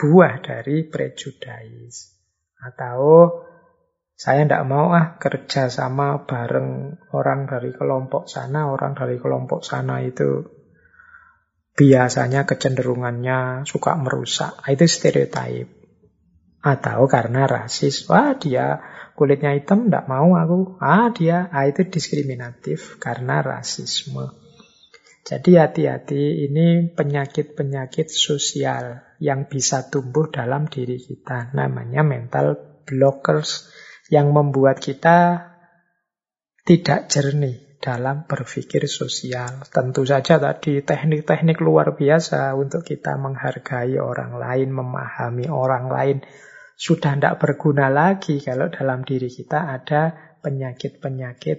buah dari prejudis. Atau saya tidak mau ah kerja sama bareng orang dari kelompok sana, orang dari kelompok sana itu biasanya kecenderungannya suka merusak. Nah, itu stereotip. Atau karena rasis, wah dia kulitnya hitam, tidak mau aku. Ah dia, ah itu diskriminatif karena rasisme. Jadi hati-hati, ini penyakit-penyakit sosial yang bisa tumbuh dalam diri kita. Namanya mental blockers yang membuat kita tidak jernih dalam berpikir sosial. Tentu saja tadi teknik-teknik luar biasa untuk kita menghargai orang lain, memahami orang lain, sudah tidak berguna lagi kalau dalam diri kita ada penyakit-penyakit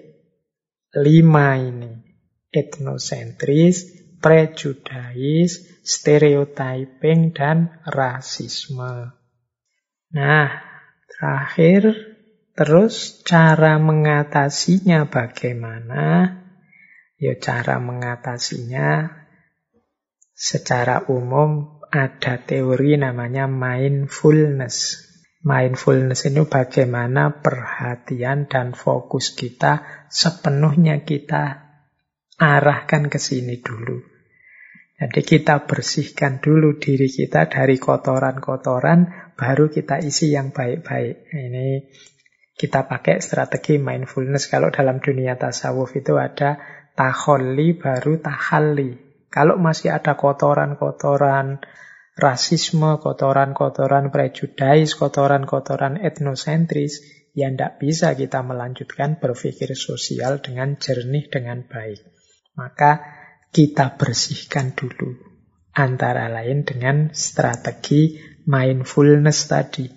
lima ini. Etnosentris, prejudis, stereotyping, dan rasisme. Nah, terakhir, terus cara mengatasinya bagaimana? Ya cara mengatasinya secara umum ada teori namanya mindfulness. Mindfulness ini bagaimana perhatian dan fokus kita sepenuhnya kita arahkan ke sini dulu. Jadi kita bersihkan dulu diri kita dari kotoran-kotoran, baru kita isi yang baik-baik. Ini kita pakai strategi mindfulness. Kalau dalam dunia tasawuf itu ada taholli baru tahalli. Kalau masih ada kotoran-kotoran rasisme, kotoran-kotoran prejudis, kotoran-kotoran etnosentris, ya tidak bisa kita melanjutkan berpikir sosial dengan jernih, dengan baik. Maka kita bersihkan dulu. Antara lain dengan strategi mindfulness tadi.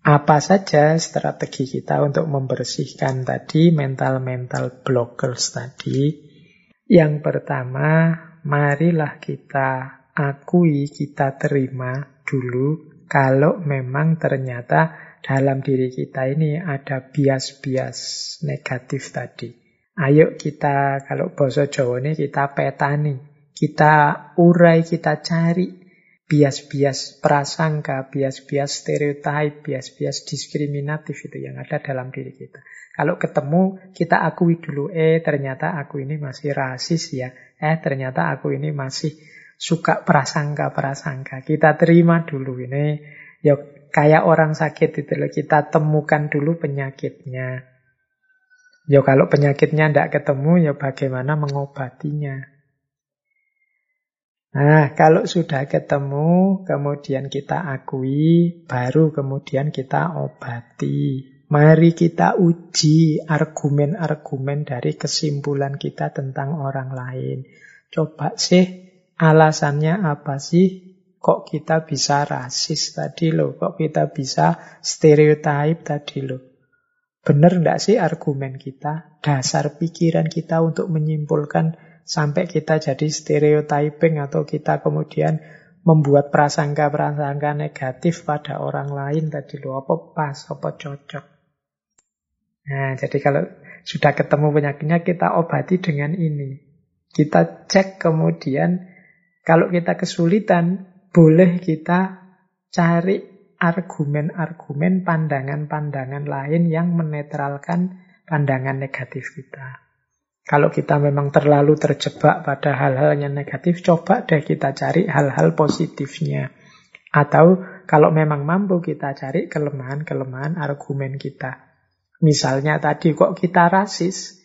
Apa saja strategi kita untuk membersihkan tadi mental-mental blockers tadi? Yang pertama, marilah kita akui, kita terima dulu kalau memang ternyata dalam diri kita ini ada bias-bias negatif tadi. Ayo kita, kalau bahasa Jawa ini kita petani, kita urai, kita cari bias-bias prasangka, bias-bias stereotip, bias-bias diskriminatif itu yang ada dalam diri kita. Kalau ketemu, kita akui dulu, eh ternyata aku ini masih rasis ya, eh ternyata aku ini masih suka prasangka-prasangka. Kita terima dulu ini. Ya kayak orang sakit itu loh. Kita temukan dulu penyakitnya. Ya kalau penyakitnya tidak ketemu, ya bagaimana mengobatinya. Nah, kalau sudah ketemu, kemudian kita akui, baru kemudian kita obati. Mari kita uji argumen-argumen dari kesimpulan kita tentang orang lain. Coba sih Alasannya apa sih? Kok kita bisa rasis tadi loh? Kok kita bisa stereotip tadi loh? Benar enggak sih argumen kita? Dasar pikiran kita untuk menyimpulkan sampai kita jadi stereotyping atau kita kemudian membuat prasangka-prasangka negatif pada orang lain tadi loh. Apa pas, apa cocok? Nah, jadi kalau sudah ketemu penyakitnya, kita obati dengan ini. Kita cek kemudian kalau kita kesulitan, boleh kita cari argumen-argumen, pandangan-pandangan lain yang menetralkan pandangan negatif kita. Kalau kita memang terlalu terjebak pada hal-hal yang negatif, coba deh kita cari hal-hal positifnya. Atau kalau memang mampu kita cari kelemahan-kelemahan argumen kita. Misalnya tadi kok kita rasis,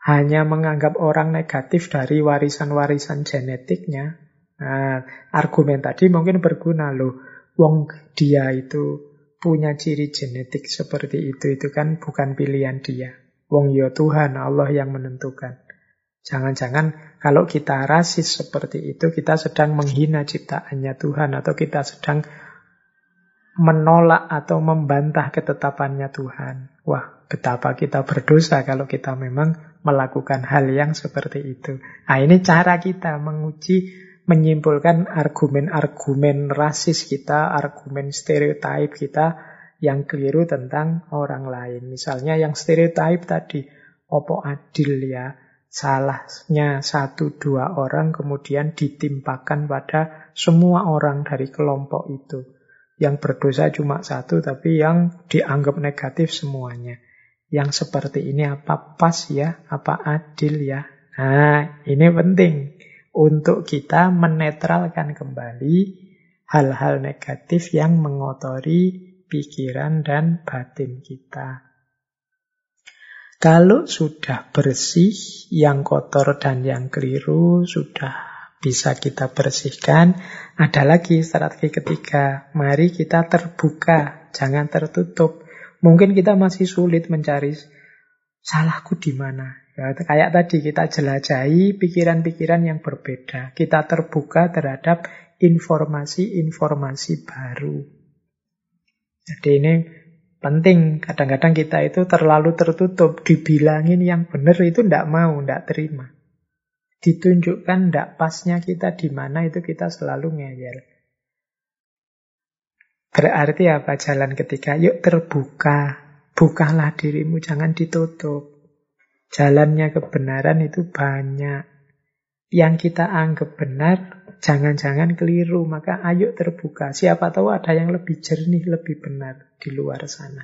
hanya menganggap orang negatif dari warisan-warisan genetiknya. Nah, argumen tadi mungkin berguna loh. Wong dia itu punya ciri genetik seperti itu, itu kan bukan pilihan dia. Wong ya Tuhan, Allah yang menentukan. Jangan-jangan kalau kita rasis seperti itu, kita sedang menghina ciptaannya Tuhan atau kita sedang menolak atau membantah ketetapannya Tuhan. Wah, betapa kita berdosa kalau kita memang melakukan hal yang seperti itu. Nah, ini cara kita menguji, menyimpulkan argumen-argumen rasis kita, argumen stereotip kita, yang keliru tentang orang lain. Misalnya yang stereotip tadi, opo adil ya, salahnya satu dua orang kemudian ditimpakan pada semua orang dari kelompok itu. Yang berdosa cuma satu tapi yang dianggap negatif semuanya. Yang seperti ini apa pas ya, apa adil ya. Nah ini penting untuk kita menetralkan kembali hal-hal negatif yang mengotori pikiran dan batin kita. Kalau sudah bersih, yang kotor dan yang keliru sudah bisa kita bersihkan. Ada lagi strategi ketiga, mari kita terbuka, jangan tertutup. Mungkin kita masih sulit mencari salahku di mana. Ya, kayak tadi kita jelajahi pikiran-pikiran yang berbeda. Kita terbuka terhadap informasi-informasi baru. Jadi ini penting. Kadang-kadang kita itu terlalu tertutup. Dibilangin yang benar itu tidak mau, tidak terima. Ditunjukkan tidak pasnya kita di mana itu kita selalu ngeyel. Berarti apa jalan ketiga? Yuk terbuka. Bukalah dirimu, jangan ditutup. Jalannya kebenaran itu banyak. Yang kita anggap benar jangan-jangan keliru, maka ayo terbuka. Siapa tahu ada yang lebih jernih, lebih benar di luar sana.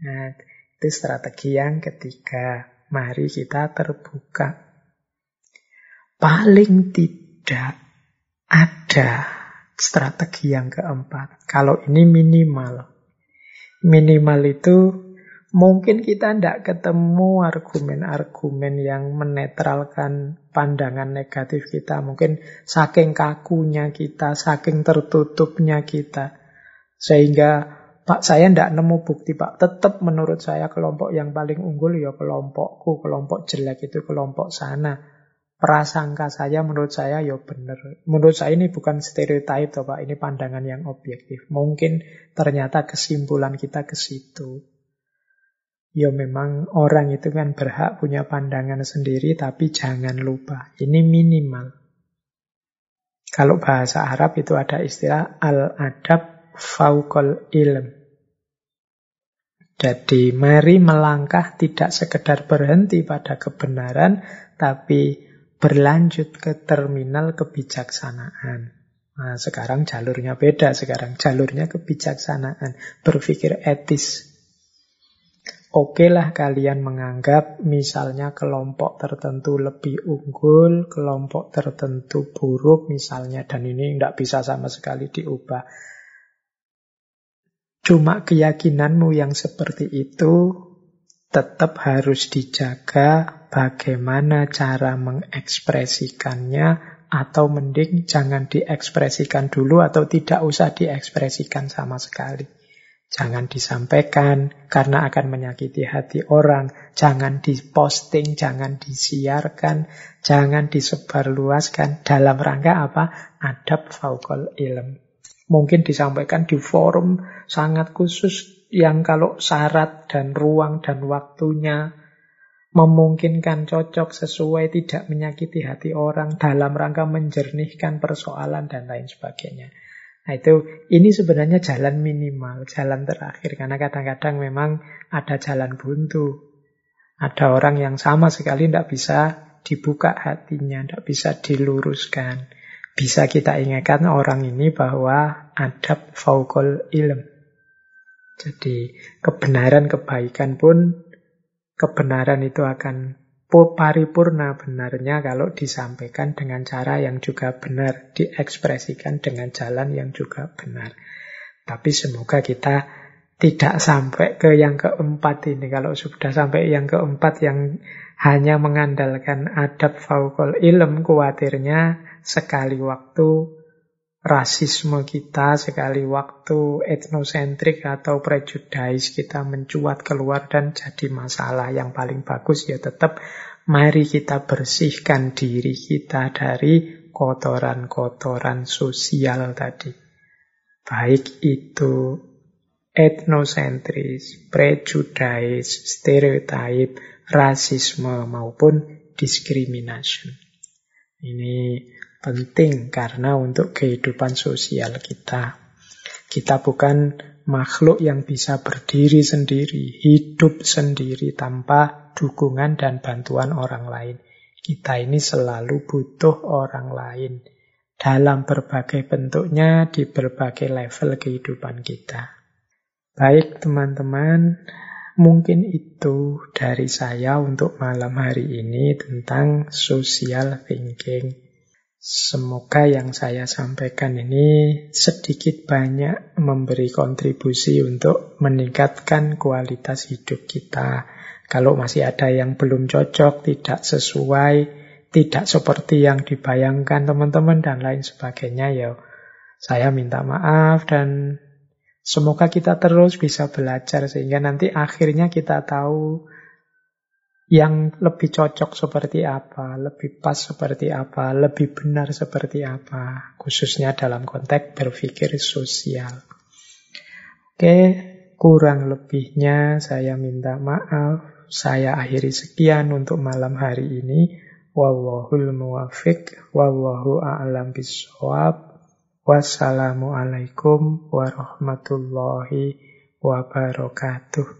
Nah, itu strategi yang ketiga. Mari kita terbuka. Paling tidak ada strategi yang keempat. Kalau ini minimal. Minimal itu Mungkin kita tidak ketemu argumen-argumen yang menetralkan pandangan negatif kita. Mungkin saking kakunya kita, saking tertutupnya kita. Sehingga Pak saya tidak nemu bukti Pak. Tetap menurut saya kelompok yang paling unggul ya kelompokku, kelompok jelek itu kelompok sana. Prasangka saya menurut saya ya benar. Menurut saya ini bukan stereotip Pak, ini pandangan yang objektif. Mungkin ternyata kesimpulan kita ke situ. Ya memang orang itu kan berhak punya pandangan sendiri, tapi jangan lupa, ini minimal. Kalau bahasa Arab itu ada istilah al-adab faukol ilm. Jadi mari melangkah tidak sekedar berhenti pada kebenaran, tapi berlanjut ke terminal kebijaksanaan. Nah, sekarang jalurnya beda, sekarang jalurnya kebijaksanaan, berpikir etis, Oke lah kalian menganggap misalnya kelompok tertentu lebih unggul, kelompok tertentu buruk misalnya, dan ini tidak bisa sama sekali diubah. Cuma keyakinanmu yang seperti itu tetap harus dijaga bagaimana cara mengekspresikannya atau mending jangan diekspresikan dulu atau tidak usah diekspresikan sama sekali. Jangan disampaikan karena akan menyakiti hati orang. Jangan diposting, jangan disiarkan, jangan disebarluaskan. Dalam rangka apa? Adab faukol ilm. Mungkin disampaikan di forum sangat khusus yang kalau syarat dan ruang dan waktunya memungkinkan cocok sesuai tidak menyakiti hati orang dalam rangka menjernihkan persoalan dan lain sebagainya. Nah itu, ini sebenarnya jalan minimal, jalan terakhir. Karena kadang-kadang memang ada jalan buntu. Ada orang yang sama sekali tidak bisa dibuka hatinya, tidak bisa diluruskan. bisa kita ingatkan orang ini bahwa adab faukol ilm. Jadi kebenaran kebaikan pun kebenaran itu akan paripurna benarnya kalau disampaikan dengan cara yang juga benar, diekspresikan dengan jalan yang juga benar. Tapi semoga kita tidak sampai ke yang keempat ini. Kalau sudah sampai yang keempat yang hanya mengandalkan adab faukol ilm, kuatirnya sekali waktu rasisme kita, sekali waktu etnosentrik atau prejudis kita mencuat keluar dan jadi masalah. Yang paling bagus ya tetap mari kita bersihkan diri kita dari kotoran-kotoran sosial tadi. Baik itu etnosentris, prejudis, stereotip, rasisme maupun diskriminasi. Ini penting karena untuk kehidupan sosial kita. Kita bukan makhluk yang bisa berdiri sendiri, hidup sendiri tanpa dukungan dan bantuan orang lain. Kita ini selalu butuh orang lain dalam berbagai bentuknya di berbagai level kehidupan kita. Baik teman-teman, mungkin itu dari saya untuk malam hari ini tentang social thinking. Semoga yang saya sampaikan ini sedikit banyak memberi kontribusi untuk meningkatkan kualitas hidup kita. Kalau masih ada yang belum cocok, tidak sesuai, tidak seperti yang dibayangkan teman-teman dan lain sebagainya, ya saya minta maaf dan semoga kita terus bisa belajar sehingga nanti akhirnya kita tahu yang lebih cocok seperti apa, lebih pas seperti apa, lebih benar seperti apa, khususnya dalam konteks berpikir sosial. Oke, kurang lebihnya saya minta maaf. Saya akhiri sekian untuk malam hari ini. Wallahul muwafiq, wallahu a'lam bishawab. Wassalamualaikum warahmatullahi wabarakatuh.